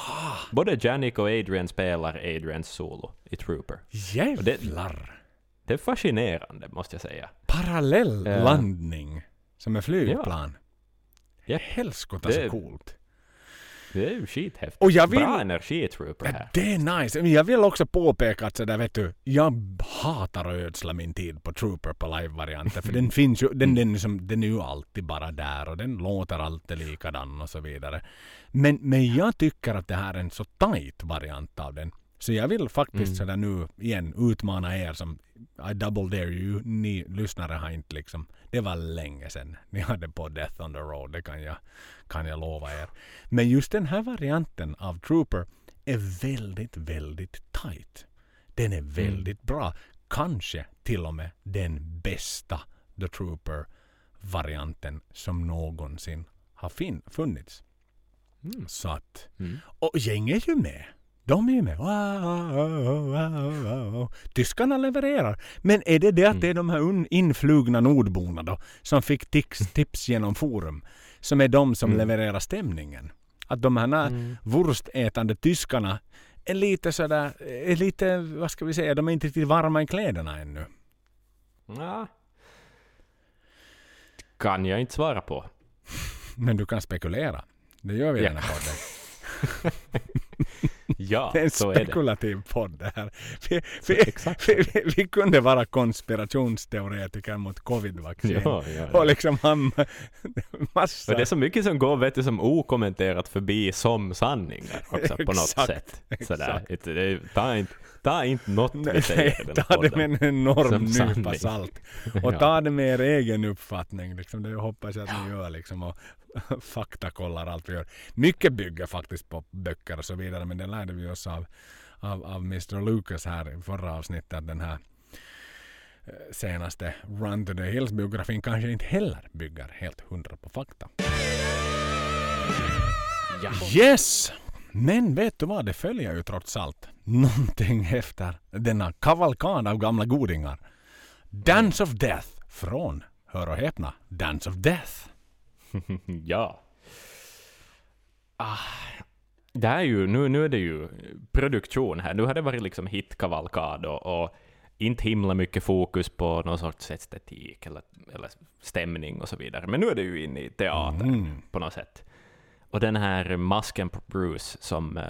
Både Janik och Adrian spelar Adrians solo i Trooper. Jävlar! Det är fascinerande, måste jag säga. Parallell Eh. landning. Som är flygplan. Japp. Helskotta Det så coolt. Det är ju skithäftigt. Och jag vill- Bra energi i Trooper Ja, här. det är nice. Men jag vill också påpeka att sådär vet du, jag hatar att ödsla min tid på Trooper på live-varianten. För den finns ju, den, den, som, den är ju alltid bara där och den låter alltid likadan och så vidare. Men, men jag tycker att det här är en så tight variant av den. Så jag vill faktiskt Mm. sådär nu igen utmana er som I double dare you. Ni lyssnare har inte liksom, det var länge sedan ni hade på Death on the Road. Det kan jag, kan jag lova er. Men just den här varianten av Trooper är väldigt, väldigt tight. Den är väldigt bra. Kanske till och med den bästa The Trooper-varianten som någonsin har funnits. Mm. Så att, Mm. och gäng är ju med. De är ju med. Wow, wow, wow. Tyskarna levererar. Men är det det att det är de här influgna nordborna då som fick tips, tips genom forum som är de som Mm. levererar stämningen? Att de här Mm. vurstätande tyskarna är lite sådär, är lite, vad ska vi säga, de är inte riktigt varma i kläderna ännu. Ja. Kan jag inte svara på. Men du kan spekulera. Det gör vi i Ja. den här podden. Ja, Det är en så är spekulativ podd det här. Vi, vi, vi, vi, kunde vara konspirationsteoretiker mot covid-vaccin. Ja, ja, ja. Och liksom han... Massa... Och det är så mycket som går vet du, som okommenterat förbi som sanningar också på något Exakt, sätt. Sådär. exakt. Det- Ta inte, ta inte något vi Nej, säger här ta det med en enorm nypa salt. Och ta det med er egen uppfattning. Liksom. Det hoppas jag att ni gör. Liksom, och faktakollar allt vi gör. Mycket bygger faktiskt på böcker och så vidare. Men det lärde vi oss av, av, av Mr. Lucas här i förra avsnittet. Att den här eh, senaste Run to the Hills-biografin kanske inte heller bygger helt hundra på fakta. Ja. Yes! Men vet du vad, det följer ju trots allt någonting efter denna kavalkad av gamla godingar. Dance of Death från, hör och häpna, Dance of Death. ja. Ah, det är ju, nu, nu är det ju produktion här. Nu har det varit liksom hitkavalkad och, och inte himla mycket fokus på någon sorts estetik eller, eller stämning och så vidare. Men nu är det ju inne i teater Mm. på något sätt. Och den här masken på Bruce som... eh,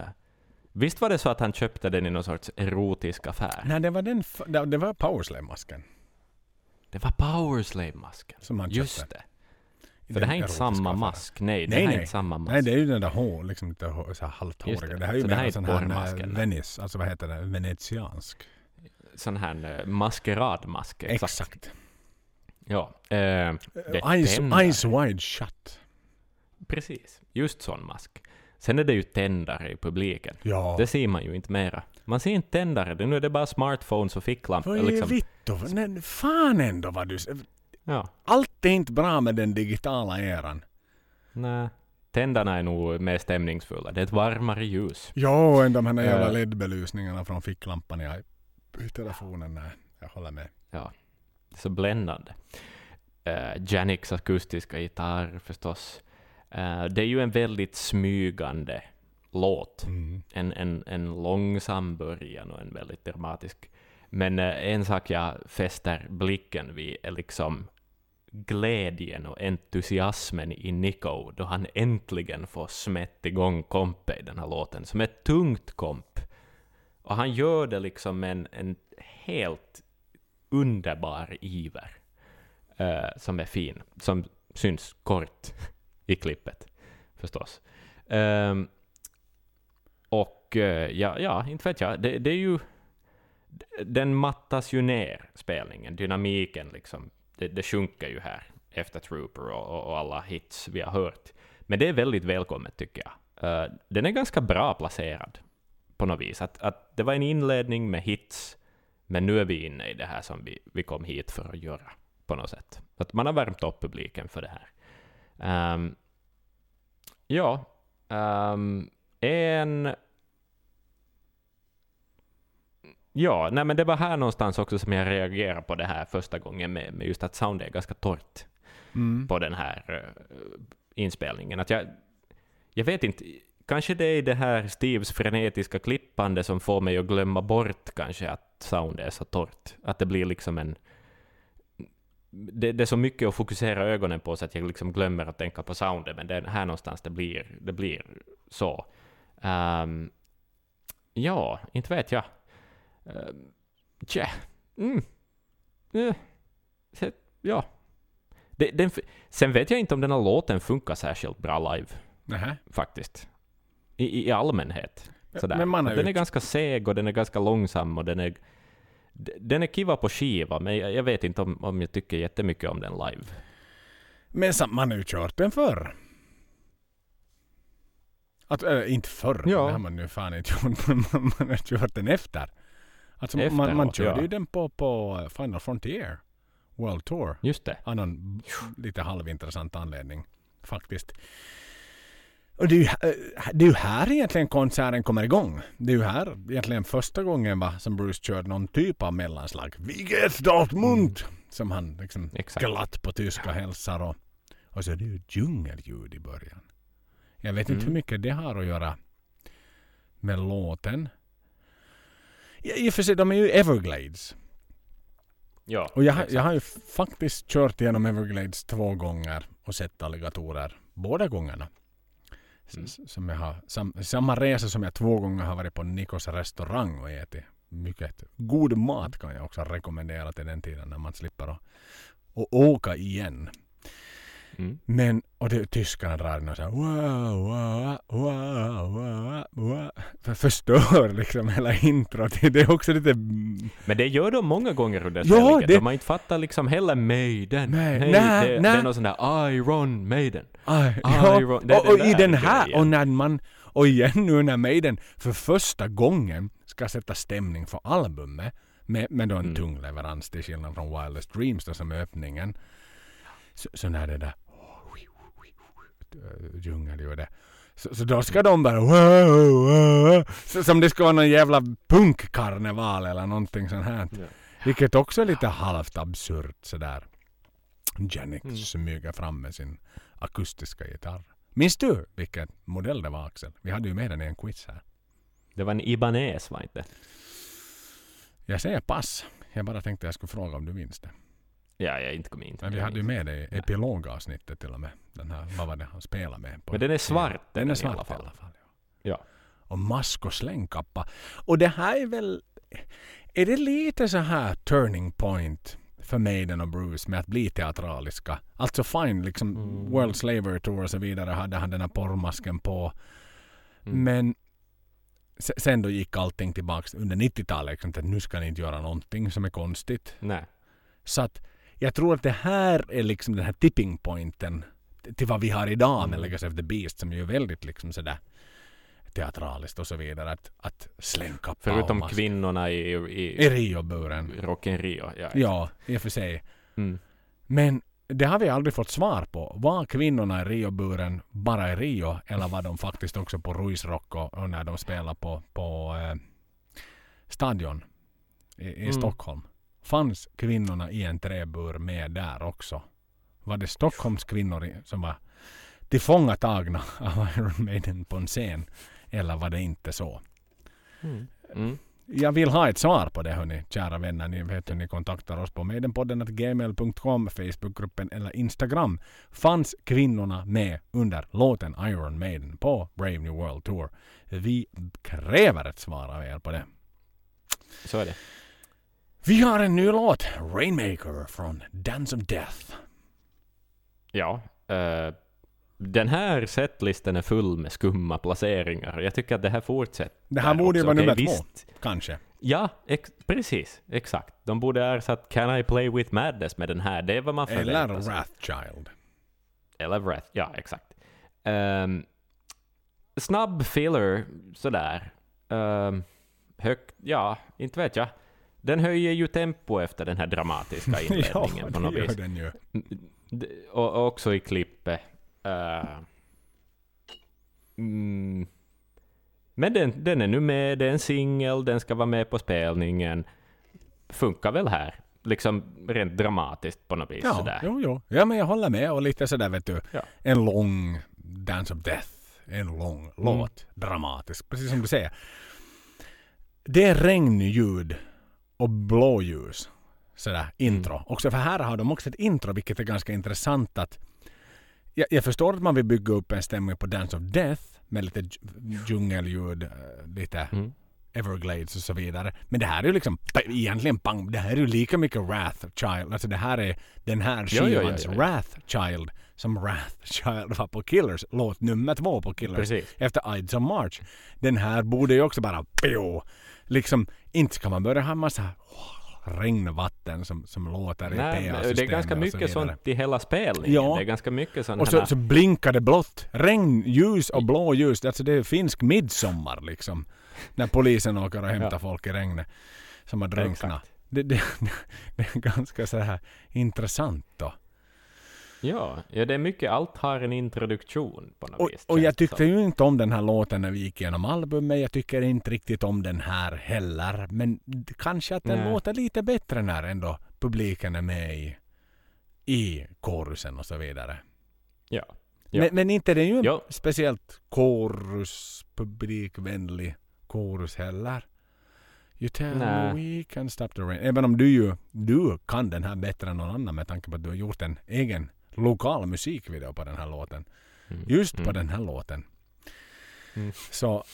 Visst var det så att han köpte den i någon sorts erotisk affär? Nej, det var den, det var Powerslave-masken Det var Powerslave-masken. som han Just köpte. det. För det här är inte samma mask. Nej, det Nej, här är inte samma mask. Nej, det är ju den där hår, liksom lite hår, så här halvt det. Det här är ju Så det här mer är sån här eh. Venice, alltså vad heter det, venetiansk. Sån här eh, maskeradmask. Exakt. Exakt. Ja. Eh, det Eyes, eyes wide shut. Precis. Just sån mask. Sen är det ju tändare i publiken. Ja. Det ser man ju inte mera. Man Man ser inte tändare, nu är det bara smartphones och ficklampor. Vad är Liksom. vittu? Nej, fan ändå vad du... Ja, Allt är inte bra med den digitala eran. nej. Tändarna är nog mer stämningsfulla. Det är ett varmare ljus. Jo, än de här jävla Eh. LED-belysningarna från ficklampan i, i telefonen. Nej, jag håller med. Ja, det är så bländande. Uh, Janix akustiska gitarr förstås. Eh, det är ju en väldigt smygande låt. Mm. En, en, en långsam början och en väldigt dramatisk. Men eh, en sak jag fäster blicken vid är liksom glädjen och entusiasmen i Nico då han äntligen får smätt igång kompet i den här låten, som är ett tungt komp. Och han gör det liksom med en, en helt underbar iver, uh, som är fin, som syns kort i klippet, förstås. Um, och uh, ja, ja, inte vet jag, det, det är ju... Den mattas ju ner, spelningen, dynamiken liksom. Det, det sjunker ju här efter Trooper och, och, och alla hits vi har hört. Men det är väldigt välkommet tycker jag. Uh, den är ganska bra placerad på något vis. Att, att det var en inledning med hits, men nu är vi inne i det här som vi, vi kom hit för att göra på något sätt. Att man har värmt upp publiken för det här. Um, ja, um, en... Ja, nej men det var här någonstans också som jag reagerade på det här första gången med, med just att soundet är ganska torrt Mm. på den här eh, inspelningen. Att jag, jag vet inte, kanske det är det här Steves frenetiska klippande som får mig att glömma bort kanske att soundet är så torrt. Att det blir liksom en... Det, det är så mycket att fokusera ögonen på så att jag liksom glömmer att tänka på soundet, men det är här någonstans det blir, det blir så. Ehm, ja, inte vet jag. Um, tja. Mm. Eh, så- ja. Det, den, sen vet jag inte om den här låten funkar särskilt bra live, Nähä. faktiskt. I, i, allmänhet. Sådär. Men man har den är ganska seg och den är ganska långsam och den är... Den är kiva på skiva, men jag, jag vet inte om, om jag tycker jättemycket om den live. Men man har ju kört den förr. Att, äh, inte förr, Ja. det har man ju fan inte gjort, men man, man har kört den efter. Alltså man, man Efteråt, körde ja. ju den på, på eh, Final Frontier World Tour. Just det. Av någon lite halvintressant anledning faktiskt. Och det är, ju, eh, det är ju här egentligen konserten kommer igång. Det är ju här egentligen första gången va, som Bruce körde någon typ av mellanslag. Vi get Dortmund! Som han liksom Exakt. glatt på tyska hälsar och, och så är det ju djungelljud i början. Jag vet inte Mm. hur mycket det har att göra med låten. I och för sig, de är ju Everglades. Ja, Och jag, exakt. jag har ju faktiskt kört igenom Everglades två gånger och sett alligatorer båda gångerna. Mm. Som jag har, sam, samma resa som jag två gånger har varit på Nikos restaurang och ätit mycket god mat kan jag också rekommendera till den tiden när man slipper att och åka igen. Mm. Men, och det, tyskarna drar in och så här wow, wow, wow, wow, wow. För förstör liksom hela introt. Det är också lite... Men det gör de många gånger under Ja, det- De har inte fattat liksom heller Maiden. Nej, Nej, nej, det, är någon sån där Iron Maiden. Ah, ja, Iron- det och, och den i den här, och när man, och igen nu när Maiden för första gången ska sätta stämning för albumet med, med då en Mm. tung leverans till skillnad från Wildest Dreams då som är öppningen. Så, så när det där äh, djungelljudet så, så då ska de bara wow, wow, som det ska vara någon jävla punkkarneval eller någonting sånt här. Ja. Vilket också är lite halvt absurt sådär. Janix Mm. smyger fram med sin akustiska gitarr. Minns du vilken modell det var Axel? Vi hade ju med den i en quiz här. Det var en Ibanez, var inte Jag säger pass. Jag bara tänkte jag skulle fråga om du minns det. Ja, jag inte kom in. Men vi hade ju med det i epilogavsnittet till och med. Den här, vad var det han spelade med? På Men den är svart, Den är i svart alla fall. i alla fall. Ja. Ja. Och mask och slängkappa. Och det här är väl... Är det lite så här turning point för Maiden och Bruce med att bli teatraliska? Alltså fine, liksom Mm. World Slavery Tour och så vidare hade han den här porrmasken på. Mm. Men se- sen då gick allting tillbaks under 90-talet. Liksom, att nu ska ni inte göra någonting som är konstigt. Nej. Så att jag tror att det här är liksom den här tipping pointen till vad vi har idag med Mm. Legacy of the Beast som ju är väldigt liksom sådär teatraliskt och så vidare. Att, att slänka Förutom Paumas kvinnorna i, i, i Rio-buren. Rock in Rio. Ja, Ja, i och för sig. Mm. Men det har vi aldrig fått svar på. Var kvinnorna i Rio-buren bara i Rio eller var de faktiskt också på Ruisrock och, och när de spelar på, på eh, stadion i, i Mm. Stockholm? Fanns kvinnorna i en träbur med där också? Var det Stockholms kvinnor som var tillfångatagna av Iron Maiden på en scen? Eller var det inte så? Mm. Mm. Jag vill ha ett svar på det hörni, kära vänner. Ni vet hur ni kontaktar oss på maidenpodden gmail.com, Facebookgruppen eller Instagram. Fanns kvinnorna med under låten Iron Maiden på Brave New World Tour? Vi kräver ett svar av er på det. Så är det. Vi har en ny låt, Rainmaker från Dance of Death. Ja. eh, den här setlistan är full med skumma placeringar. Jag tycker att det här fortsätter. Det här borde ju vara nummer två, visst. kanske. Ja, ex precis. Exakt. De borde ha ersatt Can I Play With Madness med den här. Det är vad man Eller förväntar sig. Wrathchild. Eller Wrath. Ja, exakt. Um, snabb filler, sådär. Um, högt, ja, inte vet jag. Den höjer ju tempo efter den här dramatiska ja, inledningen på något vis. den ju. D- Och, också i klippet. eh, mm, men den, den är nu med, det är en singel, den ska vara med på spelningen. Funkar väl här. Liksom rent dramatiskt på något vis. Ja, sådär. jo, jo. ja, men jag håller med. Och lite sådär vet du. Ja. En lång Dance of Death. En lång låt. Dramatisk. Precis som du säger. Det är regnljud och blåljus. Sådär intro. Också för här har de också ett intro vilket är ganska intressant att jag, jag förstår att man vill bygga upp en stämning på Dance of Death med lite dj- djungelljud, eh, lite Mm. Everglades och så vidare. Men det här är ju liksom egentligen pang, det här är ju lika mycket Wrathchild. Alltså det här är den här Ja, ja, ja, skivans ja, ja. Wrathchild som Wrathchild var på Killers. Låt nummer två på Killers. Precis. Efter Ides of March. Den här borde ju också bara pio, Liksom inte ska man börja ha massa regnvatten som, som låter i Nej, men PA-systemet det är ganska så mycket vidare. sånt i hela spelningen. Ja. Det är ganska mycket sånt Och så, här. så blinkar det blått. Regnljus och blåljus. Alltså det är finsk midsommar liksom. När polisen åker och hämtar Ja. folk i regnet. Som har drunknat. Det, det, det är ganska så här intressant då. Ja, ja, det är mycket. Allt har en introduktion på något Och, vis. och jag tyckte som. ju inte om den här låten när vi gick igenom albumet. Jag tycker inte riktigt om den här heller. Men kanske att den Nej. låter lite bättre när ändå publiken är med i, i korusen och så vidare. Ja. Ja. Men, men inte är den ju en Ja. speciellt korus, publikvänlig korus heller. You tell me we can stop the rain. Även om du ju du kan den här bättre än någon annan med tanke på att du har gjort en egen lokal musikvideo på den här låten. Mm. Just på Mm. den här låten. Mm. Så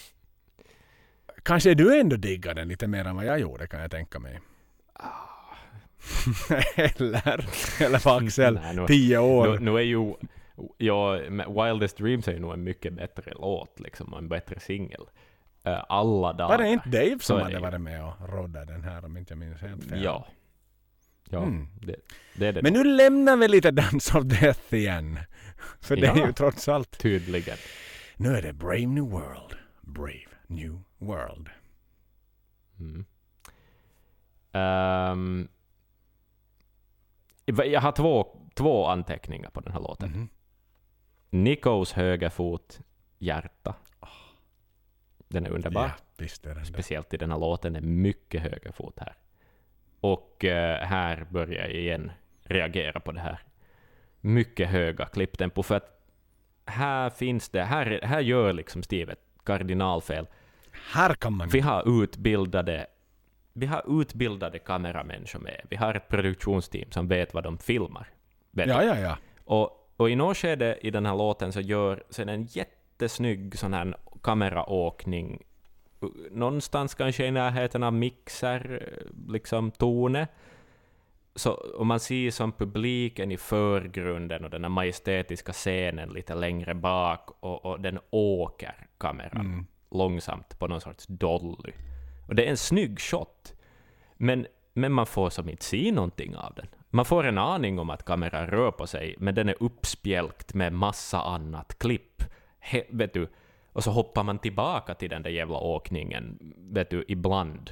kanske du ändå diggar den lite mer än vad jag gjorde kan jag tänka mig. eller, eller för Axel, Nej, nu- tio år. Nu, nu är ju... Ja, Wildest Dreams är ju nog en mycket bättre låt, liksom, och en bättre singel. Eh, alla dagar. Var det inte Dave som hade varit med och roddat den här om inte jag minns helt fel? Ja. Ja, Mm. det, det är det Men nu lämnar vi lite Dance of Death igen. För det är Ja. ju trots allt. tydligen. Nu är det Brave New World. Brave New World. Mm. Ehm, jag har två, två anteckningar på den här låten. Mhm. Nikos högerfot, hjärta. Den är underbar. Ja, är det det. Speciellt i den här låten är mycket högerfot här. Och eh, här börjar jag igen reagera på det här mycket höga klipptempo. För att här finns det, här, här gör liksom Steve ett kardinalfel. Här kan man... Vi har utbildade vi har utbildade kameramänniskor med. Vi har ett produktionsteam som vet vad de filmar. Ja, ja, ja. och, och i något skede i den här låten så gör det en jättesnygg sån här kameraåkning någonstans kanske i närheten av mixer, liksom tone. Så, och man ser som publiken i förgrunden och den här majestätiska scenen lite längre bak och, och den åker kameran Mm. långsamt på någon sorts dolly. Och det är en snygg shot. Men, men man får som inte se någonting av den. Man får en aning om att kameran rör på sig, men den är uppspjälkt med massa annat klipp. He, vet du? Och så hoppar man tillbaka till den där jävla åkningen, vet du, ibland.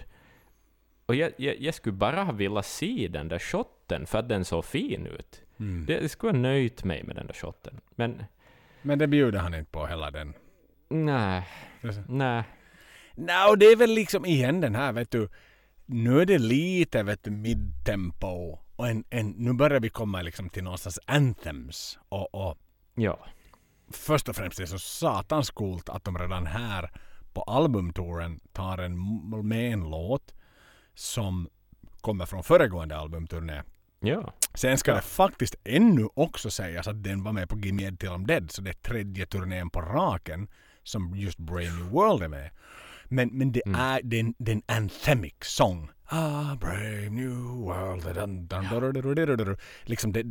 Och jag, jag, jag skulle bara ha velat se den där shotten för att den såg fin ut. Mm. Det, jag skulle ha nöjt mig med den där shotten. Men Men det bjuder han inte på hela den. nej, Det är så- nej. Nej, och det är väl liksom igen den här, vet du. Nu är det lite, vet du, midtempo. Och en, en, nu börjar vi komma liksom till någonstans anthems. Och, och Ja. Först och främst är det så satans coolt att de redan här på albumtouren tar en, med en låt som kommer från föregående albumturné. Ja. Sen ska Ja. det faktiskt ännu också sägas att den var med på Gimme Ed Till I'm Dead, så det är tredje turnén på raken som just Brave New World är med. Men, men det Mm. är den, den anthemic sång. Ah, brave new world. Dun, dun. Liksom det,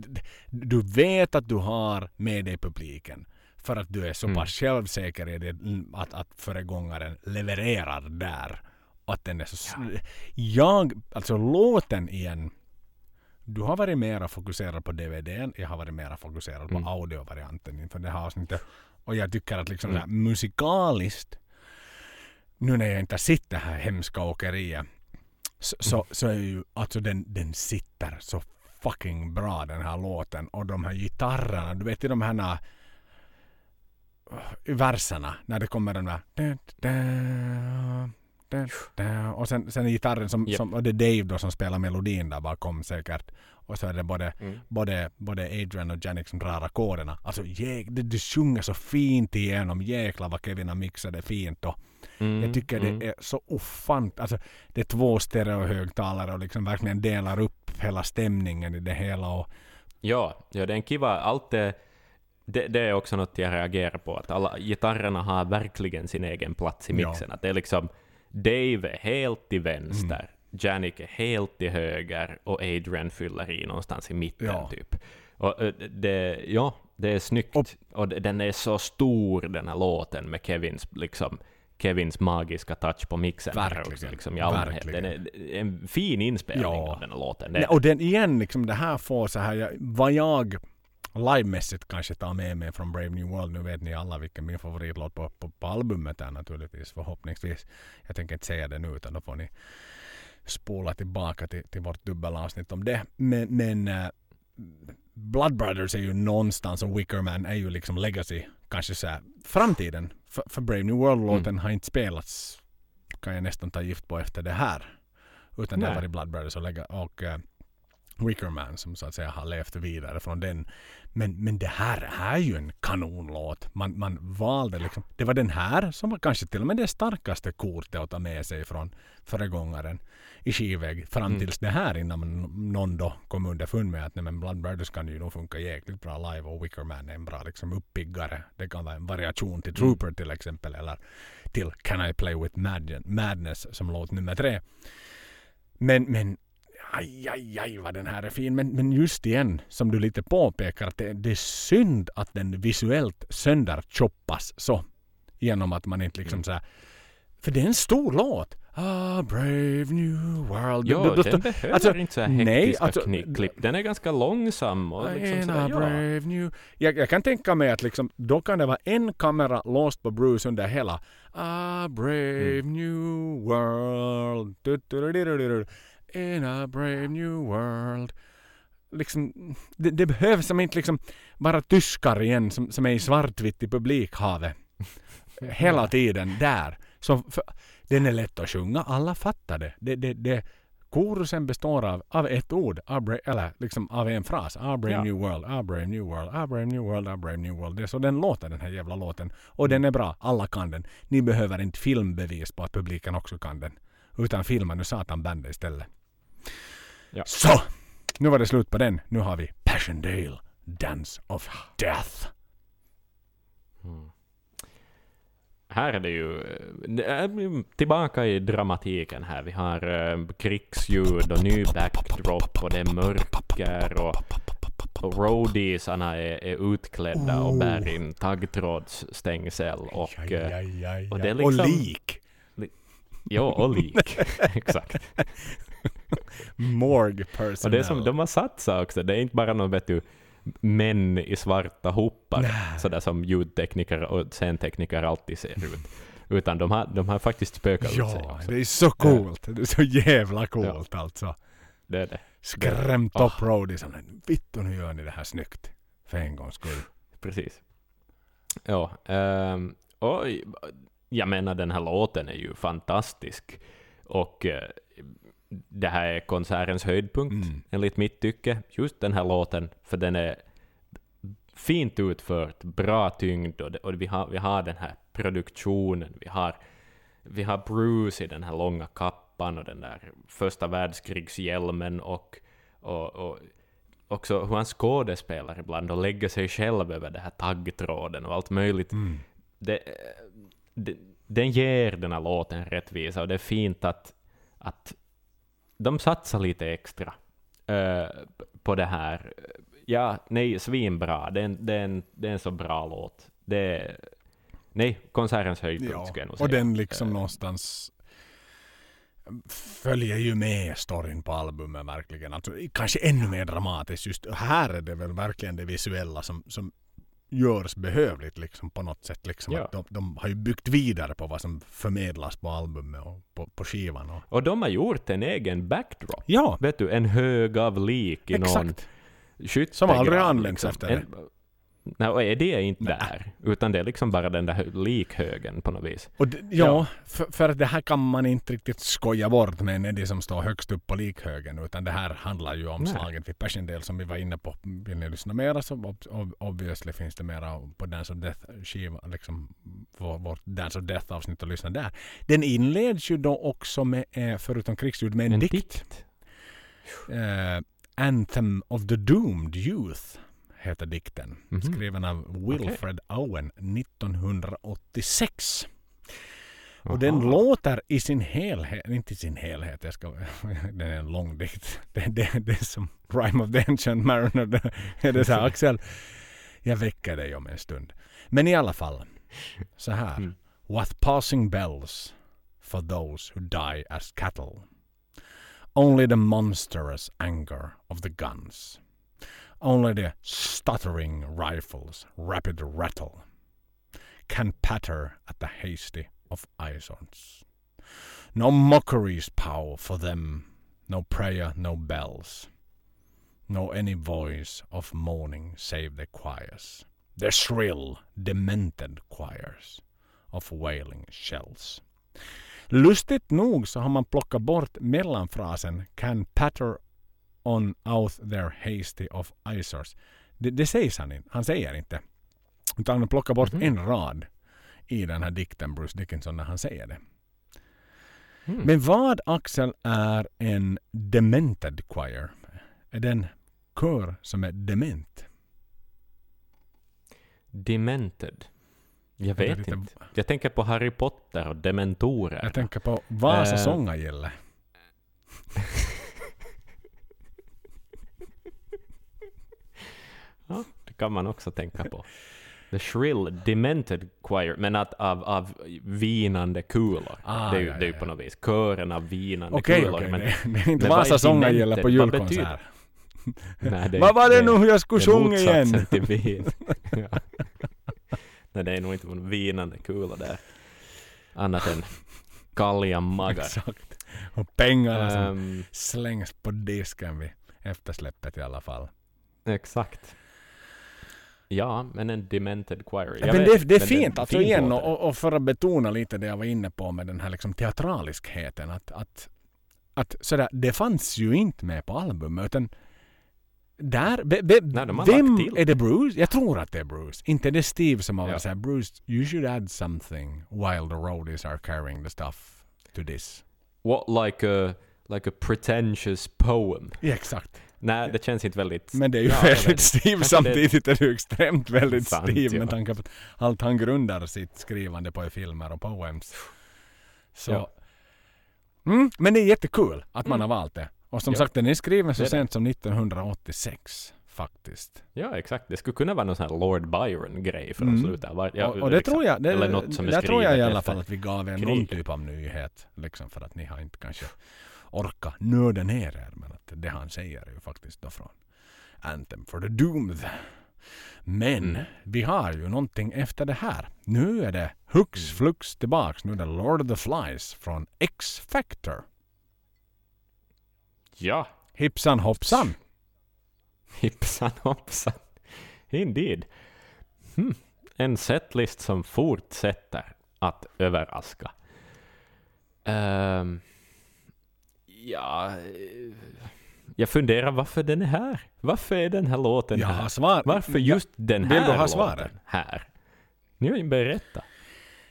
du vet att du har med dig publiken. För att du är så Mm. pass självsäker i det att, att föregångaren levererar där. Att den är så... Jag, alltså låten igen. Du har varit mera fokuserad på DVDn. Jag har varit mera fokuserad på Mm. audiovarianten inför det här avsnittet. Och jag tycker att liksom Mm. här, musikaliskt nu när jag inte sitter här hemska åkeriet så, så, så är ju alltså den, den sitter så fucking bra den här låten och de här gitarrerna, du vet i de här i verserna när det kommer den där och sen, sen är gitarren som, Japp. som och det är Dave då som spelar melodin där bakom säkert och så är det både Mm. både, både Adrian och Janik som drar ackorderna. Alltså jäk, det, det sjunger så fint igenom. Jäklar vad Kevin har mixat det fint. Och Mm, jag tycker mm. det är så ofant. Alltså, det är två stereohögtalare och liksom verkligen delar upp hela stämningen i det hela. Och, Ja, ja, det är en kiva, allt det, det, det är också något jag reagerar på, att alla gitarrerna har verkligen sin egen plats i Ja. mixen. Att det är liksom, Dave är helt till vänster, Mm. Janik är helt till höger och Adrian fyller i någonstans i mitten Ja. typ. Och eh, det, ja, det är snyggt. Och- Och den är så stor den här låten med Kevins liksom Kevins magiska touch på mixen. Verkligen, Också, liksom, i allmänhet. Den är en fin inspelning Ja. av den här låten. Det, och den igen, liksom det här får så här, vad jag livemässigt kanske tar med mig från Brave New World. Nu vet ni alla vilken min favoritlåt på, på, på albumet är naturligtvis förhoppningsvis. Jag tänker inte säga det nu utan då får ni spola tillbaka till, till vårt dubbelavsnitt om det. Men, men eh, Blood Brothers är ju någonstans och Wickerman är ju liksom legacy. Kanske så här, framtiden. För, för Brave New World-låten Mm. har inte spelats kan jag nästan ta gift på efter det här. Utan det har Nej. varit Blood Brothers och, och uh, Wickerman som så att säga har levt vidare från den. Men, men det här är ju en kanonlåt. Man, man valde liksom. Det var den här som var kanske till och med det starkaste kortet att ta med sig från föregångaren i skivväg fram Mm. tills det här innan man, någon då kom underfund med att nej, men Blood Brothers kan ju nog funka jäkligt bra live och Wickerman är en bra liksom uppiggare. Det kan vara en variation till Trooper till exempel eller till Can I Play With Mad- Madness som låt nummer tre. Men, men aj, aj, aj vad den här är fin. Men, men just igen, som du lite påpekar, att det, det är synd att den visuellt sönderchoppas så. Genom att man inte liksom Mm. så här, För det är en stor låt. Ah, brave new world. Ja, Då- då- den behöver alltså, inte så här nej, hektiska alltså, klipp. Den är ganska långsam och liksom sådär, a ja. brave new... jag, jag kan tänka mig att liksom, då kan det vara en kamera låst på Bruce under hela A brave Mm. new world. In a brave new world. Liksom, det, det behövs som inte liksom vara tyskar igen som, som är i svartvitt i publikhavet. Hela tiden där. Så för, den är lätt att sjunga, alla fattar det. det, det, det Korusen består av, av ett ord, a bra, eller liksom av en fras. A brave Ja. new world, a brave new world, a brave new world, a brave new world. Det är så den låter den här jävla låten. Och den är bra, alla kan den. Ni behöver inte filmbevis på att publiken också kan den. Utan filma nu satan bandet istället. Ja. Så! Nu var det slut på den. Nu har vi Passchendaele, Dance of Death. Mm. Här är det ju det är tillbaka i dramatiken här. Vi har uh, krigsljud och ny backdrop och det är mörker och, och roadiesarna är, är utklädda och bär in taggtrådsstängsel och, Aj, eh, aj, aj, och det är och liksom- lik. ja, och lik. Exakt. Och personnel. det som de har satsat också, det är inte bara någon vet du, män i svarta hoppar, Nej. sådär som ljudtekniker och scentekniker alltid ser ut. Utan de har, de har faktiskt spökat ut sig Ja, också. det är så coolt. Det är så jävla coolt alltså. Det är det. Skrämt upp roadiesarna. Vittu nu gör ni det här snyggt. För en gångs skull. Precis. Ja, ehm, och jag menar den här låten är ju fantastisk. Och eh, det här är konsertens höjdpunkt, Mm. enligt mitt tycke. Just den här låten, för den är fint utfört, bra tyngd och, det, och vi, har, vi har den här produktionen, vi har, vi har Bruce i den här långa kappan och den där första världskrigshjälmen och, och, och också hur han skådespelar ibland och lägger sig själv över den här taggtråden och allt möjligt. Mm. Det, det, den ger den här låten rättvisa och det är fint att, att de satsar lite extra eh, på det här. Ja, nej, svinbra. Det är en, det är en, det är en så bra låt. Det är, nej, konsertens höjdpunkt Ja, skulle jag nog och säga. den liksom Eh, någonstans följer ju med storyn på albumet verkligen. Alltså, kanske ännu mer dramatiskt. Just här är det väl verkligen det visuella som, som görs behövligt liksom på något sätt. Liksom. Ja. De, de har ju byggt vidare på vad som förmedlas på albumet och på, på skivan. Och... Och de har gjort en egen backdrop. Ja, Vet du, en hög av lik i någon exakt. skyttegrav. Som aldrig används efter det. En, nej, och är det inte Nej. där, utan det är liksom bara den där hö- likhögen på något vis. Och det, ja, Ja. För, för det här kan man inte riktigt skoja bort med en Eddie som står högst upp på likhögen. Utan det här handlar ju om Nej. slaget vid Passchendaele som vi var inne på. Vill ni lyssna mera så ob- ob- obviously finns det mera på Dance of Death skiva. Liksom vår, vårt Dance of Death avsnitt att lyssna där. Den inleds ju då också med, eh, förutom krigsljud, med en, En dikt. dikt. Eh, Anthem of the Doomed Youth heter dikten. Mhm. Skriven av Wilfred Owen 1986. Och Aha. den låter i sin helhet, inte i sin helhet, jag ska, den är en lång dikt. Det, det, det är som Rime of the Ancient Mariner. Det, är så här, Axel, jag väcker dig om en stund. Men i alla fall, så här. Mm. What passing bells for those who die as cattle. Only the monstrous anger of the guns. Only the stuttering rifles' rapid rattle can patter at the hasty of isons. No mockeries pow for them, no prayer, no bells, no any voice of mourning save the choirs, the shrill, demented choirs of wailing shells. Lustigt nog så har man plockat bort mellanfrasen can patter on out their hasty of isers. Det, det sägs han inte. Han säger inte. Utan han plockar bort Mhm. en rad i den här dikten Bruce Dickinson när han säger det. Mm. Men vad Axel är en demented choir? Är det en kör som är dement? Demented. Jag vet lite- inte. Jag tänker på Harry Potter och dementorer. Jag tänker på Vasa Eh. sångagille. Ja, det kan man också tänka på. The shrill, demented choir, men att av, av vinande kulor. Ah, det är ju, ja, det är ju ja, på ja. något vis kören av vinande Okej, kulor. okej. men, Det, det är inte men vad är Vasa sångagille demented? på julkonsert. nej, det är- Vad var det är- nu jag skulle det är sjunga igen? motsatsen till vin. ja. Nej, det är nog inte någon vinande kula där. Annat än kaljamaggar. Exakt. Och pengarna som Ehm, slängs på disken vid eftersläppet i alla fall. exakt. Ja, men en demented choir. Men vet, det, det är men fint alltså igen och, och för att betona lite det jag var inne på med den här liksom teatraliskheten. Att, att, att sådär, det fanns ju inte med på albumet utan där, be, be, Nej, vem är det Bruce? Jag tror att det är Bruce. Inte det är Steve som har Ja. såhär Bruce, you should add something while the roadies are carrying the stuff to this. What, like a, like a pretentious poem. Ja, exakt. Nej, det känns inte väldigt... Men det är ju Ja, väldigt Steve samtidigt är det ju extremt väldigt Sant, Steve ja. med tanke på att allt han grundar sitt skrivande på är filmer och poems. Så. Ja. Mm, men det är jättekul att man Mm. har valt det. Och som Ja. sagt den är skriven så Det är det. sent som 1986 faktiskt. Ja, exakt. Det skulle kunna vara någon sån här Lord Byron-grej för Mm. att sluta. Var, ja, och, och det liksom. tror jag, det, Eller något som är där tror jag i alla fall att vi gav er någon typ av nyhet. Liksom för att ni har inte kanske orkat nörda ner er. Men att det han säger är ju faktiskt då från Anthem for the Doomed. Men Mm. vi har ju någonting efter det här. Nu är det hux flux tillbaks. Nu är det Lord of the Flies från X-Factor. Ja, Hipsan hoppsan. Hippsan hoppsan. Indeed. Hmm. En setlist som fortsätter att överraska. Ehm, ja, eh, jag funderar varför den är här. Varför är den här låten Jag här? svar. Varför Ja, just den vill här du ha låten svaret? här? Nu berätta.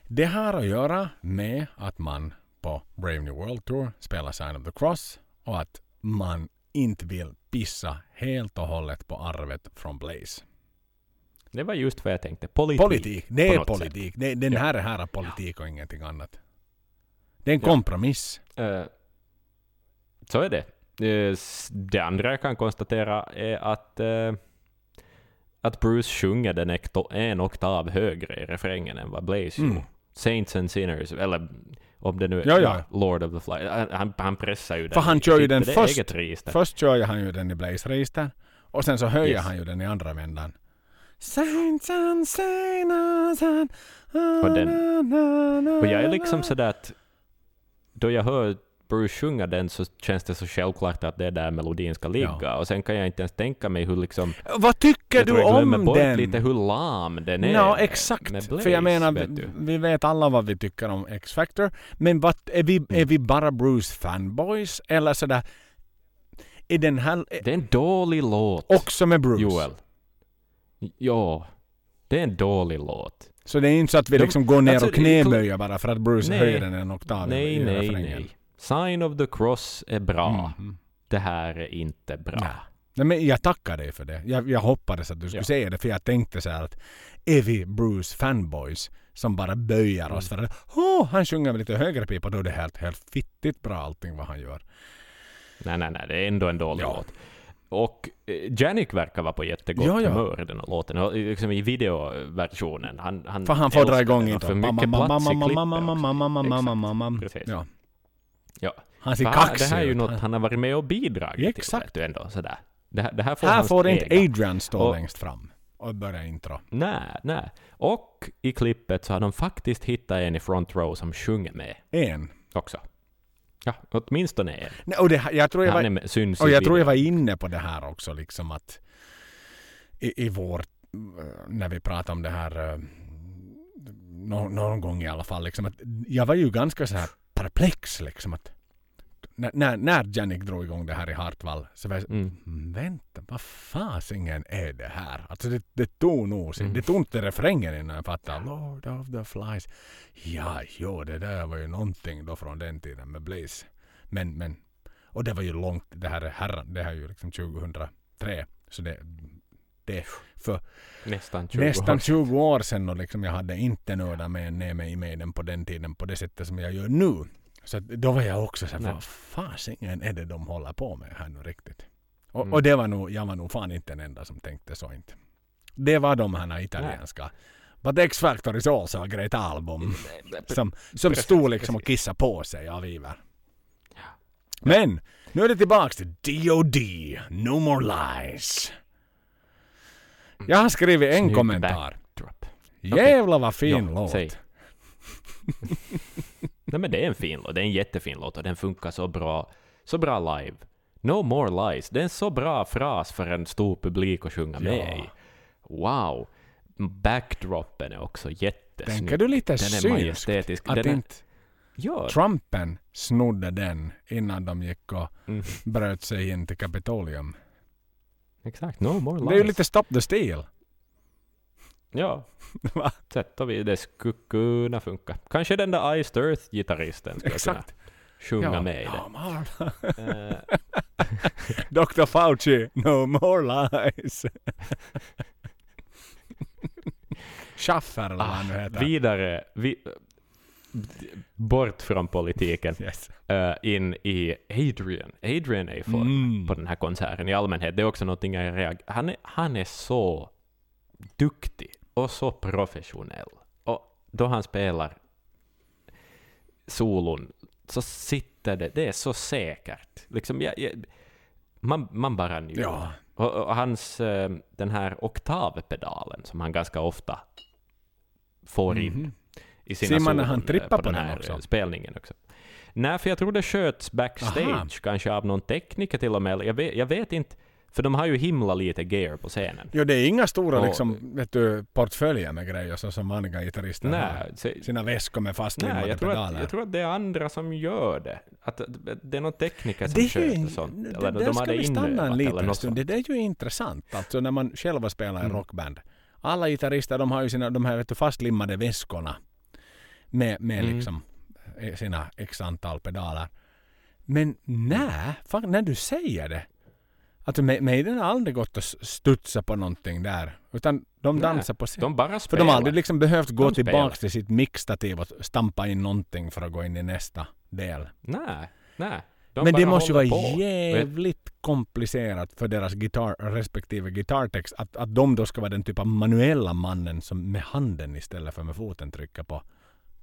Det har att göra med att man på Brave New World Tour spelar Sign of the Cross och att man inte vill pissa helt och hållet på arvet från Blaze. Det var just vad jag tänkte. Politik. Politik, det är politik. Det, den Ja. här är här är politik och ingenting annat. Det är en Ja. kompromiss. Eh, så är det. Eh, Det andra jag kan konstatera är att, eh, att Bruce sjunger den en oktav högre i refrängen än vad Blaze Mm. gjorde. Saints and Sinners, eller om det nu är Ja, ja. Lord of the Fly. Han- Han, han pressar ju den. För han kör ju den först. Först kör han ju den i Blaze-register och sen så höjer Yes. han ju den i andra vändan. Saints and sinners and... Och den- Och jag är liksom sådär att då jag hör Bruce sjunga den så känns det så självklart att det är där melodin ska ligga. Ja. Och sen kan jag inte ens tänka mig hur liksom Vad tycker jag du jag om den? lite hur lam den är. Ja, exakt. med För jag Blaze, menar, vet vi, vet alla vad vi tycker om X-Factor. Men vad, är, vi, Mm. är vi bara Bruce fanboys? Eller sådär... Är den här Det är en dålig låt, också med Bruce? Joel. Ja, det är en dålig låt. Så det är inte så att vi De- liksom går ner alltså, och knäböjer bara för att Bruce Nej. höjer den en oktav nej, nej, nej. Sign of the Cross är bra. Mm. Det här är inte bra. Nej. Nej, men jag tackar dig för det. Jag, jag hoppades att du skulle Ja. säga det för jag tänkte så här att är vi Bruce fanboys som bara böjer oss Mm. för att åh, han sjunger med lite högre pipa då är det helt, helt fittigt bra allting vad han gör. Nej, nej, nej, det är ändå en dålig Ja. låt. Och eh, Janik verkar vara på jättegott Ja, ja. humör i den här låten. Liksom I videoversionen. Han, han För han får dra igång inte. För mycket plats i klippet också. Precis. Ja. Ja. Han ser kaxig Det här är ju något han har varit med och bidragit Exakt. till. Du ändå, sådär. Det, här- det här får Här får inte. Adrian stå Och- längst fram och börja intro. Nej, nej. Och i klippet så har de faktiskt hittat en i front row som sjunger med En. också. Ja, åtminstone en. Nej, och det, jag tror jag var, och jag tror jag var inne på det här också liksom att i, i vår, när vi pratade om det här eh, nå, någon gång i alla fall liksom att jag var ju ganska så här perplex liksom att när, när, Jannik drog igång det här i Hartwall så var jag Mm. "Mm, vänta, vad fasingen är det här? Alltså det, det tog nog sin, Mm. det tog inte refrängen innan jag fattade Lord of the Flies. Ja, jo, det där var ju någonting då från den tiden med Blaze. Men, men, och det var ju långt, det här är herran, det här är ju liksom 2003. Så det, det är för Nästan 20 nästan år. 20 år sedan och liksom jag hade inte nördat med ner mig i den på den tiden på det sättet som jag gör nu. Så då var jag också Nej. vad fasingen är det de håller på med här nu riktigt? Och, Mm. och det var nog, jag var nog fan inte den enda som tänkte så inte. Det var de här italienska. But X-Factor is also a great album. Som, som Precis, stod liksom och kissade på sig av iver. Men nu är det tillbaks till D.O.D. No more lies. Jag har skrivit en Snygg kommentar. Jävlar vad fin Ja, låt. säg. Nej men det är en fin låt, det är en jättefin låt och den funkar så bra, så bra live. No more lies, det är en så bra fras för en stor publik att sjunga med Ja. i. Wow! Backdropen är också jättesnygg. Tänker du lite Den är majestätisk. Att Den är, inte ja, Trumpen snodde den innan de gick och mm, bröt sig in till Kapitolium. Exakt. No more lies. Det är ju lite Stop the Steal. Ja, Va? sätt och vis. Det skulle kunna funka. Kanske den där Iced Earth-gitarristen skulle Exakt. kunna sjunga med i det. No more. Dr. Fauci, no more lies. Schaffer eller vad han nu Ah, heter. vidare, vi, bort från politiken, Yes. eh, in i Adrian. Adrian är i form Mm. på den här konserten i allmänhet. Det är också någonting jag reagerar... Han är, han är så duktig och så professionell. Och då han spelar solon så sitter det, det är så säkert. Liksom, jag, jag, man, man bara njuter. Ja. Och, och hans, eh, den här oktavpedalen som han ganska ofta får in Mhm. I sina Ser man när han eh, trippar på på den här också? eh, spelningen också. Nej, för jag tror det sköts backstage, Aha. kanske av någon tekniker till och med. Jag vet, jag vet inte, för de har ju himla lite gear på scenen. Jo, det är inga stora Och- liksom, vet du, portföljer med grejer så som vanliga gitarrister har. Nej, så, Sina väskor med fastlimmade nej jag, tror pedaler. att, jag tror att det är andra som gör det. Att, att det är någon tekniker som det sköter ju, sånt. det, Eller där de ska har vi stanna en liten stund. Det, det är ju intressant. Alltså när man själva spelar i Mm. rockband. Alla gitarrister de har ju sina de här vet du, fastlimmade väskorna. Med, med Mm. liksom eh, sina x antal pedaler. Men nej, fan, när du säger det. Alltså mig, mig den har aldrig gått att studsa på någonting där. Utan de dansar på scen. De bara För spelar. de har aldrig liksom behövt gå De tillbaka till sitt mixtativ och stampa in någonting för att gå in i nästa del. Nej, nej. De Men det måste ju vara på. jävligt komplicerat för deras gitarr, respektive gitarrtext att, att de då ska vara den typ av manuella mannen som med handen istället för med foten trycker på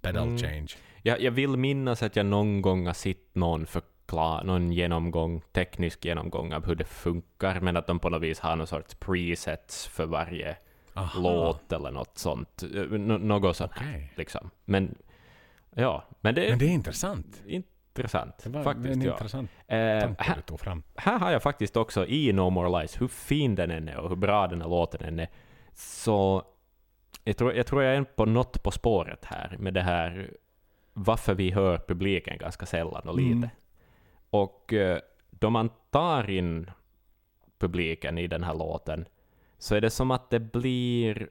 pedal Mm. change. Jag, jag vill minnas att jag någon gång har sett någon förklara, någon genomgång, teknisk genomgång av hur det funkar, men att de på något vis har någon sorts presets för varje Aha. låt eller något sånt. Nå- något sånt här, Okej. liksom. Men, ja, men det är Men det är intressant. intressant. Det var faktiskt, en ja. intressant Eh, tanke här, du tog fram. här har jag faktiskt också i No More Lies, hur fin den än är och hur bra den här låten än är, så jag tror, jag tror jag är på något på spåret här med det här varför vi hör publiken ganska sällan och lite. Mm. Och eh, då man tar in publiken i den här låten så är det som att det blir...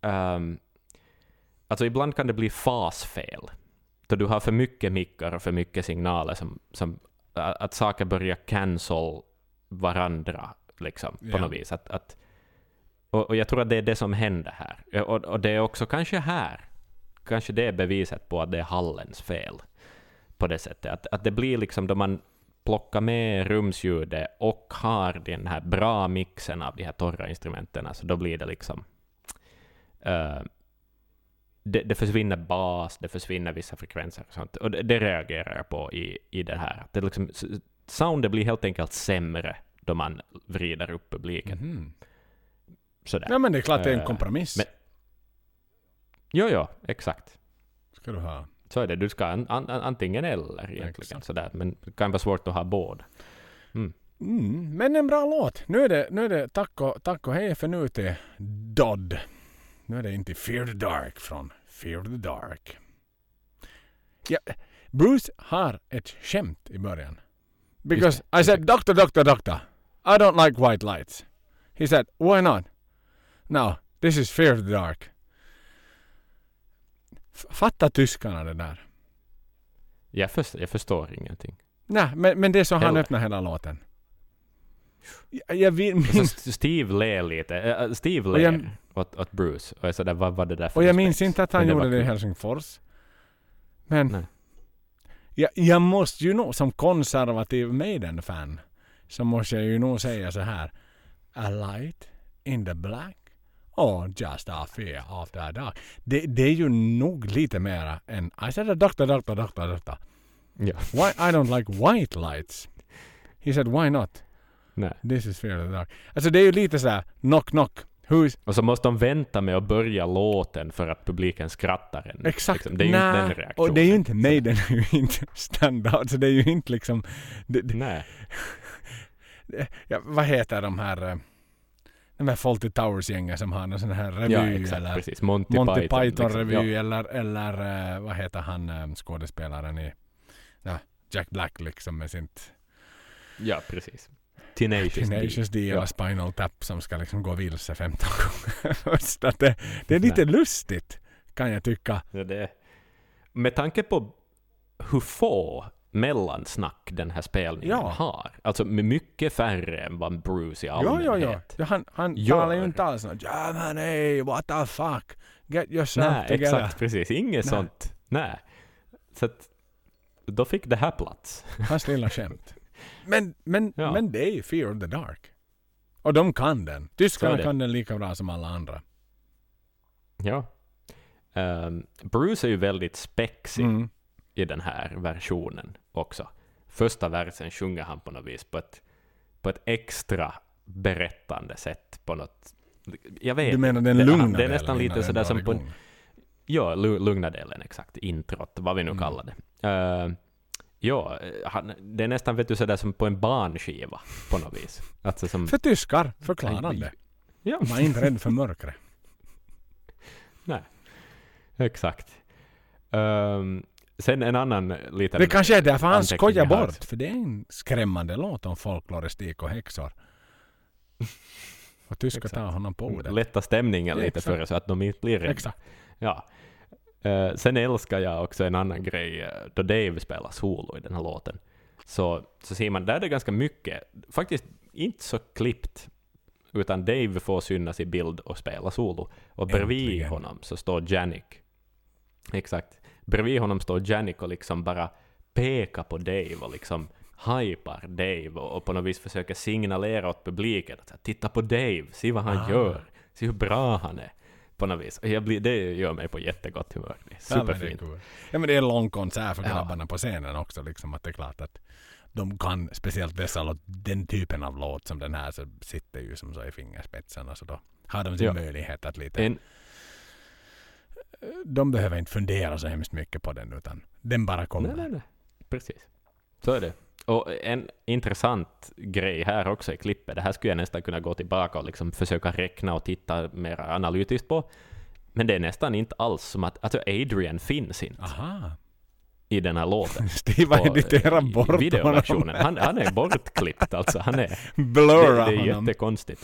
ehm, alltså ibland kan det bli fasfel. Då du har för mycket mickar och för mycket signaler som, som att, saker börjar cancel varandra liksom, på Ja. något vis. Att, att, och, och jag tror att det är det som händer här. Och, och det är också kanske här, kanske det är beviset på att det är hallens fel på det sättet. Att, att det blir liksom då man plockar med rumsljudet och har den här bra mixen av de här torra instrumenten, så då blir det liksom... Uh, det, det försvinner bas, det försvinner vissa frekvenser och sånt. Och det, det reagerar jag på i, i det här. Det liksom, soundet blir helt enkelt sämre då man vrider upp publiken. Mhm. Sådär. Ja men det är klart det är en Eh, kompromiss. men- Jo, jo, exakt. Ska du ha. Så är det. Du ska an, an, antingen eller egentligen. Exakt. Sådär. Men det kan vara svårt att ha båda. Mm, men en bra låt. Nu är det, nu är det tack, och, tack och hej för nu till Dodd. Nu är det inte Fear the Dark från Fear the Dark. Ja, Bruce har ett skämt i början. Because I said doctor, doctor, doctor. I don't like white lights. He said why not? No, this is Fear the Dark. Fatta tyskarna det där. Jag, först, jag förstår ingenting. Nej, men, men det är så han öppnar hela låten. Jag, jag vill St- Steve ler lite. Äh, Steve Och jag- ler åt, åt Bruce. Och jag sådär, vad var det där för och jag respekt? minns inte att han det gjorde det i. Helsingfors. Men Nej. jag, jag måste ju nog som konservativ Maiden-fan så måste jag ju nog säga så här. A light in the black or just a fear the dark. Det, det är ju nog lite mera än I said a doctor, doctor, doctor, doctor. Ja. Why I don't like white lights. He said why not? Nej. This is fear of the dark. Alltså det är ju lite så här knock knock. Who's Och så måste de vänta med att börja låten för att publiken skrattar ännu. Exakt. Liksom. Det är ju inte den reaktionen. Och det är ju inte Maiden, är ju inte stand-out. Så det är ju inte liksom... Det, det, Nej. ja, vad heter de här... De här Fawlty Towers-gängen som har någon sån här revy Ja, exakt. eller Precis. Monty, Monty Python. Python-revy liksom. Ja. eller, eller eh, vad heter han eh, skådespelaren i... Ja, Jack Black liksom med sitt ja, precis. Tenacious. Tenacious D eller Ja. Spinal Tap som ska liksom gå vilse 15 gånger. Att det, det är lite lustigt kan jag tycka. Ja, det, med tanke på hur få mellansnack den här spelningen Ja. har, alltså med mycket färre än vad Bruce i Jo, allmänhet. jo, jo. Ja, han han talar ju inte alls något Germany, what the fuck. Get yourself Nej, together. exakt, precis. Inget Nej. sånt. Nej. Så att, då fick det här plats. Hans lilla skämt. Men, men, Ja. men det är ju Fear of the Dark. Och de kan den. Tyskarna kan den lika bra som alla andra. Ja. Ehm, Bruce är ju väldigt spexig Mm. I den här versionen också. Första versen sjunger han på något vis på ett, på ett extra berättande sätt på något... Jag vet Du menar den det- lugna Det är nästan delen lite sådär som på en? Ja, lu- lugna delen exakt. Introt, vad vi nu Mm. kallar det. Uh, ja, han, det är nästan vet du, sådär som på en barnskiva på något vis. Alltså som... För tyskar, förklarande. Ja, Man är inte rädd för mörkret. exakt. Ehm, sen en annan liten... Det kanske är därför han skojar bort. För det är en skrämmande låt om folkloristik och häxor. Och tyskar tar honom på ordet. Lätta stämningen lite för så att de inte blir rädda. Exakt. Ja. Eh, sen älskar jag också en annan grej, eh, då Dave spelar solo i den här låten. Så, så ser man, där är det ganska mycket, faktiskt inte så klippt, utan Dave får synas i bild och spela solo. Och bredvid Äntligen. honom så står Janik. Exakt. Bredvid honom står Janik och liksom bara pekar på Dave och liksom hypar Dave och, och på något vis försöker signalera åt publiken att titta på Dave, se vad han Ah. gör, se hur bra han är. På något vis. Jag blir, det gör mig på jättegott humör. Det är Ja, men det är superfint. cool. Ja men det är en lång konsert för Ja. grabbarna på scenen också. Liksom, att det är klart att de kan, speciellt dessa låt, den typen av låt som den här, så sitter ju som så i fingerspetsarna. Så då har de sin Ja. möjlighet att lite... En, De behöver inte fundera så hemskt mycket på den utan den bara kommer. nej, nej, nej. Precis. Så är det. Och en intressant grej här också i klippet, det här skulle jag nästan kunna gå tillbaka och liksom försöka räkna och titta mer analytiskt på. Men det är nästan inte alls som att, alltså Adrian finns inte Aha. i den här låten. Steve har editerat bort videoversionen. honom. Han, han är bortklippt alltså. Han är, Blurra det, det är honom. jättekonstigt.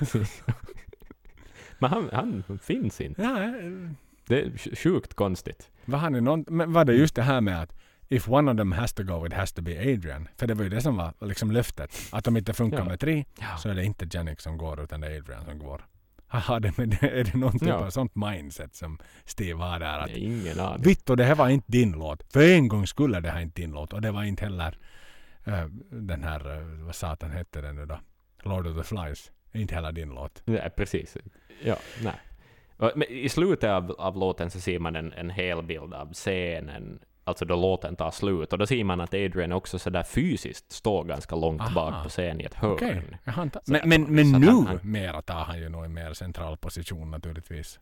Men han, han finns inte. Ja, eh, Det är sj- sjukt konstigt. var, han någon, men var det just det här med att if one of them has to go it has to be Adrian. För det var ju det som var liksom löftet. Att om inte funkar Ja. med tre Ja. så är det inte Janik som går utan det är Adrian som går. Haha, det, men det, är det någon typ Ja. av sånt mindset som Steve har där? Att, ingen aning. Vittu, det här var inte din låt. För en gång skulle det här inte din låt. Och det var inte heller eh, den här, eh, vad satan hette den nu då? Lord of the Flies. Inte heller din låt. Nej, precis. Ja, nej. Men I slutet av, av låten så ser man en, en hel bild av scenen, alltså då låten tar slut. Och då ser man att Adrian också sådär fysiskt står ganska långt Aha. bak på scenen i ett hörn. Så Men, men, men nu han- han- mera tar han ju nog en mer central position naturligtvis.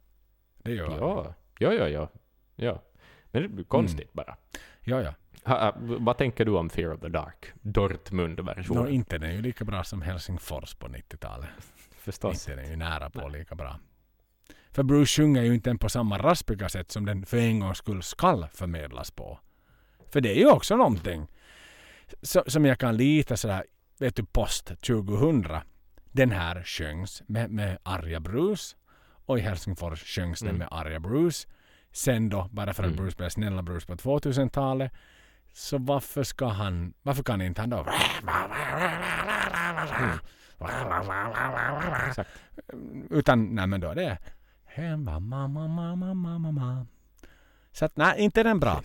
Det gör han. Ja, ja, ja, ja. ja. Men det är konstigt bara. Ja, ja. Ha, vad tänker du om Fear of the Dark? Dortmund-versionen? Nå, inte den är ju lika bra som Helsingfors på 90-talet. Förstås. Inte den är ju nära på lika bra. För Bruce sjunger ju inte på samma raspiga sätt som den för en gångs skull skall förmedlas på. För det är ju också någonting så, som jag kan lita sådär, vet du, post 2000. Den här sjöngs med, med arga Bruce och i Helsingfors sjöngs den Mm. med arga Bruce. Sen då, bara för att Mm. Bruce blev snälla Bruce på 2000-talet, så varför ska han, varför kan inte han då Exakt. utan nej men då är det mamma mamma. Så att nej, inte den bra.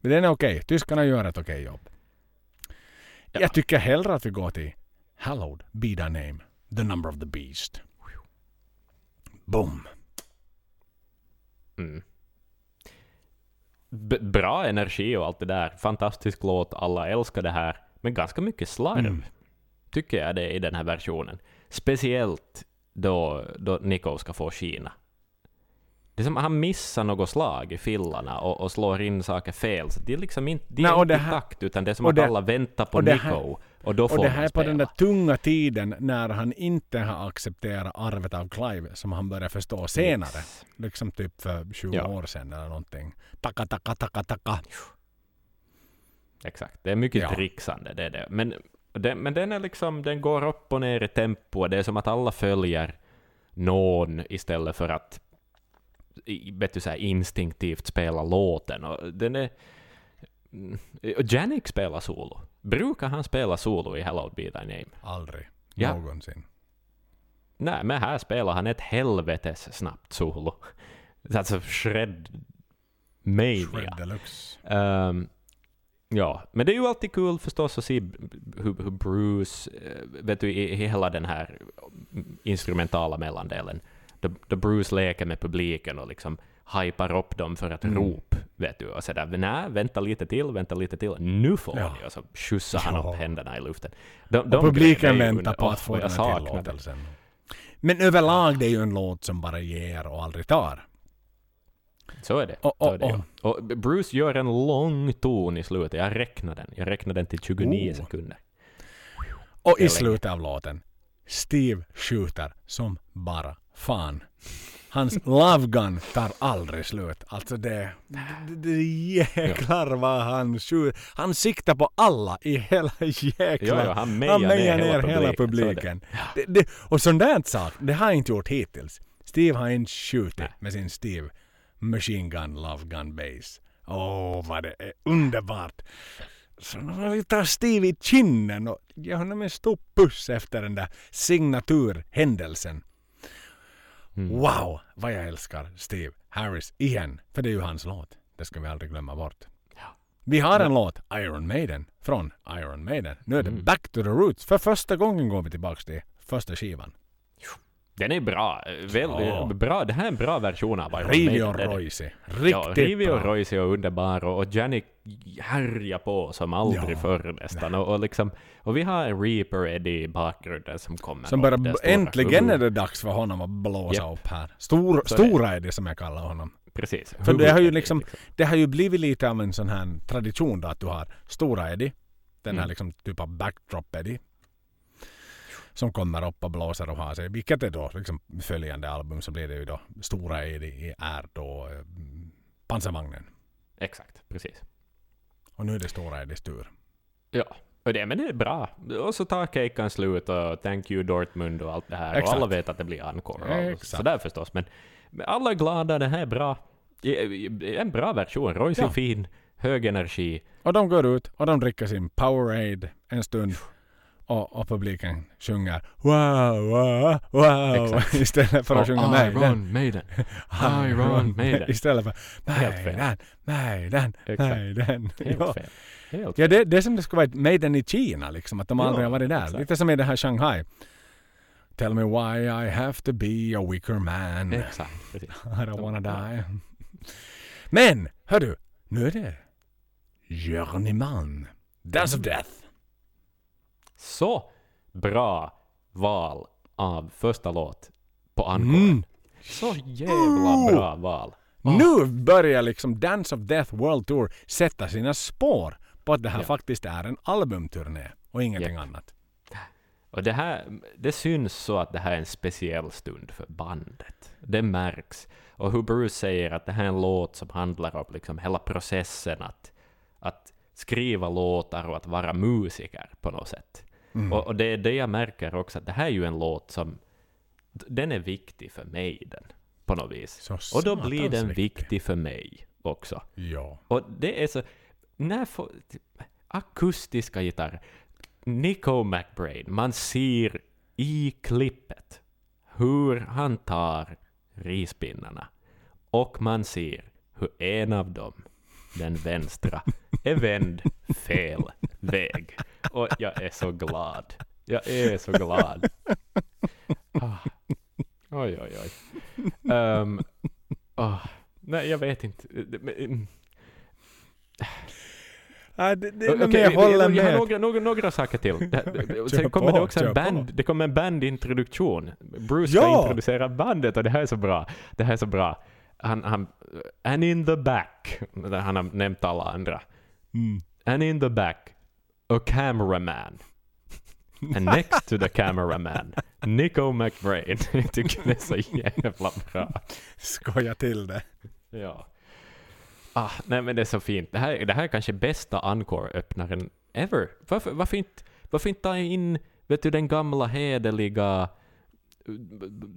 Men den är okej. Tyskarna gör ett okej jobb. Ja. Jag tycker hellre att vi går till Hallowed be thy name, the number of the beast. Boom. Mm. Bra energi och allt det där. Fantastisk låt, alla älskar det här. Men ganska mycket slarv, Mm. Tycker jag det i den här versionen. Speciellt då, då Nico ska få skina. Det är som att han missar något slag i fillarna och, och slår in saker fel. Så det är liksom inte, det är Nej, inte det här- takt, utan det är som att det- alla väntar på och Nico. här- och då får Och det här är på den där tunga tiden när han inte har accepterat arvet av Clive som han började förstå senare. Yes. Liksom typ för 20 Ja. år sedan eller någonting. Taka, taka, taka, taka. Exakt, det är mycket Ja. trixande. Det är det. Men, den, men den, är liksom, den går upp och ner i tempo. Det är som att alla följer någon istället för att vet du, så här, instinktivt spela låten. Och den är, Mm, och Janik spelar solo. Brukar han spela solo i Hello Be Thy Name? Aldrig. Ja. Någonsin. Nej, men här spelar han ett helvetes snabbt solo. Alltså shred mania. Shred deluxe. Ehm, ja, men det är ju alltid kul förstås att se hur, hur Bruce, eh, vet du, i, hela den här instrumentala mellandelen, då, då Bruce leker med publiken och liksom hypar upp dem för ett Mm. rop, vet du, och sådär, nej, vänta lite till, vänta lite till, nu får Ja. ni, och så skjutsar han Ja. upp händerna i luften. De, Och de publiken väntar på att få den här tillåtelsen. Men överlag det är ju en låt som bara ger och aldrig tar. Så är det. Så och- är det ju. och Bruce gör en lång ton i slutet, jag räknar den, jag räknar den till 29 Oh. sekunder. Och i slutet av låten, Steve skjuter som bara fan. Hans Love Gun tar aldrig slut. Alltså det, det, det jäklar vad han skjuter. Han siktar på alla i hela jäkla... Jo, han mejar han ner hela ner hela publiken, publiken. Det, det, och sånt där sak, det har jag inte gjort hittills. Steve har inte skjutit med sin Steve Machine Gun Love Gun Base. Åh, vad det är underbart. Så vi tar Steve i kinnen och ger honom en stor puss efter den där signaturhändelsen. Mm. Wow, vad jag älskar Steve Harris igen. För det är ju hans låt. Det ska vi aldrig glömma bort. Ja. Vi har en låt, Iron Maiden, från Iron Maiden. Nu är det Mm. Back to the Roots. För första gången går vi tillbaka till första skivan. Den är bra. Väldigt Ja. bra. Det här är en bra version av Iron Rivi och det. Royce. Ja, Riktigt Rivi och. Royce är underbar och, och Janik härjar på som aldrig Ja. förr nästan. Och, och, liksom, och vi har en Reaper Eddie i bakgrunden som kommer. Som bara, äntligen är det dags för honom att blåsa Japp. upp här. Stor, Så stora det som jag kallar honom. Precis. För det har ju liksom- är Det har ju blivit lite av en sån här tradition då att du har stora Eddie. Den här Mm. liksom typ av backdrop Eddie. Som kommer upp och blåser och har sig. Vilket är då liksom följande album så blir det ju då stora Eddie är då eh, pansarvagnen. Exakt, precis. Och nu är det stora Eddies tur. Ja, och det, men det är bra. Och så tar Keikan slut och Thank you Dortmund och allt det här. Exakt. Och alla vet att det blir encore och Exakt. sådär förstås. Men, alla är glada, det här är bra. En bra version. Royce Ja. är fin, hög energi. Och de går ut och de dricker sin Powerade en stund. Och, och publiken sjunger wow, wow, wow istället för att sjunga Maiden. Iron Maiden. Iron Maiden. Istället för. Maiden, Maiden. Maiden. Helt Ja. fel. Helt Ja, det, det är som det skulle vara Maiden i Kina liksom, att de aldrig har varit där. exakt. Lite som i det här Shanghai. Tell me why I have to be a weaker man. Exakt, precis. I don't wanna die. Men, hördu, nu är det Journeyman. Dance of Death. Så bra val av första låt på encore. Mm. Så jävla bra val. Nu börjar liksom Dance of Death World Tour sätta sina spår på att det här Ja. faktiskt är en albumturné och ingenting Japp. annat. Och det här, det syns så att det här är en speciell stund för bandet. Det märks. Och hur Bruce säger att det här är en låt som handlar om liksom hela processen att, att skriva låtar och att vara musiker på något sätt. Mm. Och, och det är det jag märker också, att det här är ju en låt som den är viktig för mig den, på något vis. Så Och då blir den viktig. viktig för mig också. Ja. Och det är så... När får, akustiska gitarrer. Nico McBrain, man ser i klippet hur han tar rispinnarna. Och man ser hur en av dem, den vänstra, är vänd fel väg. Och jag är så glad. Jag är så glad. Ah. Oj, oj, oj. Ehm, ah. Nej, jag vet inte. Ja, det, det, Okej, men jag håller jag har med. några, några, några saker till. Det- Sen kommer det också en band, det kommer en bandintroduktion. Bruce ska Ja! introducera bandet och det här är så bra. Det här är så bra. Han, han, and in the back, han har nämnt alla andra. Mm. And in the back, a cameraman. And next to the cameraman, Nico McBrain. Jag tycker det är så jävla bra. Skoja till det. Ja. Ah, nej men det är så fint. Det här, det här är kanske bästa encore-öppnaren ever. Varför, varför, inte, varför inte ta in vet du, den gamla hederliga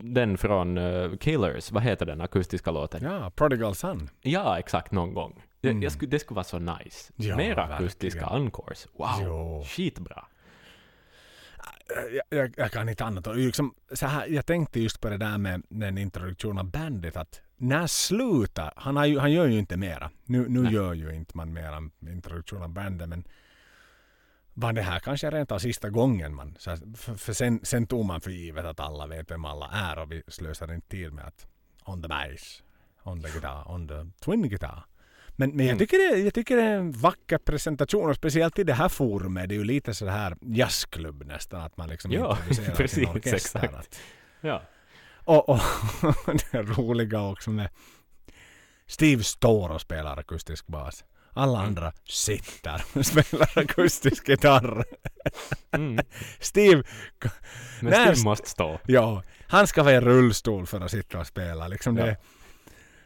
den från uh, Killers, vad heter den akustiska låten? Ja, Prodigal Son. Ja, exakt, någon gång. Det, Mm. jag skulle, det skulle vara så nice. Ja, Mer akustiska verkligen. encores. Wow, Jo. skitbra. jag, jag, jag kan inte annat. Liksom, så här, jag tänkte just på det där med den introduktionen av bandet. Att när slutar, han, ju, han gör ju inte mera. Nu, nu Nej. gör ju inte man mera introduktion av bandet. Men var det här kanske rent av sista gången man... Så för för sen, sen tog man för givet att alla vet vem alla är och vi slösar inte tid med att on the bass. on the guitar, on the twin guitar. Men, men jag, Mm. tycker det, jag tycker det är en vacker presentation och speciellt i det här forumet. Det är ju lite så här jazzklubb nästan. Att man liksom Ja, introducerar precis, sin orkester. exakt. Att- Ja. Och, och det roliga också med Steve står och spelar akustisk bas. Alla Mm. andra sitter och spelar akustisk gitarr. Mm. Steve, Men Steve måste stå. ja, han ska vara i rullstol för att sitta och spela. Liksom Ja. det,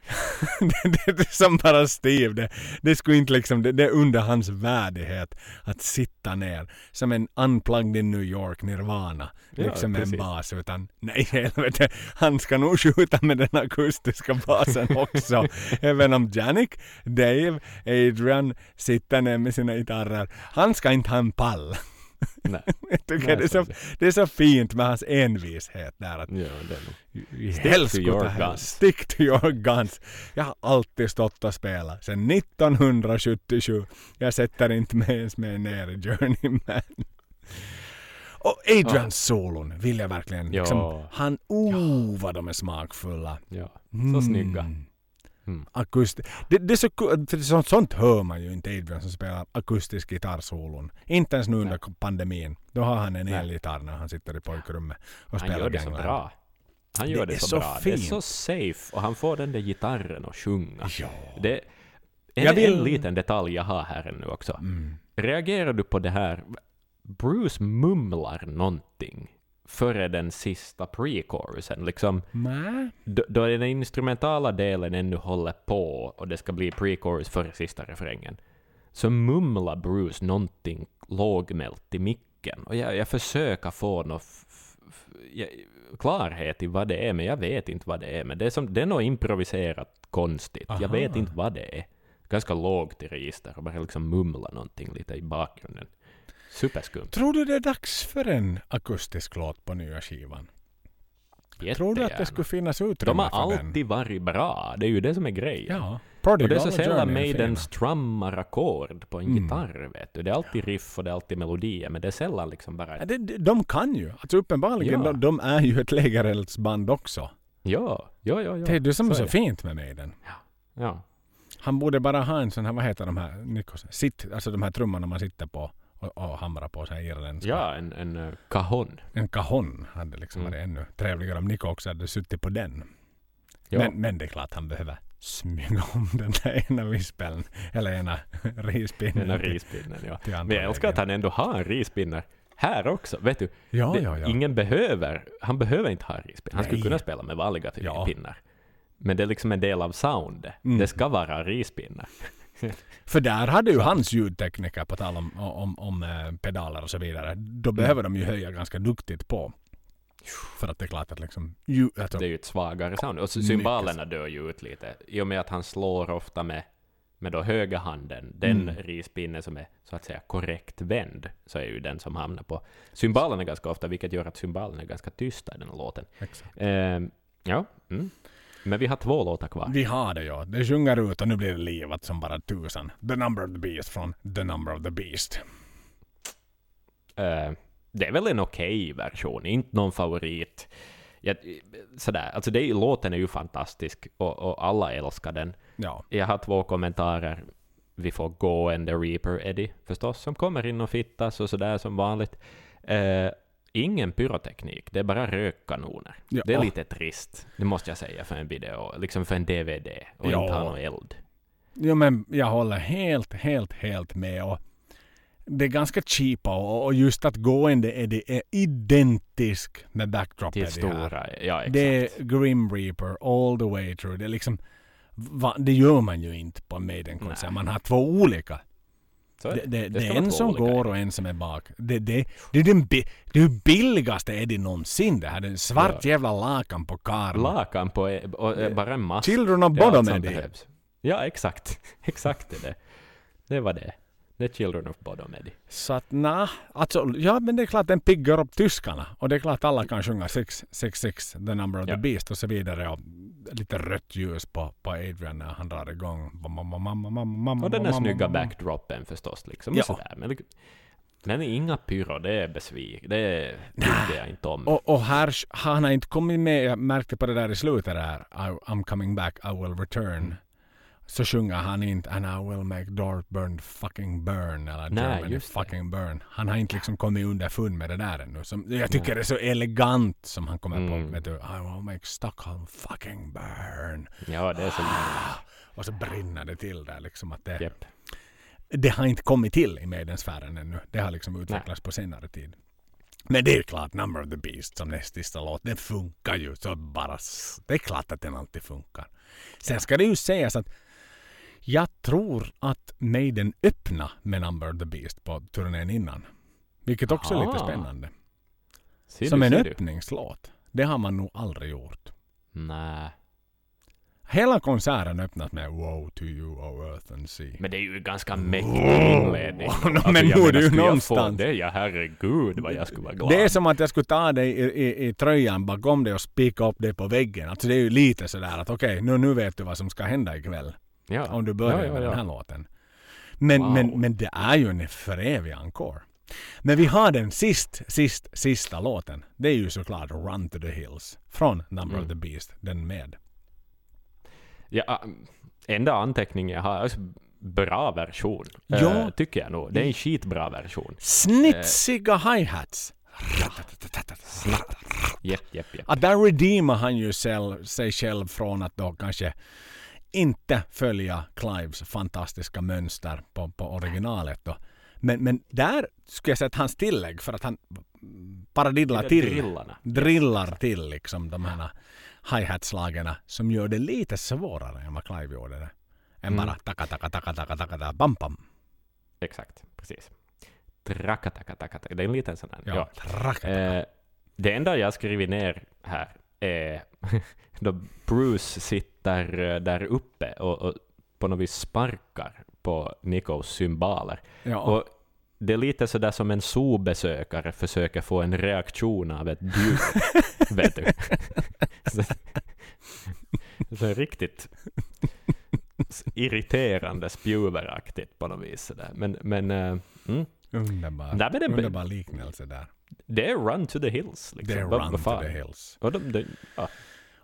det, det är som bara Steve. Det, det, skulle inte liksom, det, det är under hans värdighet att sitta ner som en unplugged in New York Nirvana. Ja, liksom med en precis. bas. Utan nej helvete, han ska nog skjuta med den akustiska basen också. Även om Janik, Dave, Adrian sitter ner med sina gitarrer. Han ska inte ha en pall. Nej. Jag tycker Nej, det, är så, det är så fint med hans envishet där. Att Ja, det Stick to your här, guns. Stick to your guns. Jag har alltid stått och spelat. Sedan 1977. Jag sätter inte mig ens med ner i Journeyman. Och Adrians solon vill jag verkligen. Ja. Liksom, han, oh vad de är smakfulla. Ja. Så Mm. snygga. Mm. Akust det, det är så, för sånt, sånt hör man ju inte Adrian som spelar akustisk gitarrsolon. Inte ens nu under pandemin. Då har han en Nej. elgitarr när han sitter i pojkrummet och Han spelar gör det så bra. Han gör Det det, så, bra. Det är fint. så safe och han får den där gitarren att sjunga. Ja. Det, en, vill- en liten detalj jag har här ännu också. Mm. Reagerar du på det här? Bruce mumlar någonting före den sista pre-chorusen. Liksom, då, då den instrumentala delen ännu håller på och det ska bli pre-chorus före sista refrängen, så mumlar Bruce någonting lågmält i micken. Och jag, jag försöker få någon klarhet i vad det är, men jag vet inte vad det är. Men det är, som, det är något improviserat konstigt. Aha. Jag vet inte vad det är. Ganska lågt i register och bara liksom mumla någonting lite i bakgrunden. Superskumt. Tror du det är dags för en akustisk låt på nya skivan? Tror du att det Jättegärna. skulle finnas utrymme De har för den? alltid varit bra. Det är ju det som är grejen. Ja. Och det är så sällan Maiden fina. strummar ackord på en Mm. gitarr, vet du. Det är alltid riff och det är alltid melodier, men det är sällan liksom bara... Ja, det, de kan ju. Alltså uppenbarligen, Ja. de, de är ju ett lägereldsband också. Ja, ja, ja. ja. det är det som är så det. fint med Maiden. Ja. Han borde bara ha en sån här, vad heter de här, Nikos, sitt, alltså de här trummorna man sitter på och, och hamrar på så här irländska. ja, en, en uh, cajon. En cajon hade liksom Mm. varit ännu trevligare om Nico också hade suttit på den. Ja. Men, men det är klart han behöver smyga om den där ena vispeln. Eller ena rispinnen. Till- rispinnen, ja. Men jag älskar att han ändå har en rispinne här också. Vet du, Ja, det, ja, ja. ingen behöver, han behöver inte ha en rispinne. Han skulle Nej. kunna spela med vanliga Ja. pinnar. Men det är liksom en del av soundet. Mm. Det ska vara rispinnar. För där hade ju hans ljudtekniker, på tal om, om, om eh, pedaler och så vidare, då behöver de ju höja ganska duktigt på. För att det är klart att liksom... Ju, alltså, Det är ju ett svagare sound. Och cymbalerna dör ju ut lite. I och med att han slår ofta med, med då höga handen, den Mm. rispinnen som är så att säga korrekt vänd, så är ju den som hamnar på cymbalerna ganska ofta, vilket gör att cymbalerna är ganska tysta i den här låten. exakt. Ehm, ja, mm. Men vi har två låtar kvar. Vi har det ja. Det sjunger ut och nu blir det livat som bara tusan. The number of the beast från The number of the beast. Eh, det är väl en okej version, inte någon favorit. Jag, sådär, alltså det, låten är ju fantastisk och, och alla älskar den. Ja. Jag har två kommentarer. Vi får gå and the Reaper Eddie förstås, som kommer in och fittas och sådär som vanligt. Eh, ingen pyroteknik, det är bara rökkanoner. Ja. Det är lite trist, det måste jag säga för en video, liksom för en DVD, och Ja. inte ha någon eld. Jo men jag håller helt, helt, helt med. Och det är ganska cheap och, och just att gående är det är identisk med backdrop Till stora, ja exakt. Det är Grim Reaper all the way through. Det är liksom va, det gör man ju inte på en Maiden-konsert. Man har två olika. Så är Det, det, det är en som går och en som är bak. Det, det, det är den bi, det är billigaste Eddie någonsin det här. Det är en svart Ja. jävla lakan på karm. Lakan på, e- och, eh, bara en massa. Children of Det är Bodom Eddie. behövs. Ja, exakt. Exakt är det. Det var det. Det är Children of Bodom. Så att nej, alltså ja men det är klart den piggar upp tyskarna. Och det är klart alla kan sjunga 666, the number of Ja. the beast och så vidare. Och lite rött ljus på, på Adrian när han drar igång. Och den där snygga backdroppen förstås. Liksom, Ja. och sådär. Men, är inga pyro, det är besvik. Det tycker jag inte om. Och, och här, han har inte kommit med, jag märkte på det där i slutet där, I, I'm coming back, I will return. Så sjunger han inte And I will make burn fucking burn eller Nej, Germany fucking burn. Han har inte liksom kommit underfund med det där ännu. Som, jag tycker det är så elegant som han kommer Mm. på. Vet du, I will make Stockholm fucking burn. Ja, det är så... Och så brinner det till där liksom att det, Japp. det har inte kommit till i Maidensfären ännu. Det har liksom utvecklats på senare tid. Men det är klart, Number of the Beast som näst sista låt, den funkar ju så bara. Det är klart att den alltid funkar. Sen ska det ju sägas att jag tror att Maiden öppna med Number the Beast på turnén innan. Vilket också är lite Aha. spännande. Ser som du, en ser du? öppningslåt. Det har man nog aldrig gjort. Nej. Hela konserten öppnas med Woe to you, O earth and sea. Men det är ju ganska mäktig inledning. Alltså, men jag nu är menar, det ju skulle jag få någonstans. Det, ja herregud vad jag skulle vara glad. Det är som att jag skulle ta dig i, i, i tröjan bakom dig och spika upp dig på väggen. Alltså det är ju lite sådär att okej, nu, nu vet du vad som ska hända ikväll. Ja. Om du börjar ja, med den här låten. Men, Wow. men, men det är ju en för evig encore. Men vi har den sist, sist, sista låten. Det är ju såklart Run to the Hills. Från Number of Mm. the Beast. Den med. Ja, enda anteckningen jag har, alltså, bra version. Ja. Eh, tycker jag nog. Det är en skitbra version. Snitsiga hi-hats. Japp, japp, japp. Där redeemar han ju sig själv från att då kanske inte följa Clives fantastiska mönster på, på originalet då. Men, men där skulle jag säga att hans tillägg för att han där till. drillarna. Drillar till liksom de här hi-hat-slagen som gör det lite svårare än vad Clive gjorde det. Än Mm. bara taka taka taka taka taka taka bam bam. Exakt, precis. Trakatakatakataka. Det är en liten sån här. Ja, Ja. traka, Eh, det enda jag skrivit ner här är då Bruce sitter eh, där uppe och, och på något vis sparkar på Nikos symboler. ja, Och det är lite sådär som en zoobesökare försöker få en reaktion av ett djur. vet du? Så, så riktigt irriterande spjuveraktigt på något vis. Sådär. Men, men eh, mm, underbar, Nej, men det- underbar liknelse där. det är run to the hills. Liksom. Det är Run to the Hills. Och de, de, ja.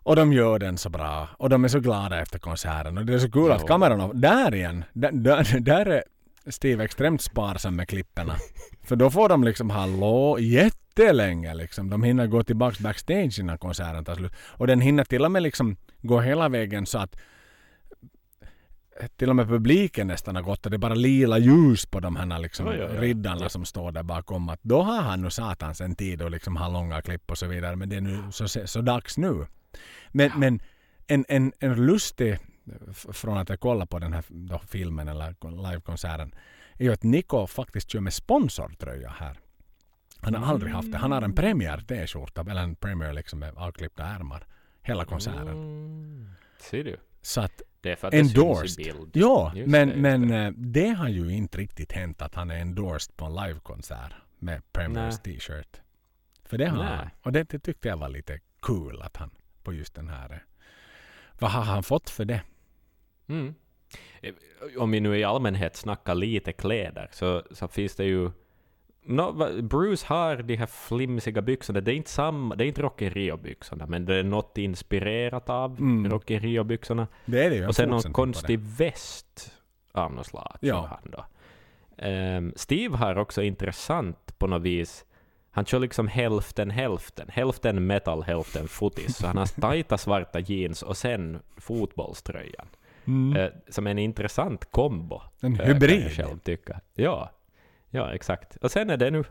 Och de gör den så bra. Och de är så glada efter konserten. Och det är så kul att Ja. kameran... Där igen! Där, där, där är Steve extremt sparsam med klipperna. För då får de liksom hallå jättelänge liksom. De hinner gå tillbaks backstage innan konserten tar slut. Och den hinner till och med liksom gå hela vägen så att till och med publiken nästan har gått och det är bara lila ljus på de här liksom Ja, ja, ja. riddarna som står där bakom. Att då har han nu satans en tid och liksom ha långa klipp och så vidare. Men det är nu så, så dags nu. Men, men en, en, en lustig från att jag kollar på den här filmen eller livekonserten är ju att Nico faktiskt kör med sponsortröja här. Han har aldrig haft det. Han har en Premier t-skjorta eller en Premier liksom med avklippta ärmar hela konserten. Mm. Ser du? Så att Det är för att det syns endorsed. i bild. Ja, Just men, det, men det. eh, det har ju inte riktigt hänt att han är endorsed på en livekonsert med Premiers t-shirt. För det har han. Och det, det tyckte jag var lite cool att han på just den här. Vad har han fått för det? Mm. Om vi nu i allmänhet snackar lite kläder så, så finns det ju... No, Bruce har de här flimsiga byxorna. Det är inte samma, det är inte Rocky Rio-byxorna, men det är något inspirerat av Mm. Rocky Rio-byxorna. Det är det ju. Och sen någon konstig väst av något slag. Ja. Han då. Ehm, Steve har också intressant på något vis. Han kör liksom hälften hälften. Hälften metal, hälften fotis. Så han har tajta svarta jeans och sen fotbollströjan. Mm. Eh, som en intressant kombo. En eh, kan jag hybrid. själv tycka. Ja. ja, exakt. Och sen är det nu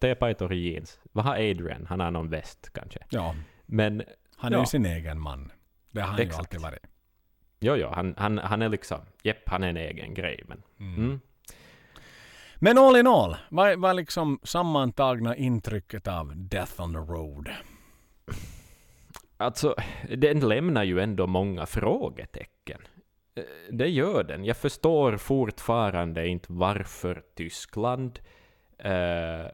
T-Paitor jeans. Vad har Adrian? Han har någon väst kanske. Ja, Men han är Ja. ju sin egen man. Det har han ju Exakt. alltid varit. jo, jo, han, han, han är liksom, jepp, han är en egen grej. Men, Mm. mm. Men all in all, vad är liksom sammantagna intrycket av Death on the Road? Alltså, den lämnar ju ändå många frågetecken. Det gör den. Jag förstår fortfarande inte varför Tyskland eh,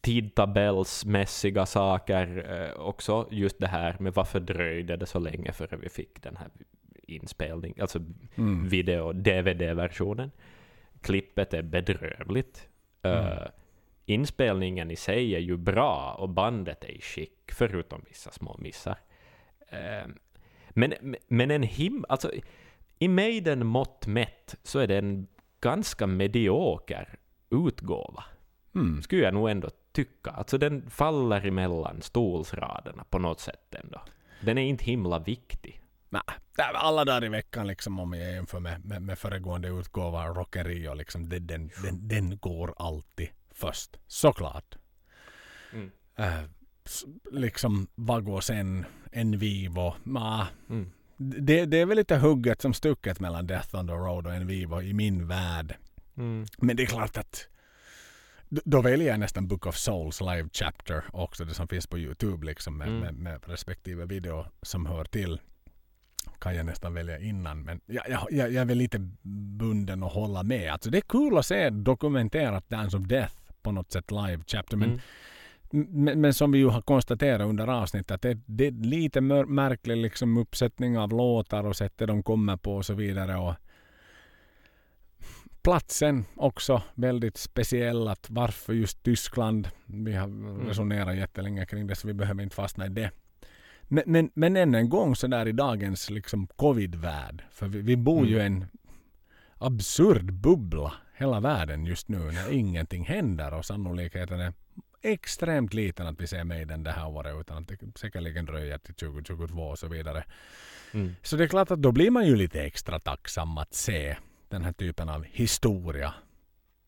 tidtabellsmässiga saker eh, också. Just det här med varför dröjde det så länge före vi fick den här inspelningen, alltså Mm. video-DVD-versionen. Klippet är bedrövligt. Uh, inspelningen i sig är ju bra och bandet är i skick, förutom vissa små missar. Uh, men, men en him... Alltså, i Maiden mått mätt så är det en ganska medioker utgåva. Mm. Skulle jag nog ändå tycka. Alltså den faller emellan stolsraderna på något sätt ändå. Den är inte himla viktig. Nej, alla dagar i veckan liksom om jag jämför med, med, med föregående utgåva Rockeri liksom, den, den, den, den går alltid först. Såklart. Mm. Uh, liksom vad går sen? En Vivo? Mm. det, det är väl lite hugget som stucket mellan Death on the Road och en Vivo i min värld. Mm. Men det är klart att då väljer jag nästan Book of Souls live chapter också, det som finns på Youtube liksom med, Mm. med, med respektive video som hör till. Kan jag nästan välja innan. Men jag, jag, jag är väl lite bunden att hålla med. Alltså det är kul att se dokumenterat Dance of Death på något sätt live chapter. Men, Mm. men, men som vi ju har konstaterat under avsnittet att det, det är lite märklig liksom uppsättning av låtar och sättet de kommer på och så vidare. Och platsen också väldigt speciell. Att varför just Tyskland? Vi har resonerat jättelänge kring det så vi behöver inte fastna i det. Men, men, men än en gång så där i dagens liksom covid-värld. För vi, vi bor ju i en absurd bubbla hela världen just nu när ingenting händer och sannolikheten är extremt liten att vi ser Maiden det här året utan att det säkerligen dröjer till 2022 och så vidare. Mm. Så det är klart att då blir man ju lite extra tacksam att se den här typen av historia.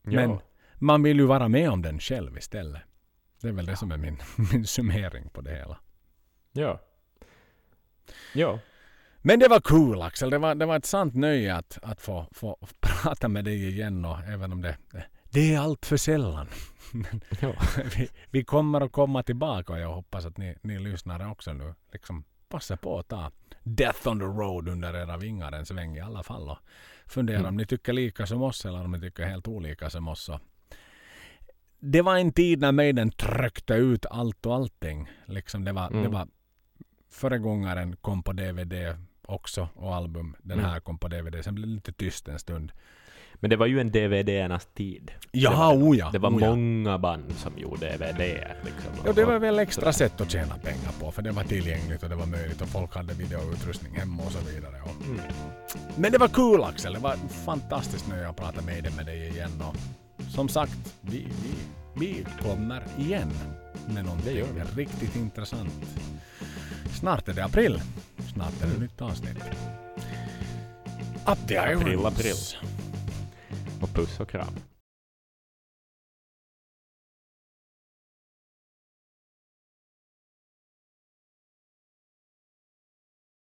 Men Ja. man vill ju vara med om den själv istället. Det är väl det som är min, min summering på det hela. Ja. Ja. Men det var cool Axel. Det var, det var ett sant nöje att, att få, få prata med dig igen. Och även om det, det är allt för sällan. Ja. vi, vi kommer att komma tillbaka och jag hoppas att ni, ni lyssnare också nu liksom passa på att ta Death on the Road under era vingar en sväng i alla fall. Och fundera Mm. om ni tycker lika som oss eller om ni tycker helt olika som oss. Det var en tid när Maiden tryckte ut allt och allting. Liksom det, var, det Mm. var föregångaren kom på DVD också och album. Den Mm. här kom på DVD. Sen blev det lite tyst en stund. Men det var ju en DVD-ernas tid. Ja, det var, oja, det var oja. många band som gjorde DVD-er. Liksom. Ja, det var väl extra sätt att tjäna pengar på för det var tillgängligt och det var möjligt och folk hade videoutrustning hemma och så vidare. Och... Mm. Men det var kul Axel, det var fantastiskt nöje att prata med dig, med dig igen och som sagt, vi, vi, vi kommer igen med någonting riktigt intressant. Snart är det april, snart är det nytt avsnitt. Up the April, irons. april. Och puss och kram.